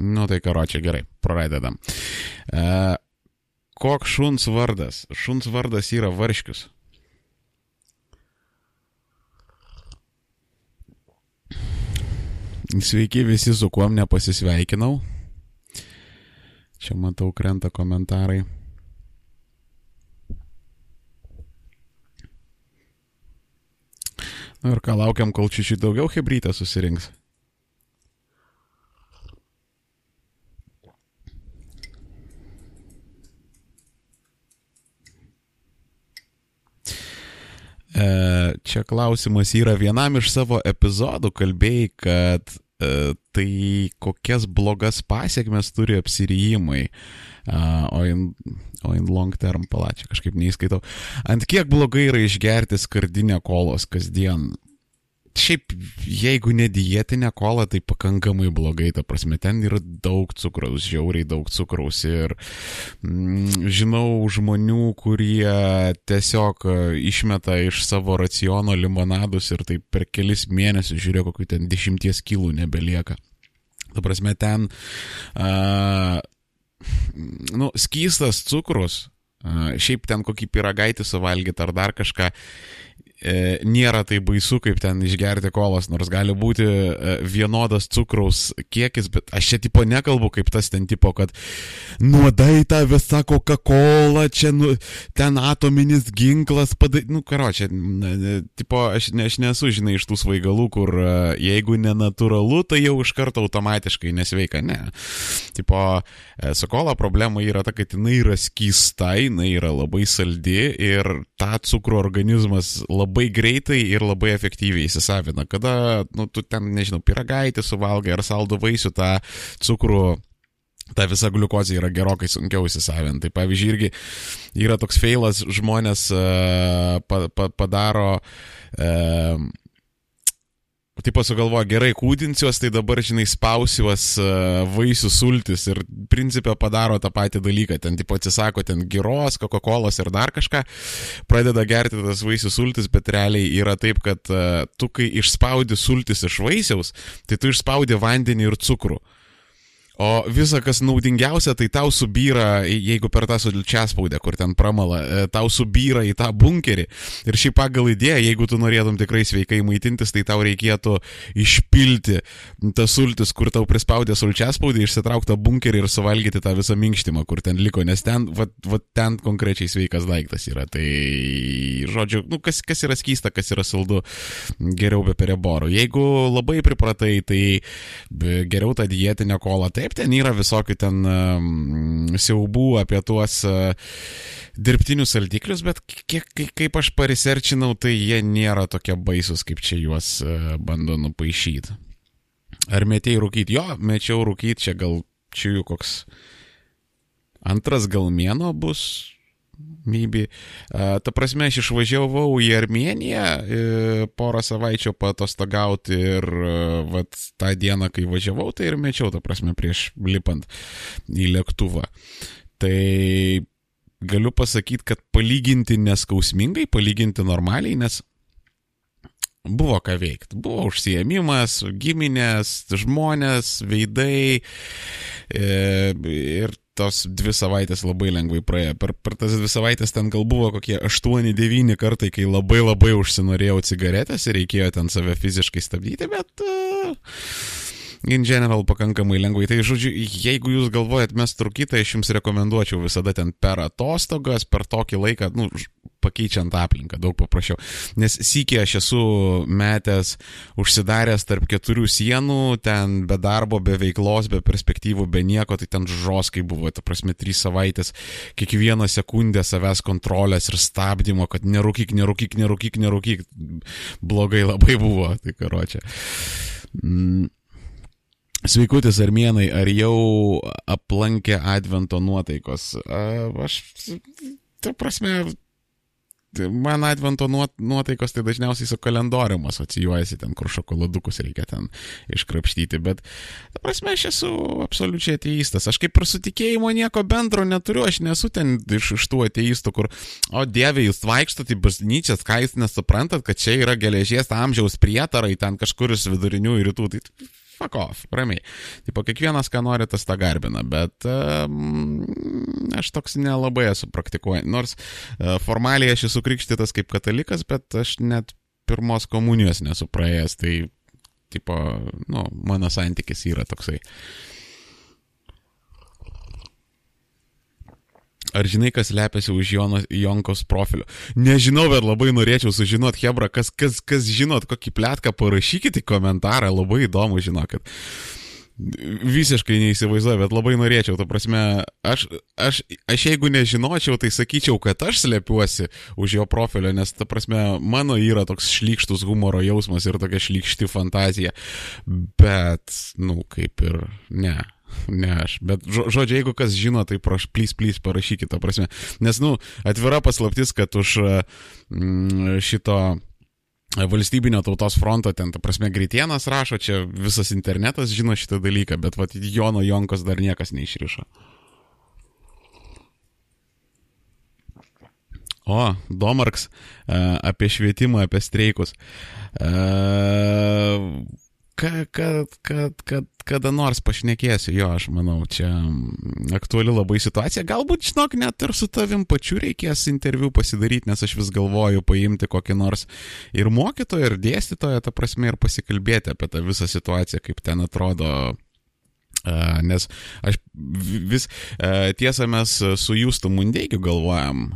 Nu tai karočią gerai, pradedam. Uh, koks šuns vardas? Šuns vardas yra varškius. Sveiki visi, su kuom nepasisveikinau. Čia matau, krenta komentarai. Na ir ką laukiam, kol čia šį daugiau hebrytę susirinks. E, čia klausimas yra vienam iš savo epizodų kalbėjai, kad e, tai kokias blogas pasiekmes turi apsirijimai, e, o, in, o in long term palačia kažkaip neįskaitau. Ant kiek blogai yra išgerti skardinę kolos kasdien? Šiaip, jeigu ne dietinė kola, tai pakankamai blogai, ta prasme, ten yra daug cukraus, žiauriai daug cukraus ir mm, žinau žmonių, kurie tiesiog e, išmeta iš savo raciono limonadus ir tai per kelis mėnesius, žiūrėjau, kokiu ten dešimties kilų nebelieka. Ta prasme, ten, uh, nu, skystas cukrus, uh, šiaip ten kokį piragaitį suvalgyti ar dar kažką, nėra tai baisu, kaip ten išgerti kolos, nors gali būti e, vienodas cukraus kiekis, bet aš čia tipo nekalbu kaip tas ten tipo, kad nuodai tą visą Coca-Cola, čia nu, ten atominis ginklas, padai, nu karo, čia, tipo, aš, ne, aš nesu, žinai, iš tų svaigalų, kur e, jeigu nenatūralu, tai jau iš karto automatiškai nesveika, ne. Tipo, e, su kola problema yra ta, kad jinai yra skysta, jinai yra labai saldi ir tą cukrų organizmas labai labai greitai ir labai efektyviai įsisavina. Kada, nu, tu ten, nežinau, piragaitį suvalgai ar saldų vaisių tą cukrų ta visa gliukozė yra gerokai sunkiau įsisavinti. Tai pavyzdžiui, irgi yra toks feilas, žmonės uh, pa, pa, padaro uh, Taip sugalvoja, gerai kūdinsiuos, tai dabar, žinai, spausiuos e, vaisių sultis ir principė padaro tą patį dalyką. Ten, tipo, atsisako ten giros, Coca-Cola ir dar kažką, pradeda gerti tas vaisių sultis, bet realiai yra taip, kad uh, tu, kai išspaudi sultis iš vaisiaus, tai tu išspaudi vandenį ir cukrų. O visa, kas naudingiausia, tai tau subyra, jeigu per tą sudilčią spaudę, kur ten pramala, e, tau subyra į tą bunkerį. Ir šį pagal idėją, jeigu tu norėtum tikrai sveikai maitintis, tai tau reikėtų išpilti tas sultis, kur tau prispaudė sulčią spaudę, išsitraukti tą bunkerį ir suvalgyti tą visą minkštimą, kur ten liko, nes ten, va, va, ten konkrečiai sveikas daiktas yra. Tai, žodžiu, nu, kas, kas yra skysta, kas yra saldu, geriau be pereborų. Jeigu labai pripratai, tai geriau tą dietinę kolą. Taip, Taip, ten yra visokių ten siaubų apie tuos uh, dirbtinius saldiklius, bet kiek, kaip aš pariserčinau, tai jie nėra tokie baisus, kaip čia juos uh, bando nupaišyti. Ar metėjai rūkyti? Jo, mečiau rūkyti, čia gal čia jų koks antras gal mėno bus, Mybi. Ta prasme, aš išvažiavau į Armeniją e, porą savaičių patostagauti ir e, vat, tą dieną, kai važiavau, tai ir mečiau, ta prasme, prieš lipant į lėktuvą. Tai galiu pasakyti, kad palyginti neskausmingai, palyginti normaliai, nes buvo ką veikti. Buvo užsiemimas, giminės, žmonės, veidai e, ir tos dvi savaitės labai lengvai praėjo. Per, per tas dvi savaitės ten gal buvo kokie 8-9 kartai, kai labai labai užsinorėjau cigaretės ir reikėjo ten save fiziškai stabdyti, bet... Uh, in general pakankamai lengvai. Tai žodžiu, jeigu jūs galvojat mes trukitą, aš jums rekomenduočiau visada ten per atostogas, per tokį laiką, nu, pakeičiant aplinką, daug paprasčiau. Nes sykį aš esu metęs užsidaręs tarp keturių sienų, ten be darbo, be veiklos, be perspektyvų, be nieko, tai ten žoskai buvo, ta prasme, trys savaitės, kiekvieną sekundę savęs kontrolės ir stabdymo, kad nerūkyk, nerūkyk, nerūkyk, nerūkyk. Blogai labai buvo, tai karočią. Mm. Sveikutis armėnai, ar jau aplankė Advento nuotaikos? Aš, ta prasme, man Advento nuotaikos tai dažniausiai su kalendorium asocijuojasi ten, kur šokoladukus reikia ten iškrapštyti, bet, ta prasme, aš esu absoliučiai ateistas. Aš kaip ir su tikėjimo nieko bendro neturiu, aš nesu ten iš, iš tų ateistų, kur, o dieve, jūs vaikštate į bažnyčias, ką jūs nesuprantat, kad čia yra geležies amžiaus prietarai ten kažkur iš vidurinių rytų. Tai fuck off, ramiai. Tipo, kiekvienas, ką nori, tas tą garbina, bet um, aš toks nelabai esu praktikuojant. Nors uh, formaliai aš esu krikštytas kaip katalikas, bet aš net pirmos komunijos nesu praėjęs, tai, tipo, nu, mano santykis yra toksai. Ar žinai, kas lepiasi už Jono, Jonkos profilio? Nežinau, bet labai norėčiau sužinoti, Hebra, kas, kas, kas žinot, kokį plėtką, parašykite komentarą, labai įdomu žinokit. Visiškai neįsivaizduoju, bet labai norėčiau, ta prasme, aš, aš, aš jeigu nežinočiau, tai sakyčiau, kad aš slepiuosi už jo profilio, nes, ta prasme, mano yra toks šlykštus humoro jausmas ir tokia šlykšti fantazija, bet, nu, kaip ir ne. Ne aš, bet žodžiu, jeigu kas žino, tai praš, plys, plys, parašykite, prasme. Nes, nu, atvira paslaptis, kad už mm, šito valstybinio tautos fronto ten, ta prasme, greitienas rašo, čia visas internetas žino šitą dalyką, bet vat Jono Jonkos dar niekas neišrišo. O, Domarks apie švietimą, apie streikus. Kad, kad, kad, kad kada nors pašnekėsiu, jo, aš manau, čia aktuali labai situacija. Galbūt, žinok, net ir su tavim pačiu reikės interviu pasidaryti, nes aš vis galvoju paimti kokį nors ir mokytoją, ir dėstytoją, ta prasme, ir pasikalbėti apie tą visą situaciją, kaip ten atrodo nes aš vis, tiesa, mes su Jūstu Mundeikiu galvojam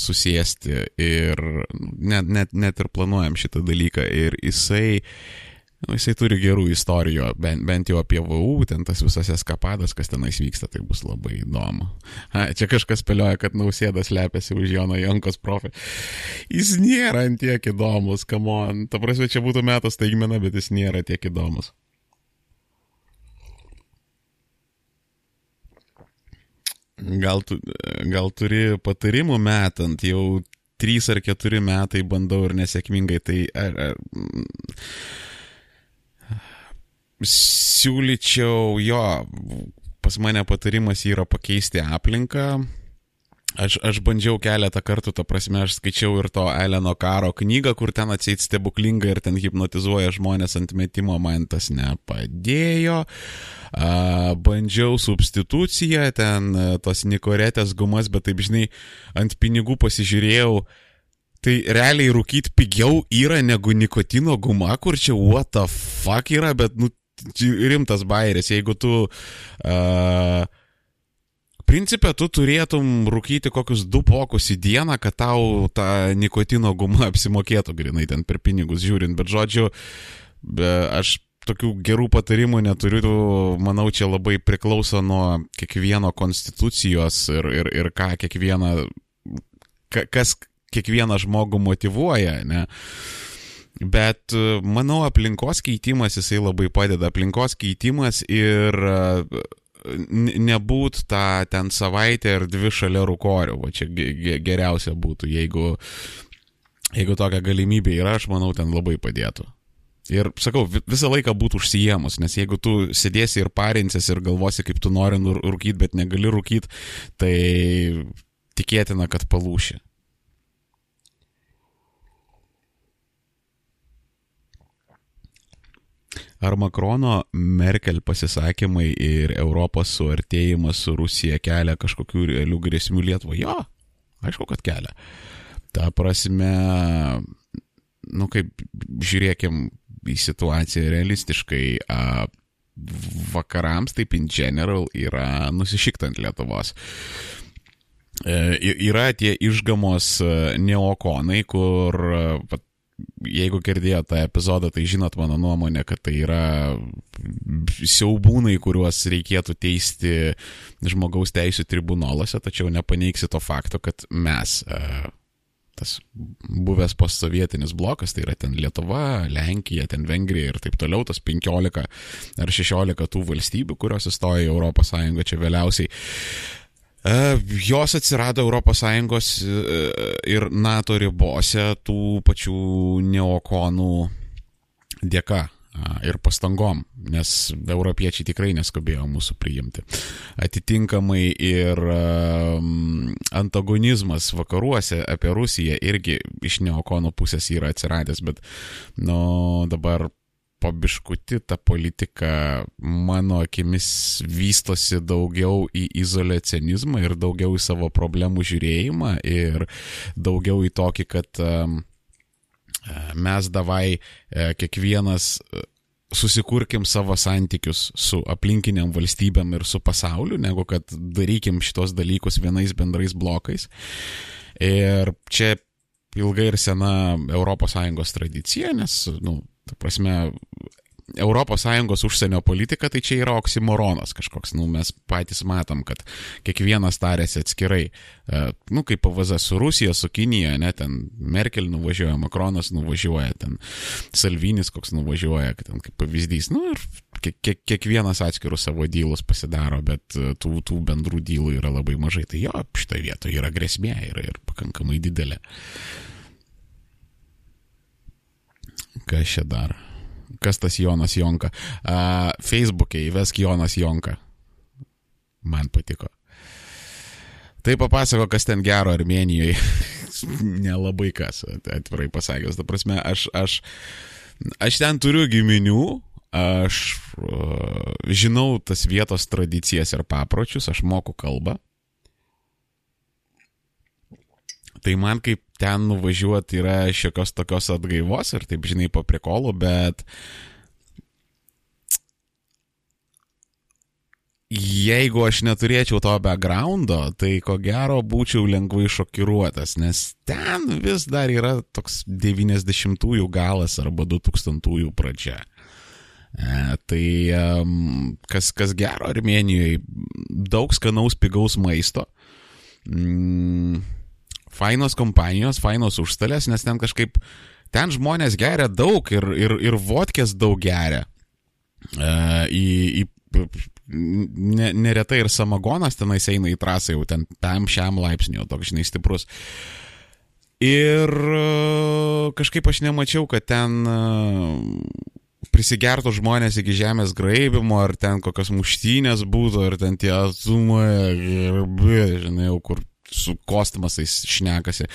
susėsti ir net, net, net ir planuojam šitą dalyką ir jisai uh, Nu, jisai turi gerų istorijų, bent, bent jau apie VU, ten tas visas eskapadas, kas tenais vyksta, tai bus labai įdomu. A, čia kažkas spėlioja, kad nausėdas lepiasi už Jono Jonkos profilį. Jis nėra tiek įdomus, kamon. Ta prasme, čia būtų metas taigmena, bet jis nėra tiek įdomus. Gal, tu, gal turi patarimų metant, jau trys ar keturi metai bandau ir nesėkmingai, tai ar, ar, siūlyčiau jo, pas mane patarimas yra pakeisti aplinką. Aš, aš bandžiau keletą kartų, ta prasme, aš skaičiau ir to Eleno karo knygą, kur ten atseit stebuklinga ir ten hipnotizuoja žmonės ant metimo, man tas nepadėjo. A, bandžiau substituciją, ten tos nikoretės gumas, bet taip žinai, ant pinigų pasižiūrėjau, Tai realiai rūkyti pigiau yra negu nikotino guma, kur čia what the fuck yra, bet nu rimtas bairis, jeigu tu... Uh, Principė, tu turėtum rūkyti kokius du pokus į dieną, kad tau ta nikotino guma apsimokėtų grinai ten per pinigus žiūrint, bet žodžiu, be, aš tokių gerų patarimų neturiu, manau, čia labai priklauso nuo kiekvieno konstitucijos ir, ir, ir ką kiekviena, kas kiekvieną žmogų motivuoja, ne. Uh, Bet e, manau, aplinkos keitimas jisai labai padeda. Aplinkos keitimas ir e, nebūt tą ten savaitę ar dvi šalia rūkorių. Va čia geriausia būtų, jeigu, jeigu tokia galimybė yra, aš manau, ten labai padėtų. Ir sakau, visą laiką būtų užsijėmus, nes jeigu tu sėdėsi ir parinsies ir galvosi, kaip tu nori rūkyti, bet negali rūkyti, tai tikėtina, kad palūši. Ar Makrono Merkel pasisakymai ir Europos suartėjimas su Rusija kelia kažkokių realių grėsmių Lietuvai? Jo, aišku, kad kelia. Ta prasme, nu kaip žiūrėkim į situaciją realistiškai, a, vakarams taip in general yra nusišiktant Lietuvos. E, yra tie išgamos e, neokonai, kur pat, jeigu girdėjote tą epizodą, tai žinot mano nuomonę, kad tai yra siaubūnai, kuriuos reikėtų teisti žmogaus teisų tribunoluose, tačiau nepaneigsi to fakto, kad mes, e, tas buvęs postsovietinis blokas, tai yra ten Lietuva, Lenkija, ten Vengrija ir taip toliau, tas 15 ar 16 tų valstybių, kurios įstojo į Sąjungą čia vėliausiai, jos atsirado ES e, ir NATO ribose tų pačių neokonų dėka ir pastangom, nes europiečiai tikrai neskubėjo mūsų priimti. Atitinkamai ir antagonizmas vakaruose apie Rusiją irgi iš neokonų pusės yra atsiradęs, bet nu, dabar pabiškuti ta politika mano akimis vystosi daugiau į izolacionizmą ir daugiau į savo problemų žiūrėjimą ir daugiau į tokį, kad um, mes davai e, kiekvienas e, susikurkim savo santykius su aplinkiniam valstybėm ir su pasauliu, negu kad darykim šitos dalykus vienais bendrais blokais. Ir čia ilga ir sena ES tradicija, nes, na, nu, ta prasme, ES užsienio politika, tai čia yra oksimoronas kažkoks, nu, mes patys matom, kad kiekvienas tarėsi atskirai, e, nu, kaip PVZ su Rusija, su Kinija, ne, ten Merkel nuvažiuoja, Makronas nuvažiuoja, ten Salvinis koks nuvažiuoja, ten kaip pavyzdys, nu, ir kiek, kiekvienas atskirus savo dylus pasidaro, bet e, tų, tų bendrų dylų yra labai mažai, tai jo, šitoje vietoje yra grėsmė ir, ir pakankamai didelė. Kas čia dar? Kas tas Jonas Jonka? Uh, Facebook'e įvesk Jonas Jonka. Man patiko. Tai papasako, kas ten gero Armenijoje. Nelabai kas, atvirai pasakęs. Ta prasme, aš, aš, aš ten turiu giminių, aš uh, žinau tas vietos tradicijas ir papročius, aš moku kalbą. Tai man kaip ten nuvažiuoti yra šiokios tokios atgaivos ir taip, žinai, po prikolų, bet jeigu aš neturėčiau to backgroundo, tai ko gero būčiau lengvai šokiruotas, nes ten vis dar yra toks 90-ųjų galas arba 2000-ųjų pradžia. E, tai kas, kas gero Armenijoje, daug skanaus pigaus maisto. Mm, fainos kompanijos, fainos užstalės, nes ten kažkaip, ten žmonės geria daug ir, ir, ir vodkės daug geria. Uh, į, į, ne, neretai ir samagonas tenais eina į trasą jau ten tam šiam laipsniu, toks žinai stiprus. Ir uh, kažkaip aš nemačiau, kad ten uh, prisigertų žmonės iki žemės graibimo, ar ten kokios muštynės būtų, ar ten tie atsumai, žinai, jau kur su kosmasais šnekasi.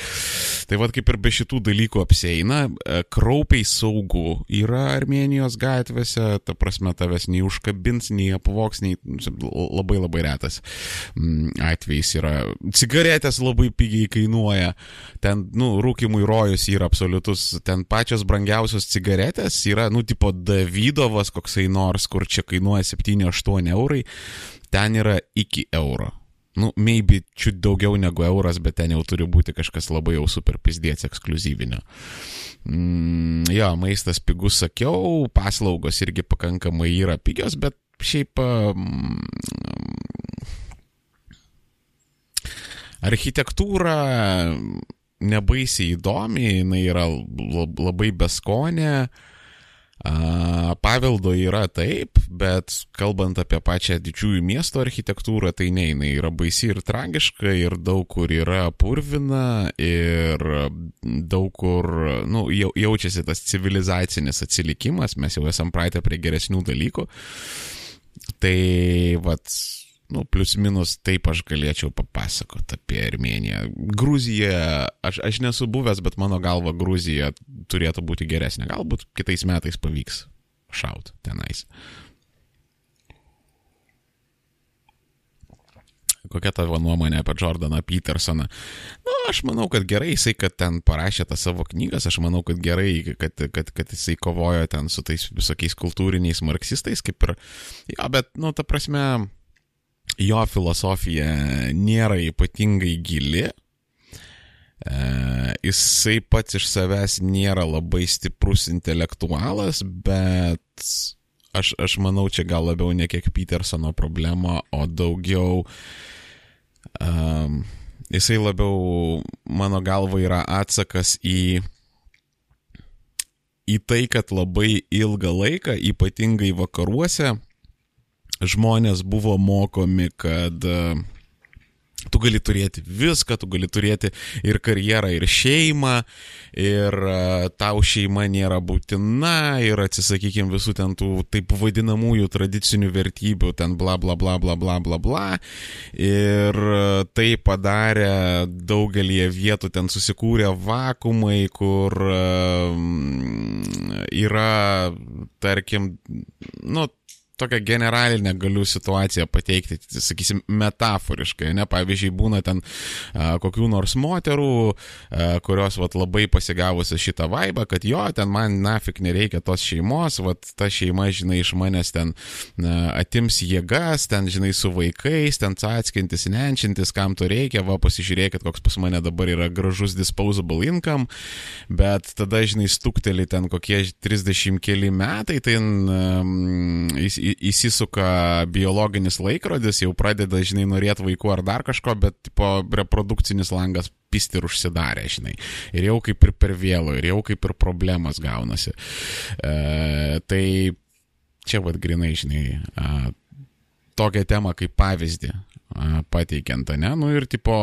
Tai vad kaip ir be šitų dalykų apseina, e, kraupiai saugu yra Armenijos gatvėse, ta prasme tavęs nei užkabins, nei apvoks, nei labai labai retas mm, atvejais yra. Cigaretės labai pigiai kainuoja, ten, nu, rūkimui rojus yra absoliutus, ten pačios brangiausios cigaretės yra, nu, tipo Davydovas koksai nors, kur čia kainuoja 7-8 eurai, ten yra iki euro nu, maybe čiut daugiau negu euras, bet ten jau turi būti kažkas labai jau super pizdėts ekskluzyvinio. Mm, jo, maistas pigus sakiau, paslaugos irgi pakankamai yra pigios, bet šiaip mm, architektūra nebaisiai įdomi, jinai yra labai beskonė. Uh, Paveldo yra taip, bet kalbant apie pačią didžiųjų miesto architektūrą, tai ne, jinai yra baisi ir tragiška, ir daug kur yra purvina, ir daug kur nu, jaučiasi tas civilizacinis atsilikimas, mes jau esam praeitę prie geresnių dalykų. Tai, vad, nu, plius minus taip aš galėčiau papasakoti apie Armeniją. Gruzija, aš, aš nesu buvęs, bet mano galva Gruzija turėtų būti geresnė. Galbūt kitais metais pavyks šaut tenais. Kokia tavo nuomonė apie Jordaną Petersoną? Na, nu, aš manau, kad gerai jisai, kad ten parašė tą savo knygas, aš manau, kad gerai, kad, kad, kad jisai kovojo ten su tais visokiais kultūriniais marksistais, kaip ir, jo, bet, nu, ta prasme, jo filosofija nėra ypatingai gili. E, jisai pats iš savęs nėra labai stiprus intelektualas, bet aš, aš manau, čia gal labiau ne kiek Petersono problema, o daugiau um, jisai labiau, mano galva, yra atsakas į, į tai, kad labai ilgą laiką, ypatingai vakaruose, žmonės buvo mokomi, kad uh, Tu gali turėti viską, tu gali turėti ir karjerą, ir šeimą, ir uh, tau šeima nėra būtina, ir atsisakykim visų ten tų taip vadinamųjų tradicinių vertybių, ten bla bla bla bla bla bla bla. Ir uh, tai padarė daugelį vietų, ten susikūrė vakumai, kur yra tarkim, nu, tokią generalinę galiu situaciją pateikti, sakysim, metaforiškai, ne, pavyzdžiui, būna ten a, kokių nors moterų, a, kurios vat, labai pasigavusi šitą vaibą, kad jo, ten man nafik nereikia tos šeimos, vat, ta šeima, žinai, iš manęs ten a, atims jėgas, ten, žinai, su vaikais, ten atskintis, nenčintis, kam to reikia, va, pasižiūrėkit, koks pas mane dabar yra gražus disposable income, bet tada, žinai, stukteli ten kokie 30 keli metai, tai um, jis įsisuka biologinis laikrodis, jau pradeda, žinai, norėti vaikų ar dar kažko, bet po reprodukcinis langas pisti ir užsidarė, žinai. Ir jau kaip ir per vėlų, ir jau kaip ir problemas gaunasi. E, tai čia vad grinai, žinai, e, tokią temą kaip pavyzdį pateikiant, ne? Nu ir tipo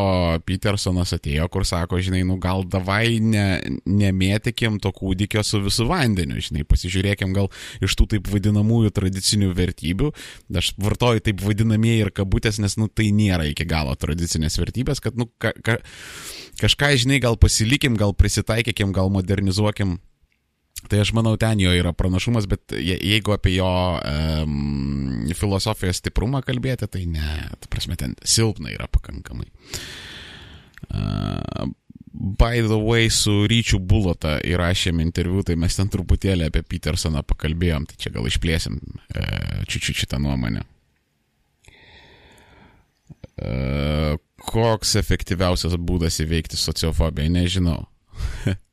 Petersonas atėjo, kur sako, žinai, nu gal davai ne, nemėtikim to kūdikio su visų vandeniu, žinai, pasižiūrėkim gal iš tų taip vadinamųjų tradicinių vertybių. Aš vartoju taip vadinamieji ir kabutės, nes, nu, tai nėra iki galo tradicinės vertybės, kad, nu, ka, ka, kažką, žinai, gal pasilikim, gal prisitaikykim, gal modernizuokim Tai aš manau, ten jo yra pranašumas, bet jeigu apie jo um, filosofijos stiprumą kalbėti, tai ne, ta prasme, ten silpna yra pakankamai. Uh, by the way, su Ryčiu Bulota įrašėm interviu, tai mes ten truputėlį apie Petersoną pakalbėjom, tai čia gal išplėsim uh, čiūčiu šitą nuomonę. Uh, koks efektyviausias būdas įveikti sociofobiją, nežinau.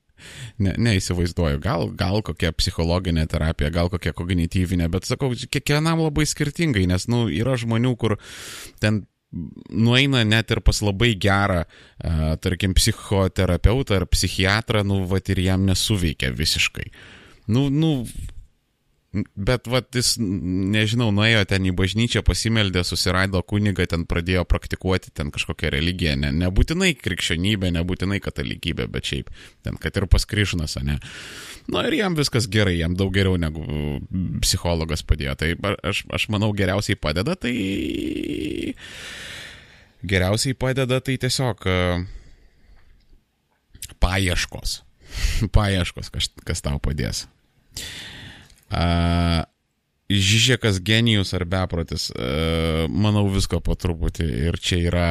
ne, neįsivaizduoju. Gal, gal kokia psichologinė terapija, gal kokia kognityvinė, bet sakau, kiekvienam labai skirtingai, nes, nu, yra žmonių, kur ten nueina net ir pas labai gerą, tarkim, psichoterapeutą ar psichiatrą, nu, va ir jam nesuveikia visiškai. Nu, nu, Bet, va, jis, nežinau, nuėjo ten į bažnyčią, pasimeldė, susirado kunigą, ten pradėjo praktikuoti ten kažkokią religiją. Ne, nebūtinai krikščionybė, nebūtinai katalikybė, bet šiaip, ten, kad ir paskryšnas, ne. Na ir jam viskas gerai, jam daug geriau negu psichologas padėjo. Tai aš, aš manau, geriausiai padeda, tai... Geriausiai padeda tai tiesiog paieškos. Paieškos, kas, kas tau padės. Uh, Žižėkas genijus ar beprotis, uh, manau visko po truputį ir čia yra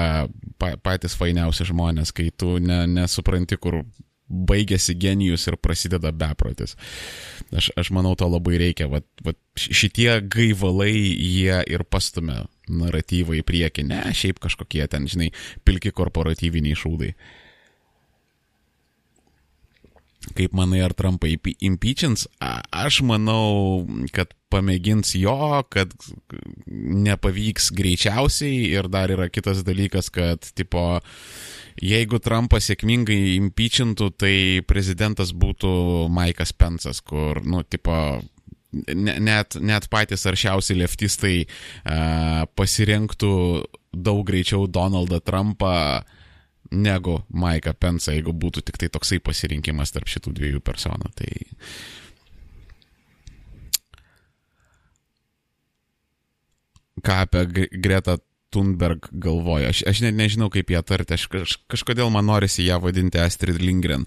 pa, patys fainiausi žmonės, kai tu ne, nesupranti, kur baigėsi genijus ir prasideda beprotis. Aš, aš manau, to labai reikia. Vat, vat šitie gaivalai jie ir pastumia naratyvą į priekį, ne šiaip kažkokie ten, žinai, pilki korporatyviniai šūdai. Uh, Kaip manai, ar Trumpą impeachins? Aš manau, kad pamėgins jo, kad nepavyks greičiausiai ir dar yra kitas dalykas, kad tipo, jeigu Trumpas sėkmingai impeachintų, tai prezidentas būtų Maikas Pensas, kur, nu, tipo, net, net patys aršiausi leftistai uh, pasirinktų daug greičiau Donaldą Trumpą uh, negu Maiką Pensą, jeigu būtų tik tai toksai pasirinkimas tarp šitų dviejų personų. Tai... Ką apie Greta Thunberg galvoja. Aš, aš net nežinau, kaip ją tarti. Aš kaž, kažkodėl man norisi ją vadinti Astrid Lindgren.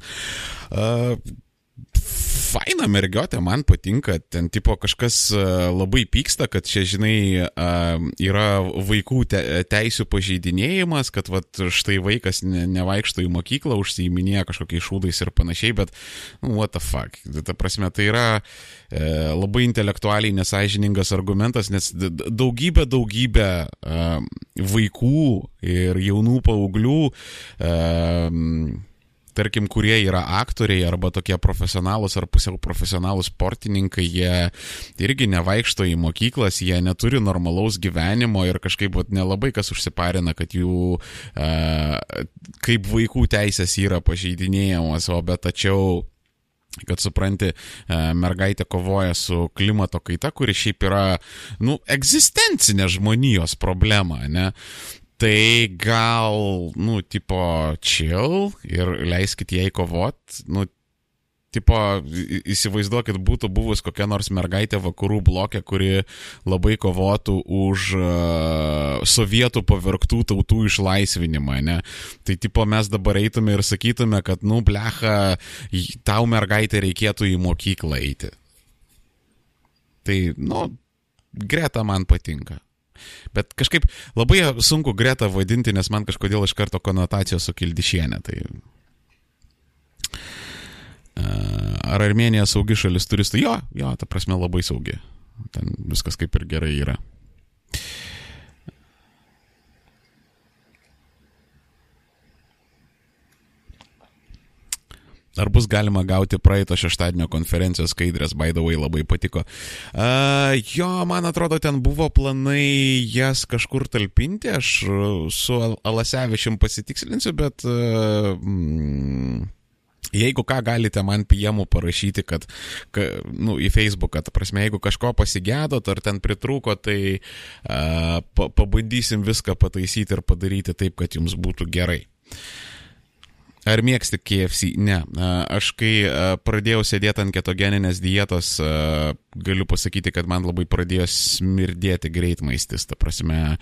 Uh, faina mergiotė, man patinka, ten tipo kažkas e, labai pyksta, kad čia, žinai, yra vaikų te, teisų pažeidinėjimas, kad vat, štai vaikas ne, nevaikšto į mokyklą, užsiiminėja kažkokiais šūdais ir panašiai, bet, nu, what the fuck. Ta prasme, tai yra e, labai intelektualiai nesažiningas argumentas, nes daugybė, daugybė e, vaikų ir jaunų paauglių e, tarkim, kurie yra aktoriai arba tokie profesionalus ar pusiau profesionalus sportininkai, jie irgi nevaikšto į mokyklas, jie neturi normalaus gyvenimo ir kažkaip vat, nelabai kas užsiparina, kad jų e, kaip vaikų teisės yra pažeidinėjamos, o bet tačiau kad supranti, mergaitė kovoja su klimato kaita, kuri šiaip yra, nu, egzistencinė žmonijos problema, ne? Tai gal, nu, tipo, chill ir leiskit jai kovot, nu, tipo, įsivaizduokit, būtų buvus kokia nors mergaitė vakarų blokė, kuri labai kovotų už uh, sovietų pavirktų tautų išlaisvinimą, ne? Tai, tipo, mes dabar eitume ir sakytume, kad, nu, blecha, tau mergaitė reikėtų į mokyklą eiti. Tai, nu, Greta man patinka. Bet kažkaip labai sunku Greta vadinti, nes man kažkodėl iš karto konotacijos su Kildišienė. Tai... Ar Armenija saugi šalis turistų? Jo, jo, ta prasme labai saugi. Ten viskas kaip ir gerai yra. Ar bus galima gauti praeito šeštadienio konferencijos skaidrės, by the way, labai patiko. Uh, jo, man atrodo, ten buvo planai jas kažkur talpinti, aš su Alasevičiam pasitikslinsiu, bet... Uh, mm, Jeigu ką galite man PM parašyti, kad, ka, nu, į Facebooką, ta prasme, jeigu kažko pasigėdot ar ten pritrūko, tai uh, pa, pabandysim viską pataisyti ir padaryti taip, kad jums būtų gerai. Ar mėgsti KFC? Ne. Aš kai pradėjau sėdėti ant ketogeninės dietos, galiu pasakyti, kad man labai pradėjo smirdėti greitmaistis. Ta prasme,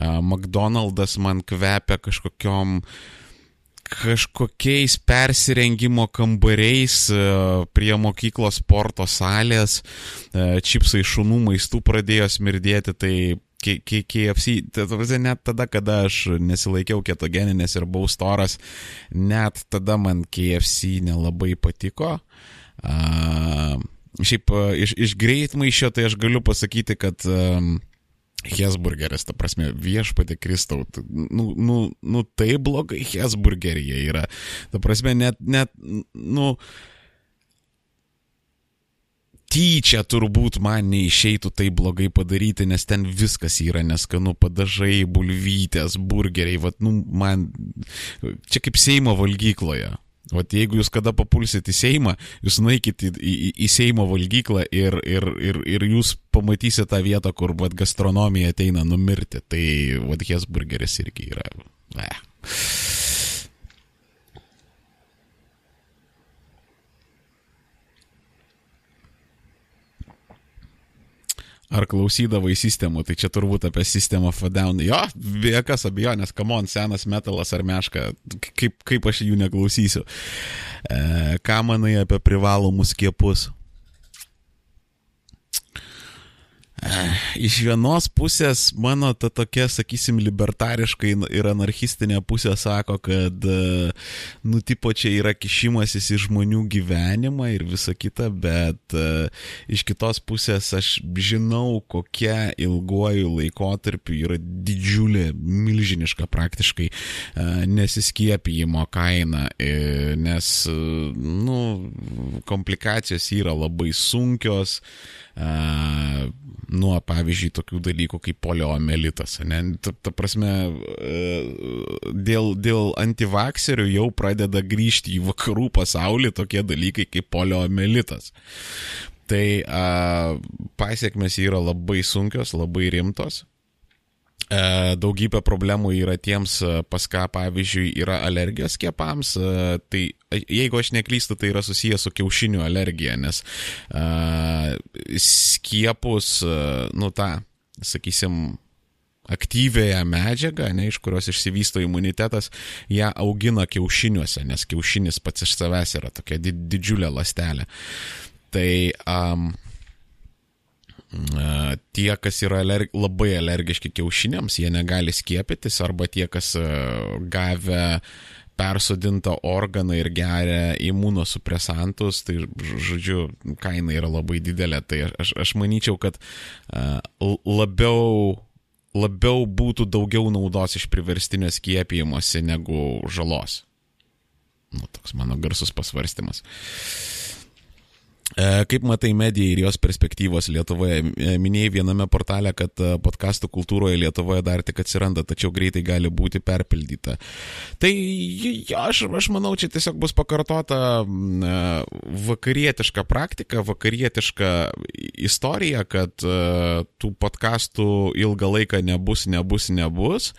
McDonald's man kvepia kažkokiom kažkokiais persirengimo kambariais prie mokyklos sporto salės, čipsai šunų maistų pradėjo smirdėti, tai KFC, tai net tada, kada aš nesilaikiau ketogeninės ir buvau storas, net tada man KFC nelabai patiko. Uh, šiaip iš, iš greitmaišio tai aš galiu pasakyti, kad um, Hesburgeris, ta prasme, viešpatė Kristau, nu, nu, nu tai blogai Hesburgeryje yra. Ta prasme, net, net, nu, uh, tyčia turbūt man neišeitų tai blogai padaryti, nes ten viskas yra neskanu, padažai, bulvytės, burgeriai, vat, nu, man, čia kaip Seimo valgykloje. Vat jeigu jūs kada papulsit į Seimą, jūs nueikit į, į, į Seimo valgyklą ir, ir, ir, ir jūs pamatysite tą vietą, kur vat, gastronomija ateina numirti. Tai vat Hesburgeris irgi yra. Eh. Ar klausydavai sistemų, tai čia turbūt apie sistemą Fadown. Jo, be jokios abejonės, kamon, senas metalas ar meška, kaip, kaip aš jų neklausysiu. E, ką manai apie privalomus skiepus? Iš vienos pusės mano ta tokia, sakysim, libertariška ir anarchistinė pusė sako, kad, nu, tipo čia yra kišimasis į žmonių gyvenimą ir visa kita, bet iš kitos pusės aš žinau, kokia ilguoju laikotarpiu yra didžiulė, milžiniška praktiškai nesiskiepijimo kaina, nes, nu, komplikacijos yra labai sunkios nuo, pavyzdžiui, tokių dalykų kaip polioamelitas. Ne? Ta, ta prasme, dėl, dėl antivakserių jau pradeda grįžti į vakarų pasaulį tokie dalykai kaip polioamelitas. Tai a, pasiekmes yra labai sunkios, labai rimtos. E, daugybė problemų yra tiems, e, pas ką, pavyzdžiui, yra alergijos skiepams. E, tai jeigu aš neklystu, tai yra susijęs su kiaušinių alergija, nes skiepus, nu tą, sakysim, aktyvėją medžiagą, ne, iš kurios išsivysto imunitetas, ją augina kiaušiniuose, nes kiaušinis pats iš savęs yra tokia didžiulė lastelė. Tai um, tie, kas yra alerg labai alergiški kiaušiniams, jie negali skiepytis, arba tie, kas gavę persodintą organą ir geria imunosupresantus, tai žodžiu, kaina yra labai didelė. Tai aš, aš manyčiau, kad labiau, labiau būtų daugiau naudos iš priverstinio skiepijimuose negu žalos. Nu, toks mano garsus pasvarstymas. Uh, kaip matai mediją ir jos perspektyvos Lietuvoje? E, minėjai viename portale, kad e, podkastų kultūroje Lietuvoje dar tik atsiranda, tačiau greitai gali būti perpildyta. Tai aš, aš manau, čia tiesiog bus pakartota vakarietiška praktika, vakarietiška istorija, kad tų podkastų ilgą laiką nebus, nebus, nebus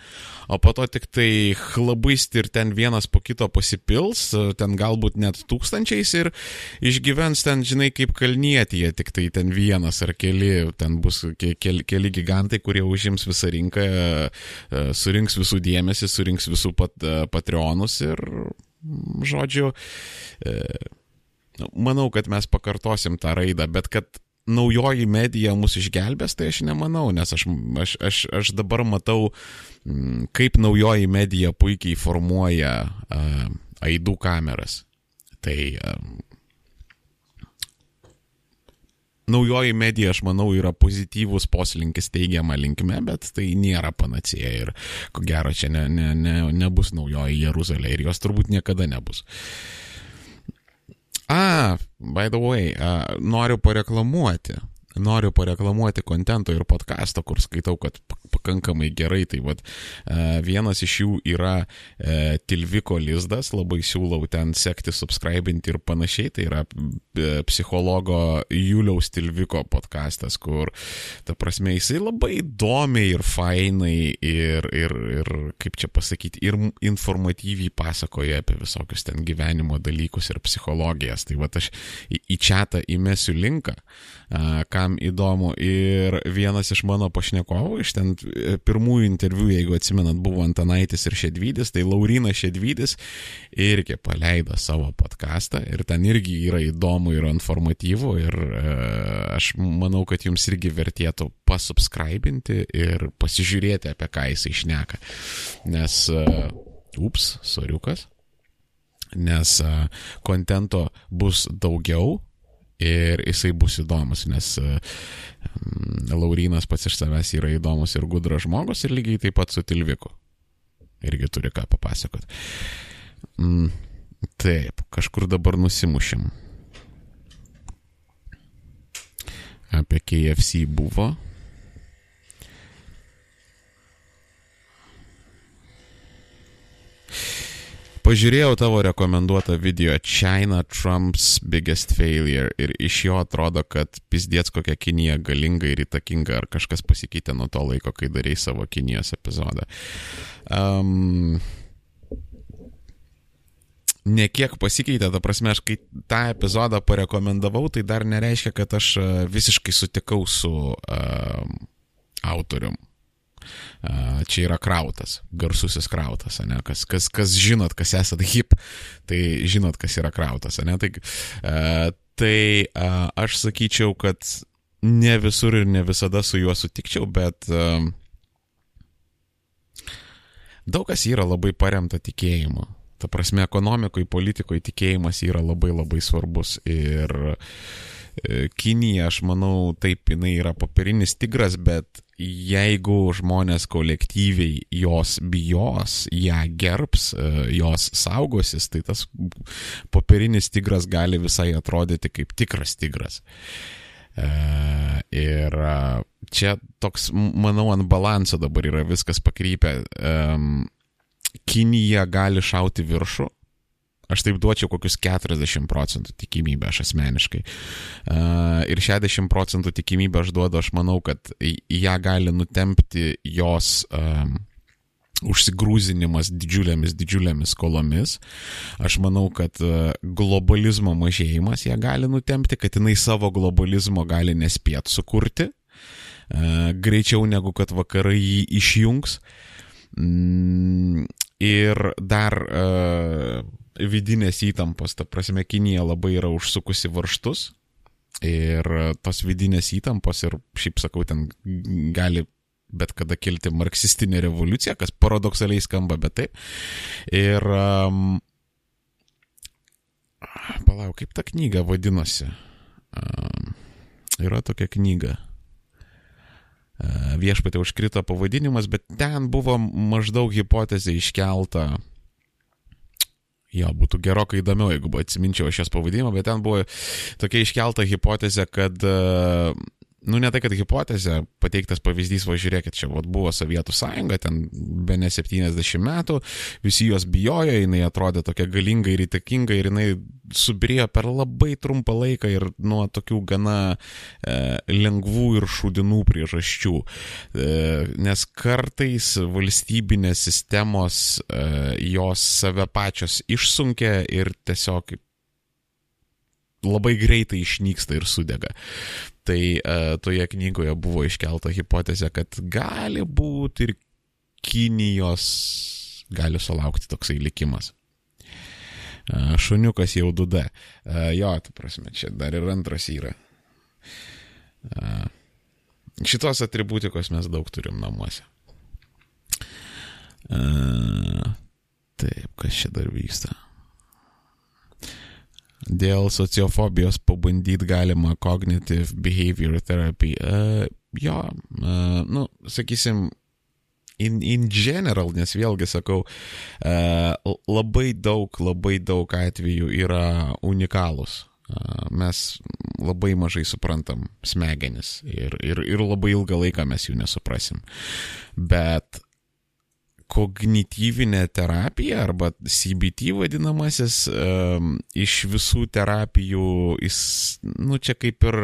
o po to tik tai chlabaisti ir ten vienas po kito pasipils, ten galbūt net tūkstančiais ir išgyvens ten, žinai, kaip kalnietyje, tik tai ten vienas ar keli, ten bus keli, keli gigantai, kurie užims visą rinką, e, surinks visų dėmesį, surinks visų pat, e, patreonus ir, žodžiu, e, manau, kad mes pakartosim tą raidą, bet kad naujoji medija mus išgelbės, tai aš nemanau, nes aš, aš, aš, aš dabar matau, mm, kaip naujoji medija puikiai formuoja uh, aidų kameras. Tai uh, naujoji medija, aš manau, yra pozityvus poslinkis teigiama linkme, bet tai nėra panacėja ir ko gero čia ne, ne, ne, nebus naujoji Jeruzalė ir jos turbūt niekada nebus. A, by the way, a, noriu pareklamuoti noriu pareklamuoti kontento ir podcast'o, kur skaitau, kad pakankamai gerai. Tai vad, e, vienas iš jų yra e, Tilviko lizdas, labai siūlau ten sekti, subscribinti ir panašiai. Tai yra e, psichologo Juliaus Tilviko podcastas, kur, ta prasme, jisai labai įdomiai ir fainai ir, ir, ir kaip čia pasakyti, ir informatyviai pasakoja apie visokius ten gyvenimo dalykus ir psichologijas. Tai vad, aš į, į čia įmesiu linką, ką kam įdomu. Ir vienas iš mano pašnekovų, iš ten e, pirmųjų interviu, jeigu atsimenat, buvo Antanaitis ir Šedvydis, tai Laurina Šedvydis irgi paleido savo podcastą ir ten irgi yra įdomu ir informatyvu ir e, aš manau, kad jums irgi vertėtų pasubscribinti ir pasižiūrėti, apie ką jisai išneka. Nes, e, ups, soriukas nes kontento bus daugiau, ir jisai bus įdomus, nes mm, Laurinas pats iš savęs yra įdomus ir gudras žmogus ir lygiai taip pat su Tilviku. Irgi turi ką papasakot. Mm, taip, kažkur dabar nusimušim. Apie KFC buvo. Pažiūrėjau tavo rekomenduotą video China Trump's Biggest Failure ir iš jo atrodo, kad pizdėts kokia Kinija galinga ir įtakinga, ar kažkas pasikeitė nuo to laiko, kai darėjai savo Kinijos epizodą. Um, nekiek pasikeitė, ta prasme, aš kai tą epizodą parekomendavau, tai dar nereiškia, kad aš visiškai sutikau su uh, autorium čia yra krautas, garsusis krautas, ne? Kas, kas, kas žinot, kas esate hip, tai žinot, kas yra krautas, ne? Tai, tai aš sakyčiau, kad ne visur ir ne visada su juo sutikčiau, bet daug kas yra labai paremta tikėjimu. Ta prasme, ekonomikoje, politikoje tikėjimas yra labai labai svarbus ir e, Kinija, aš manau, taip, jinai yra popierinis tigras, bet jeigu žmonės kolektyviai jos bijos, ją gerbs, e, jos saugosis, tai tas popierinis tigras gali visai atrodyti kaip tikras tigras. E, ir e, čia toks, manau, ant balanso dabar yra viskas pakrypę. Kinija gali šauti viršų, Aš taip duočiau kokius 40 procentų tikimybę aš asmeniškai. Uh, ir 60 procentų tikimybę aš duodu, aš manau, kad ją gali nutempti jos um, užsigrūzinimas didžiulėmis, didžiulėmis skolomis. Aš manau, kad globalizmo mažėjimas ją gali nutempti, kad jinai savo globalizmo gali nespėt sukurti uh, greičiau negu kad vakarai jį išjungs. Ir dar uh, vidinės įtampos, ta prasme, Kinija labai yra užsukusi varštus ir tos vidinės įtampos ir šiaip sakau, ten gali bet kada kilti marksistinė revoliucija, kas paradoksaliai skamba, bet taip. Ir um, palauk, kaip ta knyga vadinosi? Um, yra tokia knyga. Uh, viešpatė užkrito pavadinimas, bet ten buvo maždaug hipotezė iškelta. Jo, būtų gerokai įdomiau, jeigu atsiminčiau aš jos pavadinimą, bet ten buvo tokia iškelta hipotezė, kad nu ne tai, kad hipotezė, pateiktas pavyzdys, va žiūrėkit, čia vat, buvo Sovietų sąjunga, ten be ne 70 metų, visi jos bijojo, jinai atrodė tokia galinga ir įtakinga ir jinai subirėjo per labai trumpą laiką ir nuo tokių gana e, lengvų ir šūdinų priežasčių. E, nes kartais valstybinės sistemos e, jos save pačios išsunkia ir tiesiog labai greitai išnyksta ir sudega. Tai uh, toje knygoje buvo iškelta hipotezė, kad gali būti ir Kinijos gali sulaukti toksai likimas. Uh, šuniukas jau duda. Uh, jo, tu prasme, čia dar ir antras yra. šitos atributikos mes daug turim namuose. Uh, taip, kas čia dar vyksta? Dėl sociofobijos pabandyti galima cognitive behavior therapy. Uh, jo, uh, nu, sakysim, in, in general, nes vėlgi sakau, uh, labai daug, labai daug atvejų yra unikalūs. Uh, mes labai mažai suprantam smegenis ir, ir, ir labai ilgą laiką mes jų nesuprasim. Bet kognityvinė terapija arba CBT vadinamasis iš visų terapijų, jis, nu čia kaip ir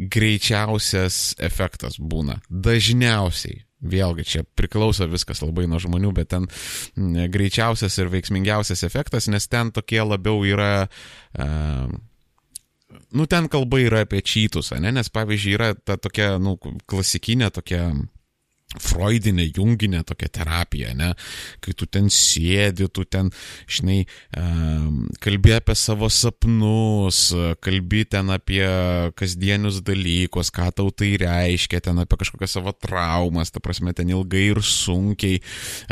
greičiausias efektas būna. Dažniausiai. Vėlgi, čia priklauso viskas labai nuo žmonių, bet ten greičiausias ir veiksmingiausias efektas, nes ten tokie labiau yra... Uh, nu, ten kalba yra apie čytus, ne? nes pavyzdžiui yra ta tokia, nu, klasikinė tokia Freudinė, junginė tokia terapija, ne, kai tu ten sėdi, tu ten, žinai, kalbė apie savo sapnus, kalbė ten apie kasdienius dalykus, ką tau tai reiškia, ten apie kažkokias savo traumas, ta prasme, ten ilgai ir sunkiai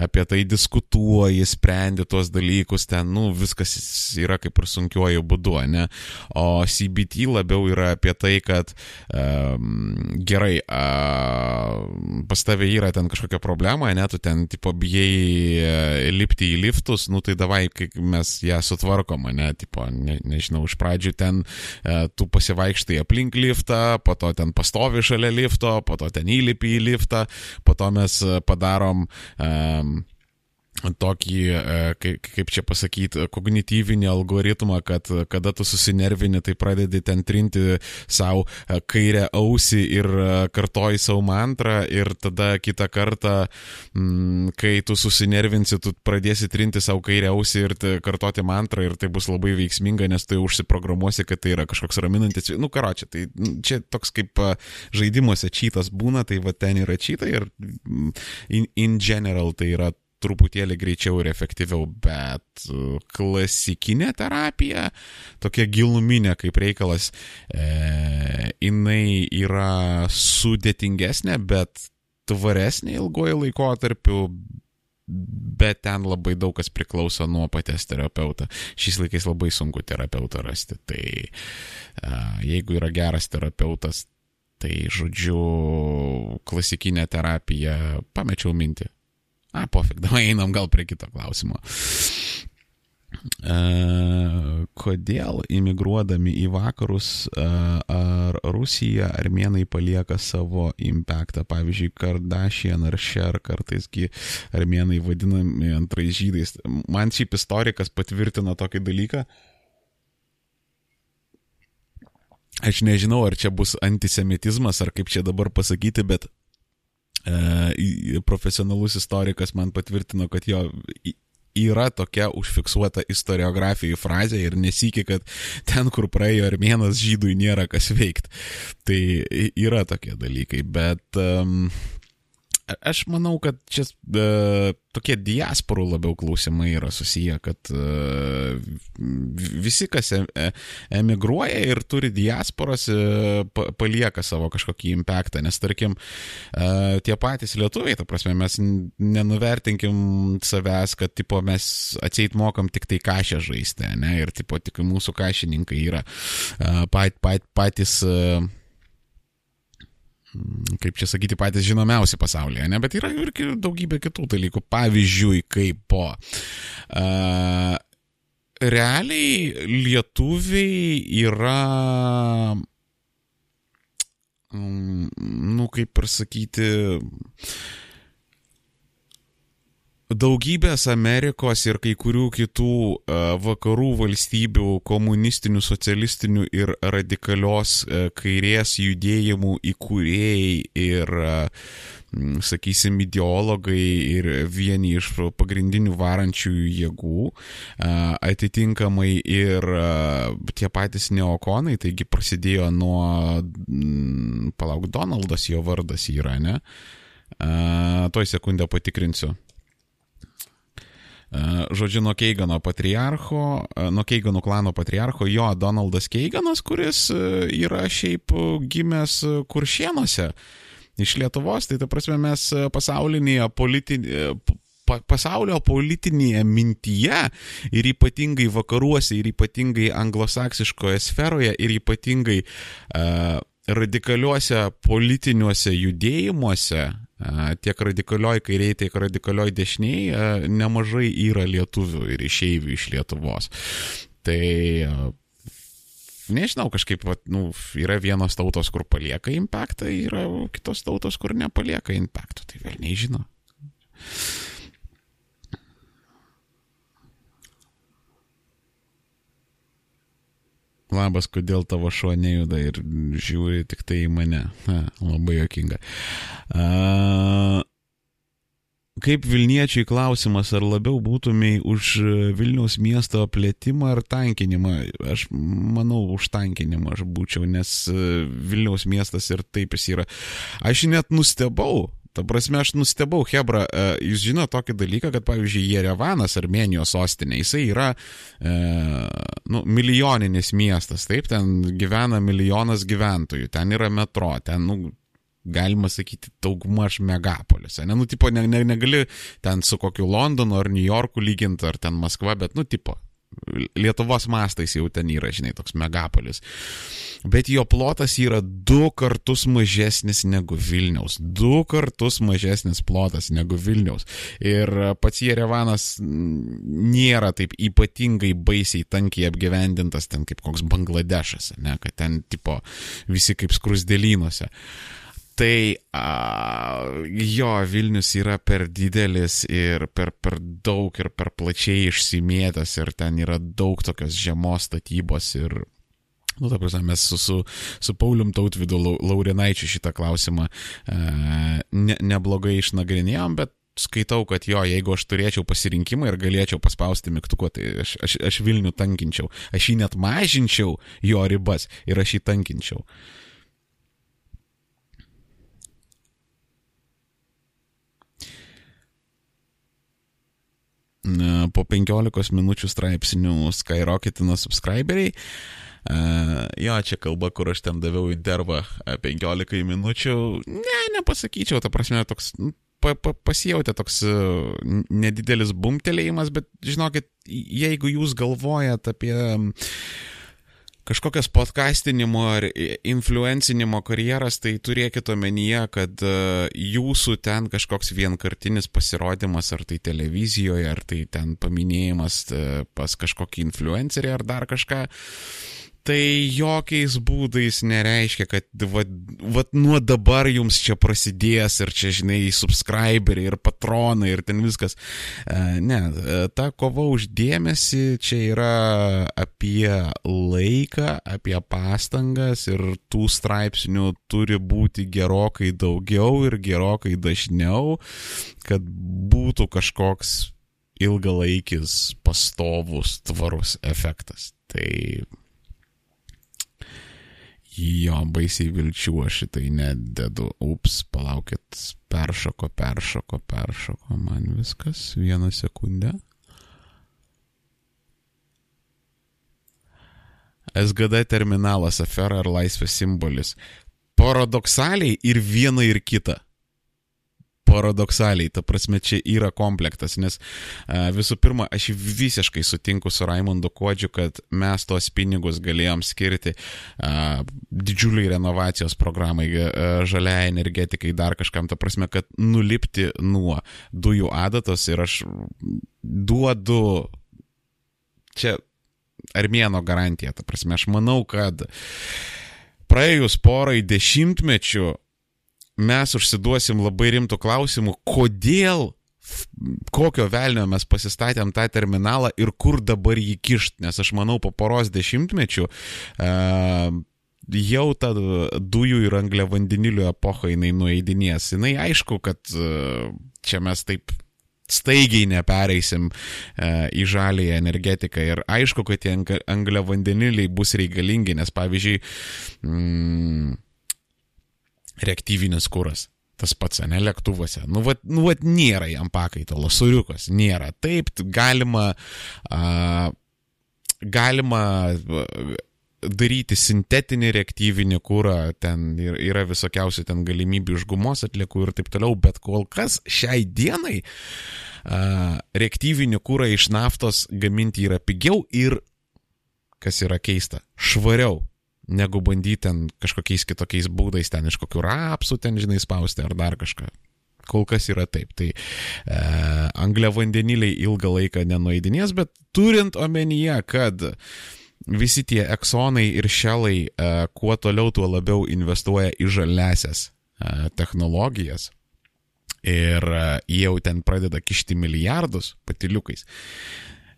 apie tai diskutuoji, sprendi tuos dalykus, ten, nu, viskas yra kaip ir sunkiuoju būdu, ne, o CBT labiau yra apie tai, kad um, gerai, uh, pas tavai yra ten kažkokia problema, ne, tu ten, tipo, bijai e, lipti į liftus, nu tai davai, kai mes ją sutvarkom, ne, tipo, ne, nežinau, iš pradžių ten e, tu pasivaikštai aplink liftą, po to ten pastovi šalia lifto, po to ten įlipi į liftą, po to mes padarom um, tokį, e, kaip čia pasakyti, kognityvinį algoritmą, kad kada tu susinervini, tai pradedi ten trinti savo e, kairę ausį ir e, kartoji savo mantrą ir tada kitą kartą, mm, kai tu susinervinsi, tu pradėsi trinti savo kairę ausį ir kartoti mantrą ir tai bus labai veiksminga, nes tu užsiprogramuosi, kad tai yra kažkoks raminantis, nu karo čia, tai čia toks kaip žaidimuose čytas būna, tai va ten yra čytai ir mm, in, in general tai yra truputėlį greičiau ir efektyviau, bet e, klasikinė terapija, tokia giluminė kaip reikalas, e, jinai yra sudėtingesnė, bet tvaresnė ilgoji laikotarpiu, bet ten labai daug kas priklauso nuo paties terapeuto. Šiais laikais labai sunku terapeutą rasti, tai e, jeigu yra geras terapeutas, tai žodžiu, klasikinė terapija, pamečiau mintį. A, pofik, davai einam gal prie kito klausimo. Uh, kodėl imigruodami į vakarus uh, ar Rusija, armenai palieka savo impactą, pavyzdžiui, Kardashian ar Šer, kartaisgi armenai vadinami antrais žydais. Man šiaip istorikas patvirtina tokį dalyką. Aš nežinau, ar čia bus antisemitizmas, ar kaip čia dabar pasakyti, bet profesionalus istorikas man patvirtino, kad jo yra tokia užfiksuota istoriografijai frazė ir nesikė, kad ten, kur praėjo armėnas, žydui nėra kas veikti. Tai yra tokie dalykai, bet um, aš manau, kad čia uh, tokie diasporų labiau klausimai yra susiję, kad uh, visi, kas e, e emigruoja ir turi diasporas, uh, palieka savo kažkokį impactą, nes tarkim, uh, tie patys lietuviai, ta prasme, mes nenuvertinkim savęs, kad tipo, mes atseit mokam tik tai kažę žaisti, ne, ir tipo, tik mūsų kašininkai yra uh, pat, pat, patys Mm, kaip čia sakyti, patys žinomiausi pasaulyje, ne, bet yra ir daugybė kitų dalykų. Pavyzdžiui, kaip po. Uh, realiai lietuviai yra, um, nu kaip ir sakyti, uh, daugybės Amerikos ir kai kurių kitų uh, vakarų valstybių komunistinių, socialistinių ir radikalios uh, kairės judėjimų įkūrėjai ir, uh, sakysim, ideologai ir vieni iš pagrindinių varančiųjų jėgų, atitinkamai ir tie patys neokonai, taigi prasidėjo nuo, palauk, Donaldas jo vardas yra, ne? Toj sekundę patikrinsiu. Žodžiu, nuo Keigano patriarcho, nuo Keigano klano patriarcho, jo Donaldas Keiganas, kuris yra šiaip gimęs kuršienuose iš Lietuvos, tai ta prasme mes pasaulinėje politinėje pasaulio politinėje mintyje ir ypatingai vakaruose, ir ypatingai anglosaksiškoje sferoje, ir ypatingai uh, radikaliuose politiniuose judėjimuose, tiek radikalioj kairiai, tiek radikalioj dešiniai, nemažai yra lietuvių ir išeivių iš Lietuvos. Tai nežinau, kažkaip, vat, nu, yra vienos tautos, kur palieka impaktą, yra kitos tautos, kur nepalieka impaktų, tai vėl nežinau. Labas, kodėl tavo šuo nejuda ir žiūri tik tai į mane. Ha, labai jokinga. A, kaip Vilniečiai klausimas, ar labiau būtumai už Vilniaus miesto plėtimą ar tankinimą? Aš manau, už tankinimą aš būčiau, nes Vilniaus miestas ir taip jis yra. Aš net nustebau, Ta prasme, aš nustebau, Hebra, e, jūs žinote tokį dalyką, kad, pavyzdžiui, Jerevanas, Armenijos sostinė, jisai yra e, nu, milijoninis miestas, taip, ten gyvena milijonas gyventojų, ten yra metro, ten, nu, galima sakyti, daugmaž megapolis. Ne, nu, tipo, ne, ne, negali ten su kokiu Londonu ar New Yorku lyginti, ar ten Maskva, bet, nu, tipo, Lietuvos mastais jau ten yra, žinai, toks megapolis. Bet jo plotas yra du kartus mažesnis negu Vilniaus. Du kartus mažesnis plotas negu Vilniaus. Ir pats Jerevanas nėra taip ypatingai baisiai tankiai apgyvendintas ten kaip koks Bangladešas, ne, kad ten tipo visi kaip skrusdėlynuose. Tai a, jo, Vilnius yra per didelis ir per, per daug ir per plačiai išsimėtas ir ten yra daug tokios žemos statybos ir Nu, ta prasme, mes su, su, su Paulium Tautvidu Laurinaičiu šitą klausimą e, ne, neblogai išnagrinėjom, bet skaitau, kad jo, jeigu aš turėčiau pasirinkimą ir galėčiau paspausti mygtuko, tai aš, aš, aš Vilnių tankinčiau. Aš jį net mažinčiau jo ribas ir aš jį tankinčiau. E, po 15 minučių straipsnių skyrocketina subscriberiai. Uh, jo, čia kalba, kur aš ten daviau į dervą 15 minučių. Ne, nepasakyčiau, ta prasme, toks pa, pa, pasijautė toks uh, nedidelis bumtelėjimas, bet žinokit, jeigu jūs galvojat apie uh, kažkokias podcastinimo ar influencinimo karjeras, tai turėkit omenyje, kad e, jūsų ten kažkoks vienkartinis pasirodymas, ar tai televizijoje, ar tai ten paminėjimas e, pas kažkokį influencerį ar dar kažką, tai jokiais būdais nereiškia, kad vat, vat nuo dabar jums čia prasidės ir čia, žinai, subscriberiai ir patronai ir ten viskas. E, ne, e, ta kova už dėmesį čia yra apie laiką, apie pastangas ir tų straipsnių turi būti gerokai daugiau ir gerokai dažniau, kad būtų kažkoks ilgalaikis, pastovus, tvarus efektas. Tai Jo, baisiai vilčių aš šitai nededu. Ups, palaukit, peršoko, peršoko, peršoko man viskas. Vieną sekundę. SGD terminalas afera ar laisvės simbolis. Paradoksaliai ir viena ir kita paradoksaliai, ta prasme, čia yra komplektas, nes a, visų pirma, aš visiškai sutinku su Raimondu Kodžiu, kad mes tos pinigus galėjom skirti a, didžiuliai renovacijos programai, a, žaliai energetikai, dar kažkam, ta prasme, kad nulipti nuo dujų adatos ir aš duodu čia armėno garantija, ta prasme, aš manau, kad praėjus porai dešimtmečių mes užsiduosim labai rimtų klausimų, kodėl, kokio velnio mes pasistatėm tą terminalą ir kur dabar jį kišt, nes aš manau, po poros dešimtmečių uh, jau ta dujų ir anglio vandenilio epocha jinai nueidinės. Jinai aišku, kad uh, čia mes taip staigiai nepereisim uh, į žalį energetiką. Ir aišku, kad tie anglio vandeniliai bus reikalingi, nes pavyzdžiui, mm, reaktyvinis kuras. Tas pats, ne lėktuvuose. Nu, vat, nu, vat nėra jam pakaitalo, suriukas, nėra. Taip, galima, a, galima daryti sintetinį reaktyvinį kūrą, ten yra visokiausių ten galimybių iš gumos atliekų ir taip toliau, bet kol kas šiai dienai uh, reaktyvinį kūrą iš naftos gaminti yra pigiau ir, kas yra keista, švariau negu bandyti ten kažkokiais kitokiais būdais, ten iš kokių rapsų, ten žinai, spausti ar dar kažką. Kol kas yra taip. Tai e, anglio vandeniliai ilgą laiką nenueidinės, bet turint omenyje, kad visi tie eksonai ir šelai, e, kuo toliau, tuo labiau investuoja į žaliasias e, technologijas. Ir e, jie jau ten pradeda kišti milijardus patiliukais.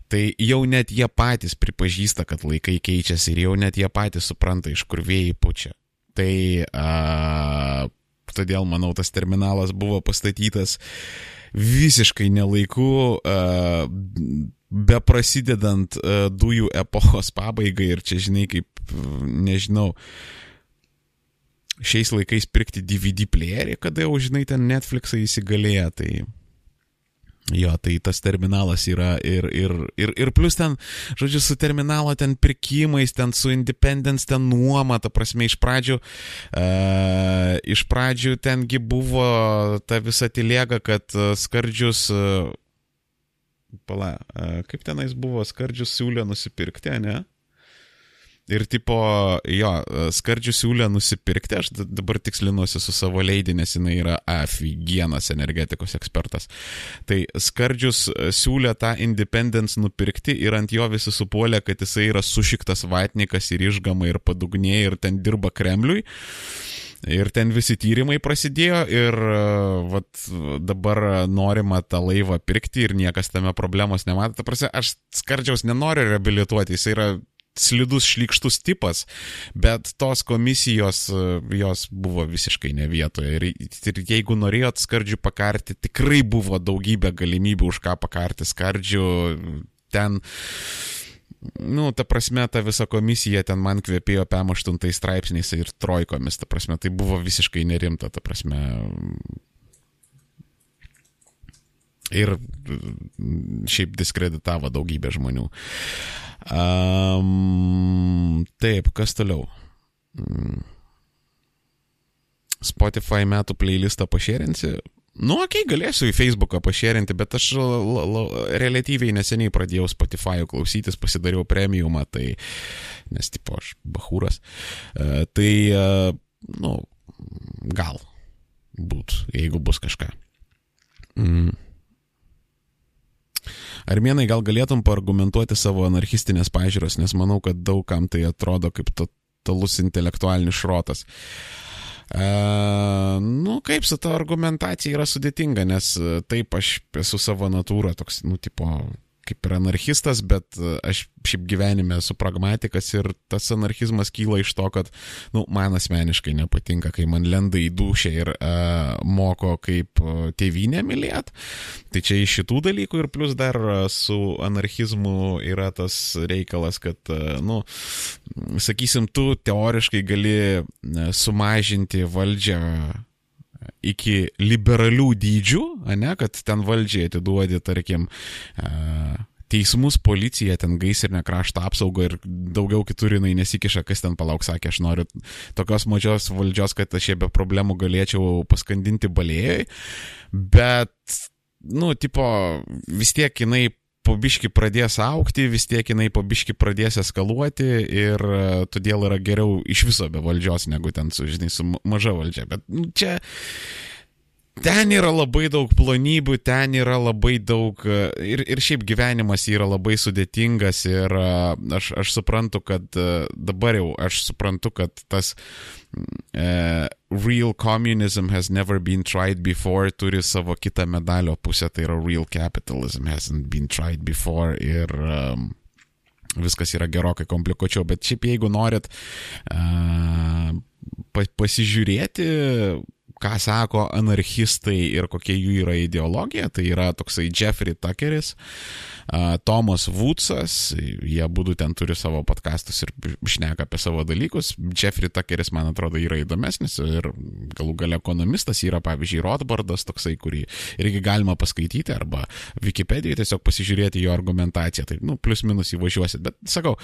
Tai jau net jie patys pripažįsta, kad laikai keičiasi ir jau net jie patys supranta, iš kur vėjai pučia. Tai a, todėl, manau, tas terminalas buvo pastatytas visiškai nelaiku, a, be prasidedant uh, dujų epochos pabaigai ir čia, žinai, kaip, nežinau, šiais laikais pirkti DVD playerį, kada jau, žinai, ten Netflixai įsigalėja, tai Jo, tai tas terminalas yra ir, ir, ir, ir plus ten, žodžiu, su terminalo ten pirkimais, ten su Independence, ten nuoma, ta prasme, iš pradžių, uh, iš pradžių tengi buvo ta visa tilėga, kad skardžius uh, pala, kaip tenais buvo, skardžius siūlė nusipirkti, ne? Ir tipo, jo, skardžių siūlė nusipirkti, aš dabar tikslinuosi su savo leidinė, nes jinai yra afigienas energetikos ekspertas. Tai skardžius siūlė tą Independence nupirkti ir ant jo visi supuolė, kad jisai yra sušiktas vatnikas ir išgama ir padugnė ir ten dirba Kremliui. Ir ten visi tyrimai prasidėjo ir vat, dabar norima tą laivą pirkti ir niekas tame problemos nemato. Ta prasme, aš skardžiaus nenoriu reabilituoti, jis yra slidus šlikštus tipas, bet tos komisijos jos buvo visiškai ne vietoje. Ir, ir jeigu norėjot skardžių pakarti, tikrai buvo daugybė galimybių už ką pakarti skardžių. Ten nu, ta prasme, ta visa komisija ten man kvepėjo PM8 straipsniais ir trojkomis, ta prasme, tai buvo visiškai nerimta, ta prasme. Ir šiaip diskreditavo daugybę žmonių. Um, taip, kas toliau? Spotify metų playlistą pašėrinsi, Nu, okei, okay, galėsiu į Facebooką pašėrinti, bet aš la, la, relatyviai neseniai pradėjau Spotify klausytis, pasidariau premiumą, tai, nes, tipo, aš bahūras. Uh, tai, uh, nu, gal būt, jeigu bus kažką. Mm. Armėnai, gal galėtum paargumentuoti savo anarchistinės pažiūros, nes manau, kad daugam tai atrodo kaip totalus intelektualinis šrotas. E, nu, kaip su ta argumentacija yra sudėtinga, nes e, taip aš esu savo natūra toks, nu, tipo, kaip ir anarchistas, bet e, aš šiaip gyvenime esu pragmatikas ir tas anarchizmas kyla iš to, kad, nu, man asmeniškai nepatinka, kai man lenda į dušę ir uh, moko, kaip uh, tėvynę mylėt. Tai čia iš šitų dalykų ir plus dar su anarchizmu yra tas reikalas, kad, uh, nu, sakysim, tu teoriškai gali sumažinti valdžią iki liberalių dydžių, ne, kad ten valdžiai atiduodi, tarkim, teismus, policiją, ten gaisrinę krašto apsaugą ir daugiau kitur jinai nesikiša, kas ten palauk, sakė, aš noriu tokios mažios valdžios, kad aš jie be problemų galėčiau paskandinti balėjai, bet, nu, tipo, vis tiek jinai pabiški pradės aukti, vis tiek jinai pabiški pradės eskaluoti ir e, todėl yra geriau iš viso be valdžios, negu ten su, žinai, su maža valdžia. Bet nu, čia ten yra labai daug plonybių, ten yra labai daug ir, ir šiaip gyvenimas yra labai sudėtingas ir aš, aš suprantu, kad dabar jau aš suprantu, kad tas uh, real communism has never been tried before turi savo kitą medalio pusę, tai yra real capitalism hasn't been tried before ir um, viskas yra gerokai komplikuočiau, bet šiaip jeigu norit uh, pa pasižiūrėti, ką sako anarchistai ir kokia jų yra ideologija, tai yra toksai Jeffrey Tuckeris, Tomas Woodsas, jie būtų ten turi savo podkastus ir šneka apie savo dalykus. Jeffrey Tuckeris, man atrodo, yra įdomesnis ir galų gale ekonomistas yra, pavyzdžiui, Rothbardas, toksai, kurį irgi galima paskaityti arba Wikipedijoje tiesiog pasižiūrėti jo argumentaciją. Tai, nu, plus minus įvažiuosit. Bet sakau,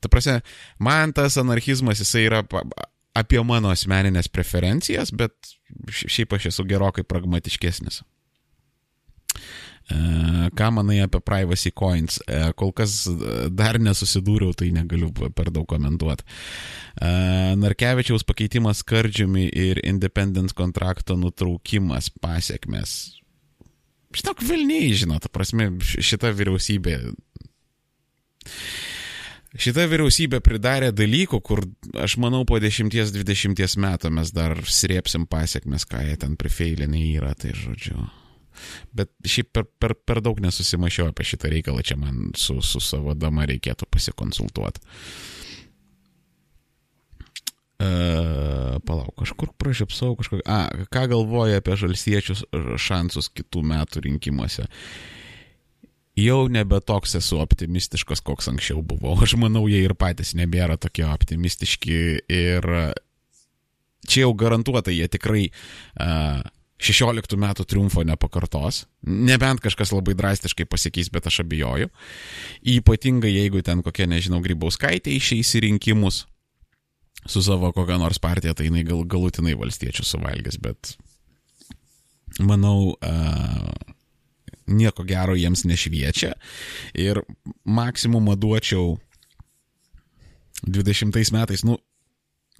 ta prasme, man tas anarchizmas, jisai yra apie mano asmeninės preferencijas, bet šiaip aš esu gerokai pragmatiškesnis. E, ką manai apie Privacy Coins? E, kol kas dar nesusidūriau, tai negaliu per daug komentuoti. E, Narkevičiaus pakeitimas skardžiumi ir independent kontrakto nutraukimas pasiekmes. Štok Vilniai, žinot, prasme, šita vyriausybė Šita vyriausybė pridarė dalykų, kur aš manau po 10-20 metų mes dar srėpsim pasiekmes, ką jie ten prifeilinė yra, tai žodžiu. Bet šiaip per, per, per daug nesusimašiau apie šitą reikalą, čia man su, su savo dama reikėtų pasikonsultuoti. Uh, palauk, kažkur pražiopsau kažkokį. A, ką galvoja apie žalsiečius šansus kitų metų rinkimuose? Uh, jau nebe toks esu optimistiškas, koks anksčiau buvau. Aš manau, jie ir patys nebėra tokie optimistiški ir čia jau garantuotai jie tikrai uh, 16 metų triumfo nepakartos, nebent kažkas labai drastiškai pasikeis, bet aš abejoju. Ypatingai jeigu ten kokia, nežinau, grybauskaitė išeis į rinkimus su savo kokią nors partiją, tai jinai gal, galutinai valstiečių suvalgys, bet manau, uh, nieko gero jiems nešviečia. Ir maksimumą duočiau 20 metais, nu,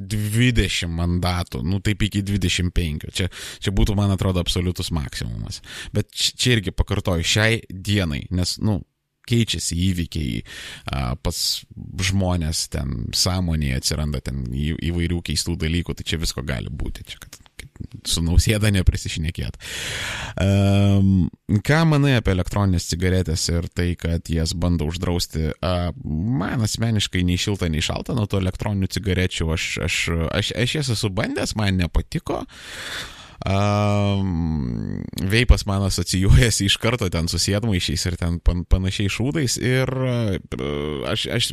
20 mandatų, nu taip iki 25. Čia, čia būtų, man atrodo, absoliutus maksimumas. Bet čia irgi pakartoju, šiai dienai, nes, nu, keičiasi įvykiai, pas žmonės ten sąmonėje atsiranda ten įvairių keistų dalykų, tai čia visko gali būti. Čia, kad su nausėda neprisišnekėt. Um, ką manai apie elektroninės cigaretės ir tai, kad jas bando uždrausti? Uh, man asmeniškai nei šilta, nei šalta nuo tų elektroninių cigarečių. Aš, aš, aš, aš jas esu bandęs, man nepatiko. Uh, Um, veipas man asocijuojasi iš karto ten su sėdmaišiais ir ten pan, panašiai šūdais ir uh, aš, aš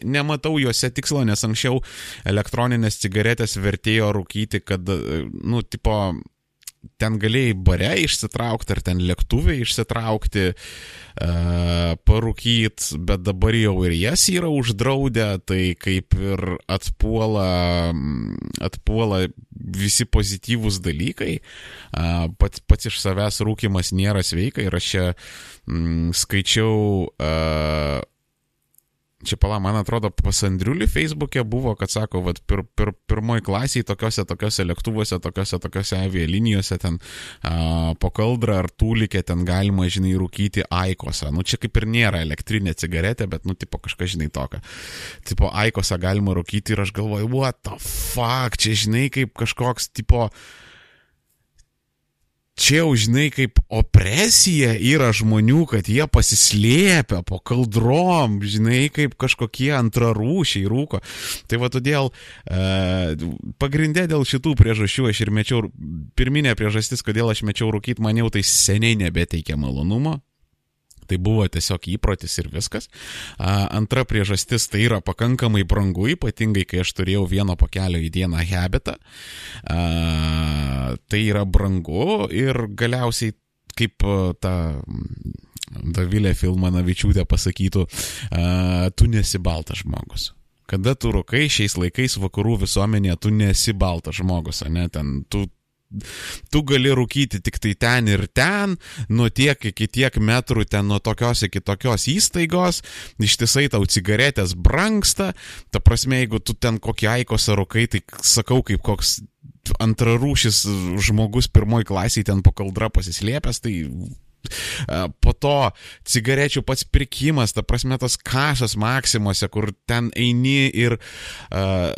nematau juose tikslo, nes anksčiau elektroninės cigaretės vertėjo rūkyti, kad, nu, tipo, ten galėjai bare išsitraukti, ar ten lėktuvai išsitraukti, uh, parūkyt, bet dabar jau ir jas yra uždraudę, tai kaip ir atpuola, atpuola visi pozityvūs dalykai. Uh, pats, pats iš savęs rūkimas nėra sveika ir aš čia mm, skaičiau uh, Čia pala, man atrodo, pas Andriulį Facebook'e buvo, kad sako, vad, pir, pir, pirmoji klasiai tokiuose, tokiuose lėktuvuose, tokiuose, tokiuose avialinijose, ten a, po kaldrą ar tūlikė ten galima, žinai, rūkyti aikosą. Nu, čia kaip ir nėra elektrinė cigaretė, bet, nu, tipo kažkas, žinai, tokio. Tipo, aikosą galima rūkyti ir aš galvoju, what the fuck, čia, žinai, kaip kažkoks, tipo, čia jau žinai kaip opresija yra žmonių, kad jie pasislėpia po kaldrom, žinai, kaip kažkokie antrarūšiai rūko. Tai va todėl e, pagrindė dėl šitų priežasčių aš ir mečiau, pirminė priežastis, kodėl aš mečiau rūkyti, man jau tai seniai nebeteikia malonumo, Tai buvo tiesiog įprotis ir viskas. Antra priežastis tai yra pakankamai brangu, ypatingai kai aš turėjau vieno pakelio į dieną habitą. Tai yra brangu ir galiausiai kaip ta Davilė Filmanavičiūtė pasakytų, tu nesi baltas žmogus kada tu rūkai šiais laikais vakarų visuomenėje, tu nesi baltas žmogus, ne, ten tu Tu gali rūkyti tik tai ten ir ten, nuo tiek iki tiek metrų ten nuo tokios iki tokios įstaigos, ištisai tau cigaretės branksta, ta prasme, jeigu tu ten kokį aikosą rūkai, tai sakau kaip koks antrarūšis žmogus pirmoji klasiai ten po kaldra pasislėpęs, tai Po to cigarečių pats pirkimas, ta prasme tas kašas Maksimuose, kur ten eini ir uh,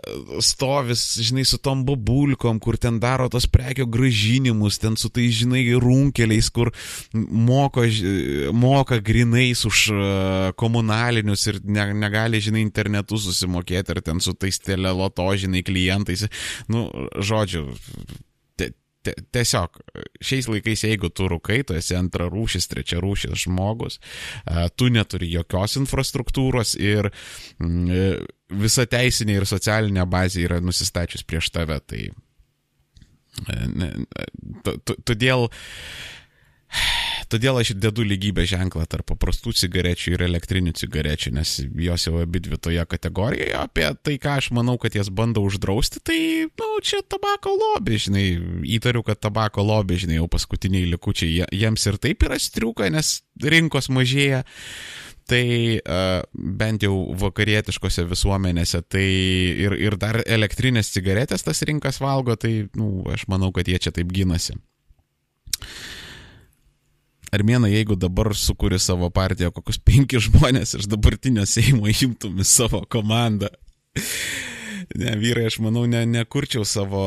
stovis, žinai, su tom babulkom, kur ten daro tos prekio gražinimus, ten su tai, žinai, runkeliais, kur moko, moka grinais už uh, komunalinius ir ne, negali, žinai, internetu susimokėti, ar ten su tais teleloto, žinai, klientais. Nu, žodžiu, tiesiog šiais laikais, jeigu tu rūkai, tu esi antra rūšis, trečia rūšis žmogus, tu neturi jokios infrastruktūros ir mm, visa teisinė ir socialinė bazė yra nusistačius prieš tave. Tai todėl Todėl aš dedu lygybę ženklą tarp paprastų cigarečių ir elektrinių cigarečių, nes jos jau abi dvi toje kategorijoje. Apie tai, ką aš manau, kad jas bando uždrausti, tai, na, nu, čia tabako lobby, žinai, įtariu, kad tabako lobby, žinai, jau paskutiniai likučiai, jiems ir taip yra striuka, nes rinkos mažėja tai uh, bent jau vakarietiškose visuomenėse, tai ir, ir dar elektrinės cigaretės tas rinkas valgo, tai, nu, aš manau, kad jie čia taip gynasi. Armėna, jeigu dabar sukūri savo partiją, kokius penki žmonės iš dabartinio Seimo imtum į savo komandą. Ne, vyrai, aš manau, ne, nekurčiau, savo,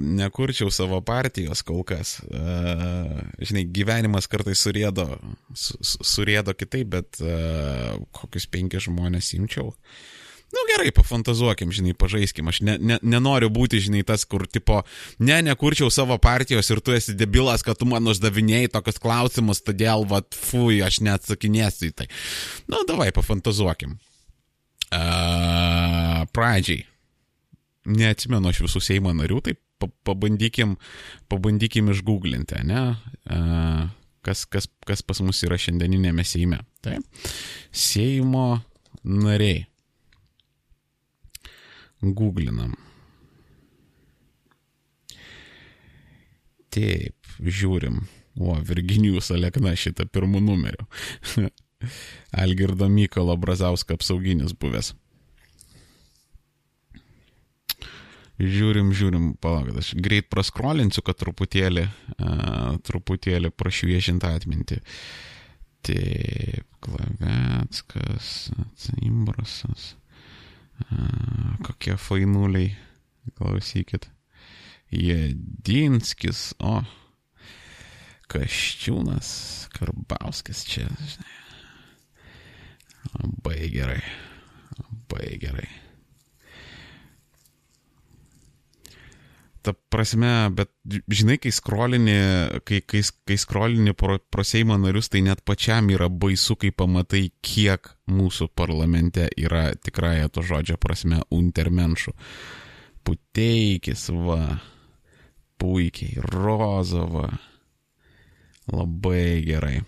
nekurčiau savo partijos kol kas. Uh, žinai, gyvenimas kartais surėdo, su, surėdo kitaip, bet uh, kokius penki žmonės imčiau. Uh, Nu gerai, pafantazuokim, žinai, pažaiskim. Aš ne, ne, nenoriu būti, žinai, tas, kur, tipo, ne, nekurčiau savo partijos ir tu esi debilas, kad tu man uždavinėjai tokius klausimus, todėl, vad, fui, aš neatsakinėsiu į tai. Nu, davai, pafantazuokim. Uh, pradžiai. Neatsimenu aš visų Seimo narių, tai pabandykim, pabandykim išgooglinti, ne? Uh, kas, kas, kas pas mus yra šiandieninėme Seime. Tai Seimo nariai. Googlinam. Taip, žiūrim. O, Virginijus Alekna šitą pirmų numerių. Algirdo Mykolo Brazausko apsauginis buvęs. Žiūrim, žiūrim, palaukit, aš greit praskrolinsiu, kad truputėlį, uh, truputėlį prašviešinti atmintį. Taip, Klavetskas, Imbrasas. Kokie fainuliai. Klausykit. Jedinskis, o. Kaščiūnas, Karbauskis čia, žinai. Labai gerai. Labai gerai. Ta prasme, bet žinai, kai skrolini, kai, kai, kai skrolini pro, pro Seimo narius, tai net pačiam yra baisu, kai pamatai, kiek mūsų parlamente yra tikrąją to žodžio prasme untermenšų. Puteikis, va, puikiai, Rozova, labai gerai.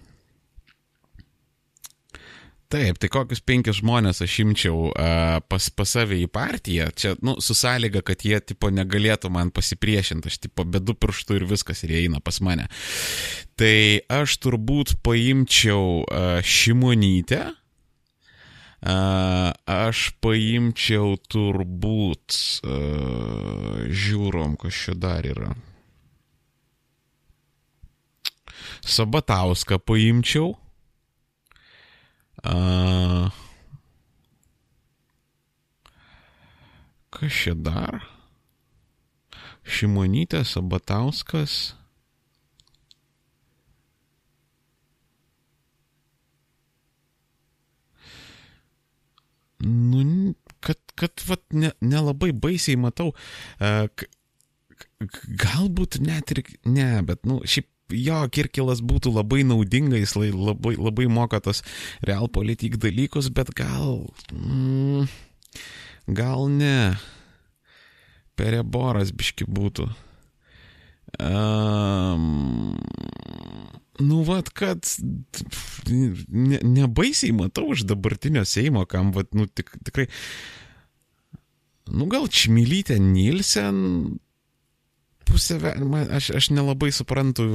Taip, tai kokius penkis žmonės aš imčiau uh, pas, pas save į partiją, čia, nu, su sąlyga, kad jie, tipo, negalėtų man pasipriešinti, aš, tipo, bedu pirštų ir viskas, ir jie eina pas mane. Tai aš turbūt paimčiau uh, Šimonytę, uh, aš paimčiau turbūt, uh, žiūrom, kas čia dar yra. Sabatauską paimčiau. A... Kas čia dar? Šimonytė, Sabatauskas. Nu, kad, kad vat, nelabai ne, ne baisiai matau. Uh, galbūt net ir ne, bet, nu, šiaip jo, Kirkilas būtų labai naudinga, jis labai, labai moka tos realpolitik dalykus, bet gal... Mm, gal ne. Pereboras biški būtų. Um, nu, vad, kad ne, nebaisiai matau iš dabartinio Seimo, kam, vad, nu, tik, tikrai. Nu, gal Čmilytė Nilsen pusė, aš, aš nelabai suprantu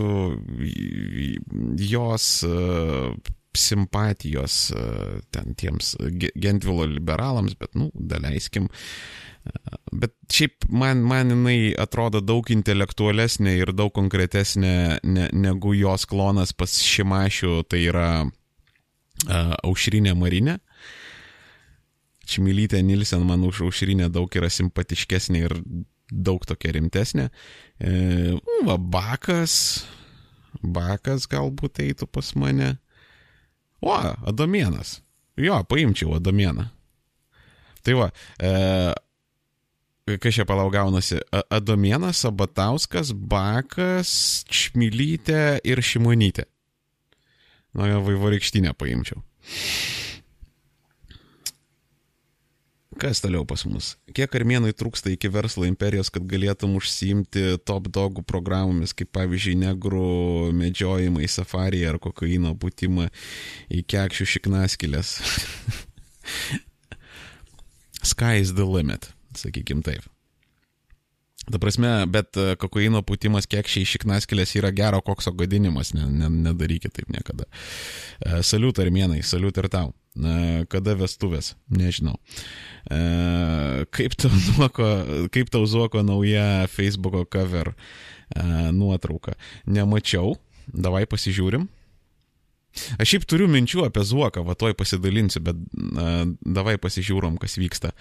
jos uh, simpatijos uh, ten tiems Gentvilo liberalams, bet, nu, daleiskim. Uh, bet šiaip man, man jinai atrodo daug intelektualesnė ir daug konkretesnė ne, negu jos klonas pas Šimašių, tai yra uh, Aušrinė Marinė. Čimilytė Nilsen man už Aušrinę daug yra simpatiškesnė ir daug tokia rimtesnė. E, va, bakas, bakas galbūt eitų pas mane. O, Adomienas. Jo, paimčiau Adomieną. Tai va, e, kas čia palaugaunasi, Adomienas, Sabatauskas, Bakas, Čmilytė ir Šimonytė. Na, nu, vaivorykštinę paimčiau. Kas toliau pas mus? Kiek armėnai trūksta iki verslo imperijos, kad galėtum užsiimti top dogų programomis, kaip pavyzdžiui, negrų medžiojimą į safari ar kokaino būtimą į kekščių šiknaskilės? Sky is the limit, sakykim taip. Ta prasme, bet e, kokaino putimas kekščiai šiknaskilės yra gero kokso gadinimas, ne, ne, nedarykit taip niekada. E, saliut armėnai, saliut ir tau. Kada vestuvės, nežinau. E, kaip tau zuoko, kaip tau zuoko nauja Facebook'o cover nuotrauka? Nemačiau, davai pasižiūrim. Aš šiaip turiu minčių apie Zuoką, va toj pasidalinsiu, bet uh, davai pasižiūrom, kas vyksta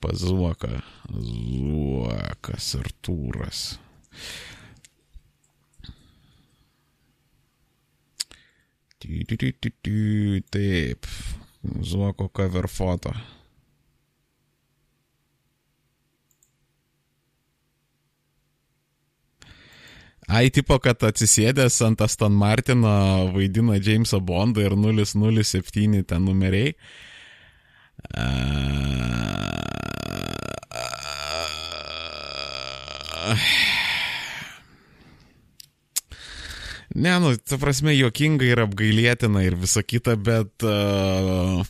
pas Zuoką. Zuokas Artūras. Taip, Zuoko cover foto. Ai, tipo, kad atsisėdęs ant Aston Martino vaidina Jamesą Bondą ir 007 ten numeriai. Ne, nu, ta prasme, jokinga ir apgailėtina ir visa kita, bet uh,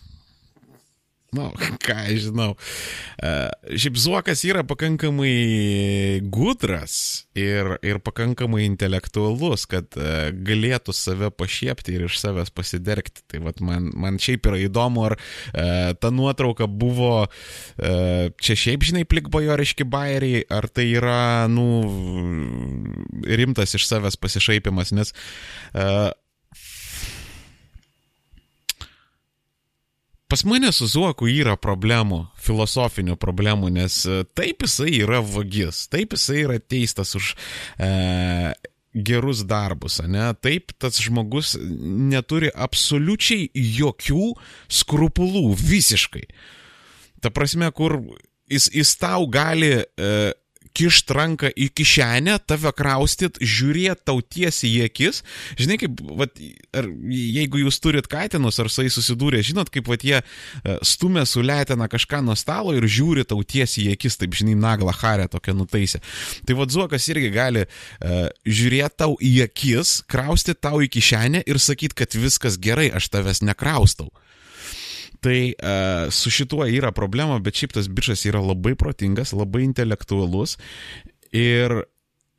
nu, ką aš žinau. Uh, šiaip Zuokas yra pakankamai gudras ir, ir pakankamai intelektualus, kad uh, galėtų save pašiepti ir iš savęs pasidergti. Tai vat, man, man šiaip yra įdomu, ar uh, ta nuotrauka buvo čia šiaip, žinai, plikbajoriški bairiai, ar tai yra, nu, rimtas iš savęs pasišaipimas, nes uh, Pas mane su Zuoku yra problemų, filosofinių problemų, nes e, taip jisai yra vagis, taip jisai yra teistas už e, gerus darbus, ne? Taip tas žmogus neturi absoliučiai jokių skrupulų, visiškai. Ta prasme, kur jis, jis tau gali e, kišt ranką į kišenę, tave kraustyt, žiūrėt tau tiesiai į akis. Žinai, kaip, vat, ar, jeigu jūs turit katinus ar su jais susidūrė, žinot, kaip vat, jie e, stumia suletina kažką nuo stalo ir žiūri tau tiesiai į akis, taip žinai, naglą harę tokią nutaisę. Tai vad Zuokas irgi gali uh, žiūrėti tau į akis, kraustyti tau į kišenę ir sakyti, kad viskas gerai, aš tavęs nekraustau. Tai uh, su šituo yra problema, bet šiaip tas bičias yra labai protingas, labai intelektualus ir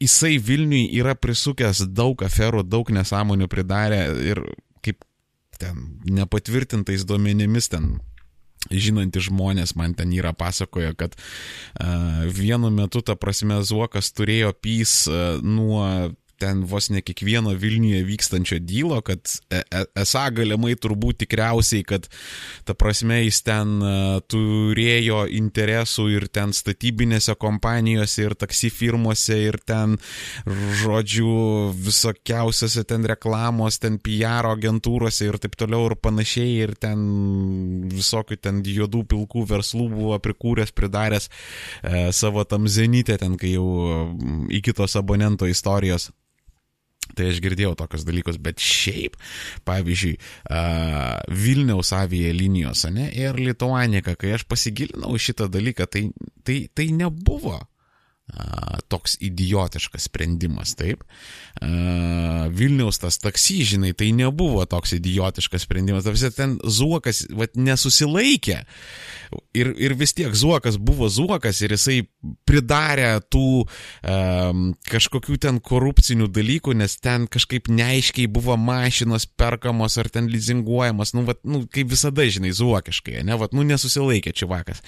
jisai Vilniui yra prisukęs daug aferų, daug nesąmonių pridarę ir kaip ten nepatvirtintais duomenimis ten žinantys žmonės man ten yra pasakoja, kad uh, vienu metu, ta prasme, Zuokas turėjo pys uh, nuo ten vos ne kiekvieno Vilniuje vykstančio dylo, kad e, e, esą galimai turbūt tikriausiai, kad ta prasme jis ten e, turėjo interesų ir ten statybinėse kompanijose, ir taksi firmose, ir ten, žodžiu, visokiausiose ten reklamos, ten PR agentūrose ir taip toliau ir panašiai, ir ten visokių ten juodų pilkų verslų buvo prikūręs, pridaręs e, savo tam zenitę ten, kai jau iki tos abonento istorijos. Tai aš girdėjau tokius dalykus, bet šiaip, pavyzdžiui, uh, Vilniaus avija linijos, ne, ir Lituanika, kai aš pasigilinau šitą dalyką, tai, tai, tai nebuvo toks idiotiškas sprendimas, taip. Vilniaus tas taksi, žinai, tai nebuvo toks idiotiškas sprendimas. Tarsi ten Zuokas vat, nesusilaikė. Ir, ir vis tiek Zuokas buvo Zuokas ir jisai pridarė tų um, kažkokių ten korupcinių dalykų, nes ten kažkaip neaiškiai buvo mašinos perkamos ar ten lizinguojamos, nu, vat, nu kaip visada, žinai, Zuokiškai, ne, vat, nu nesusilaikė čia vakas.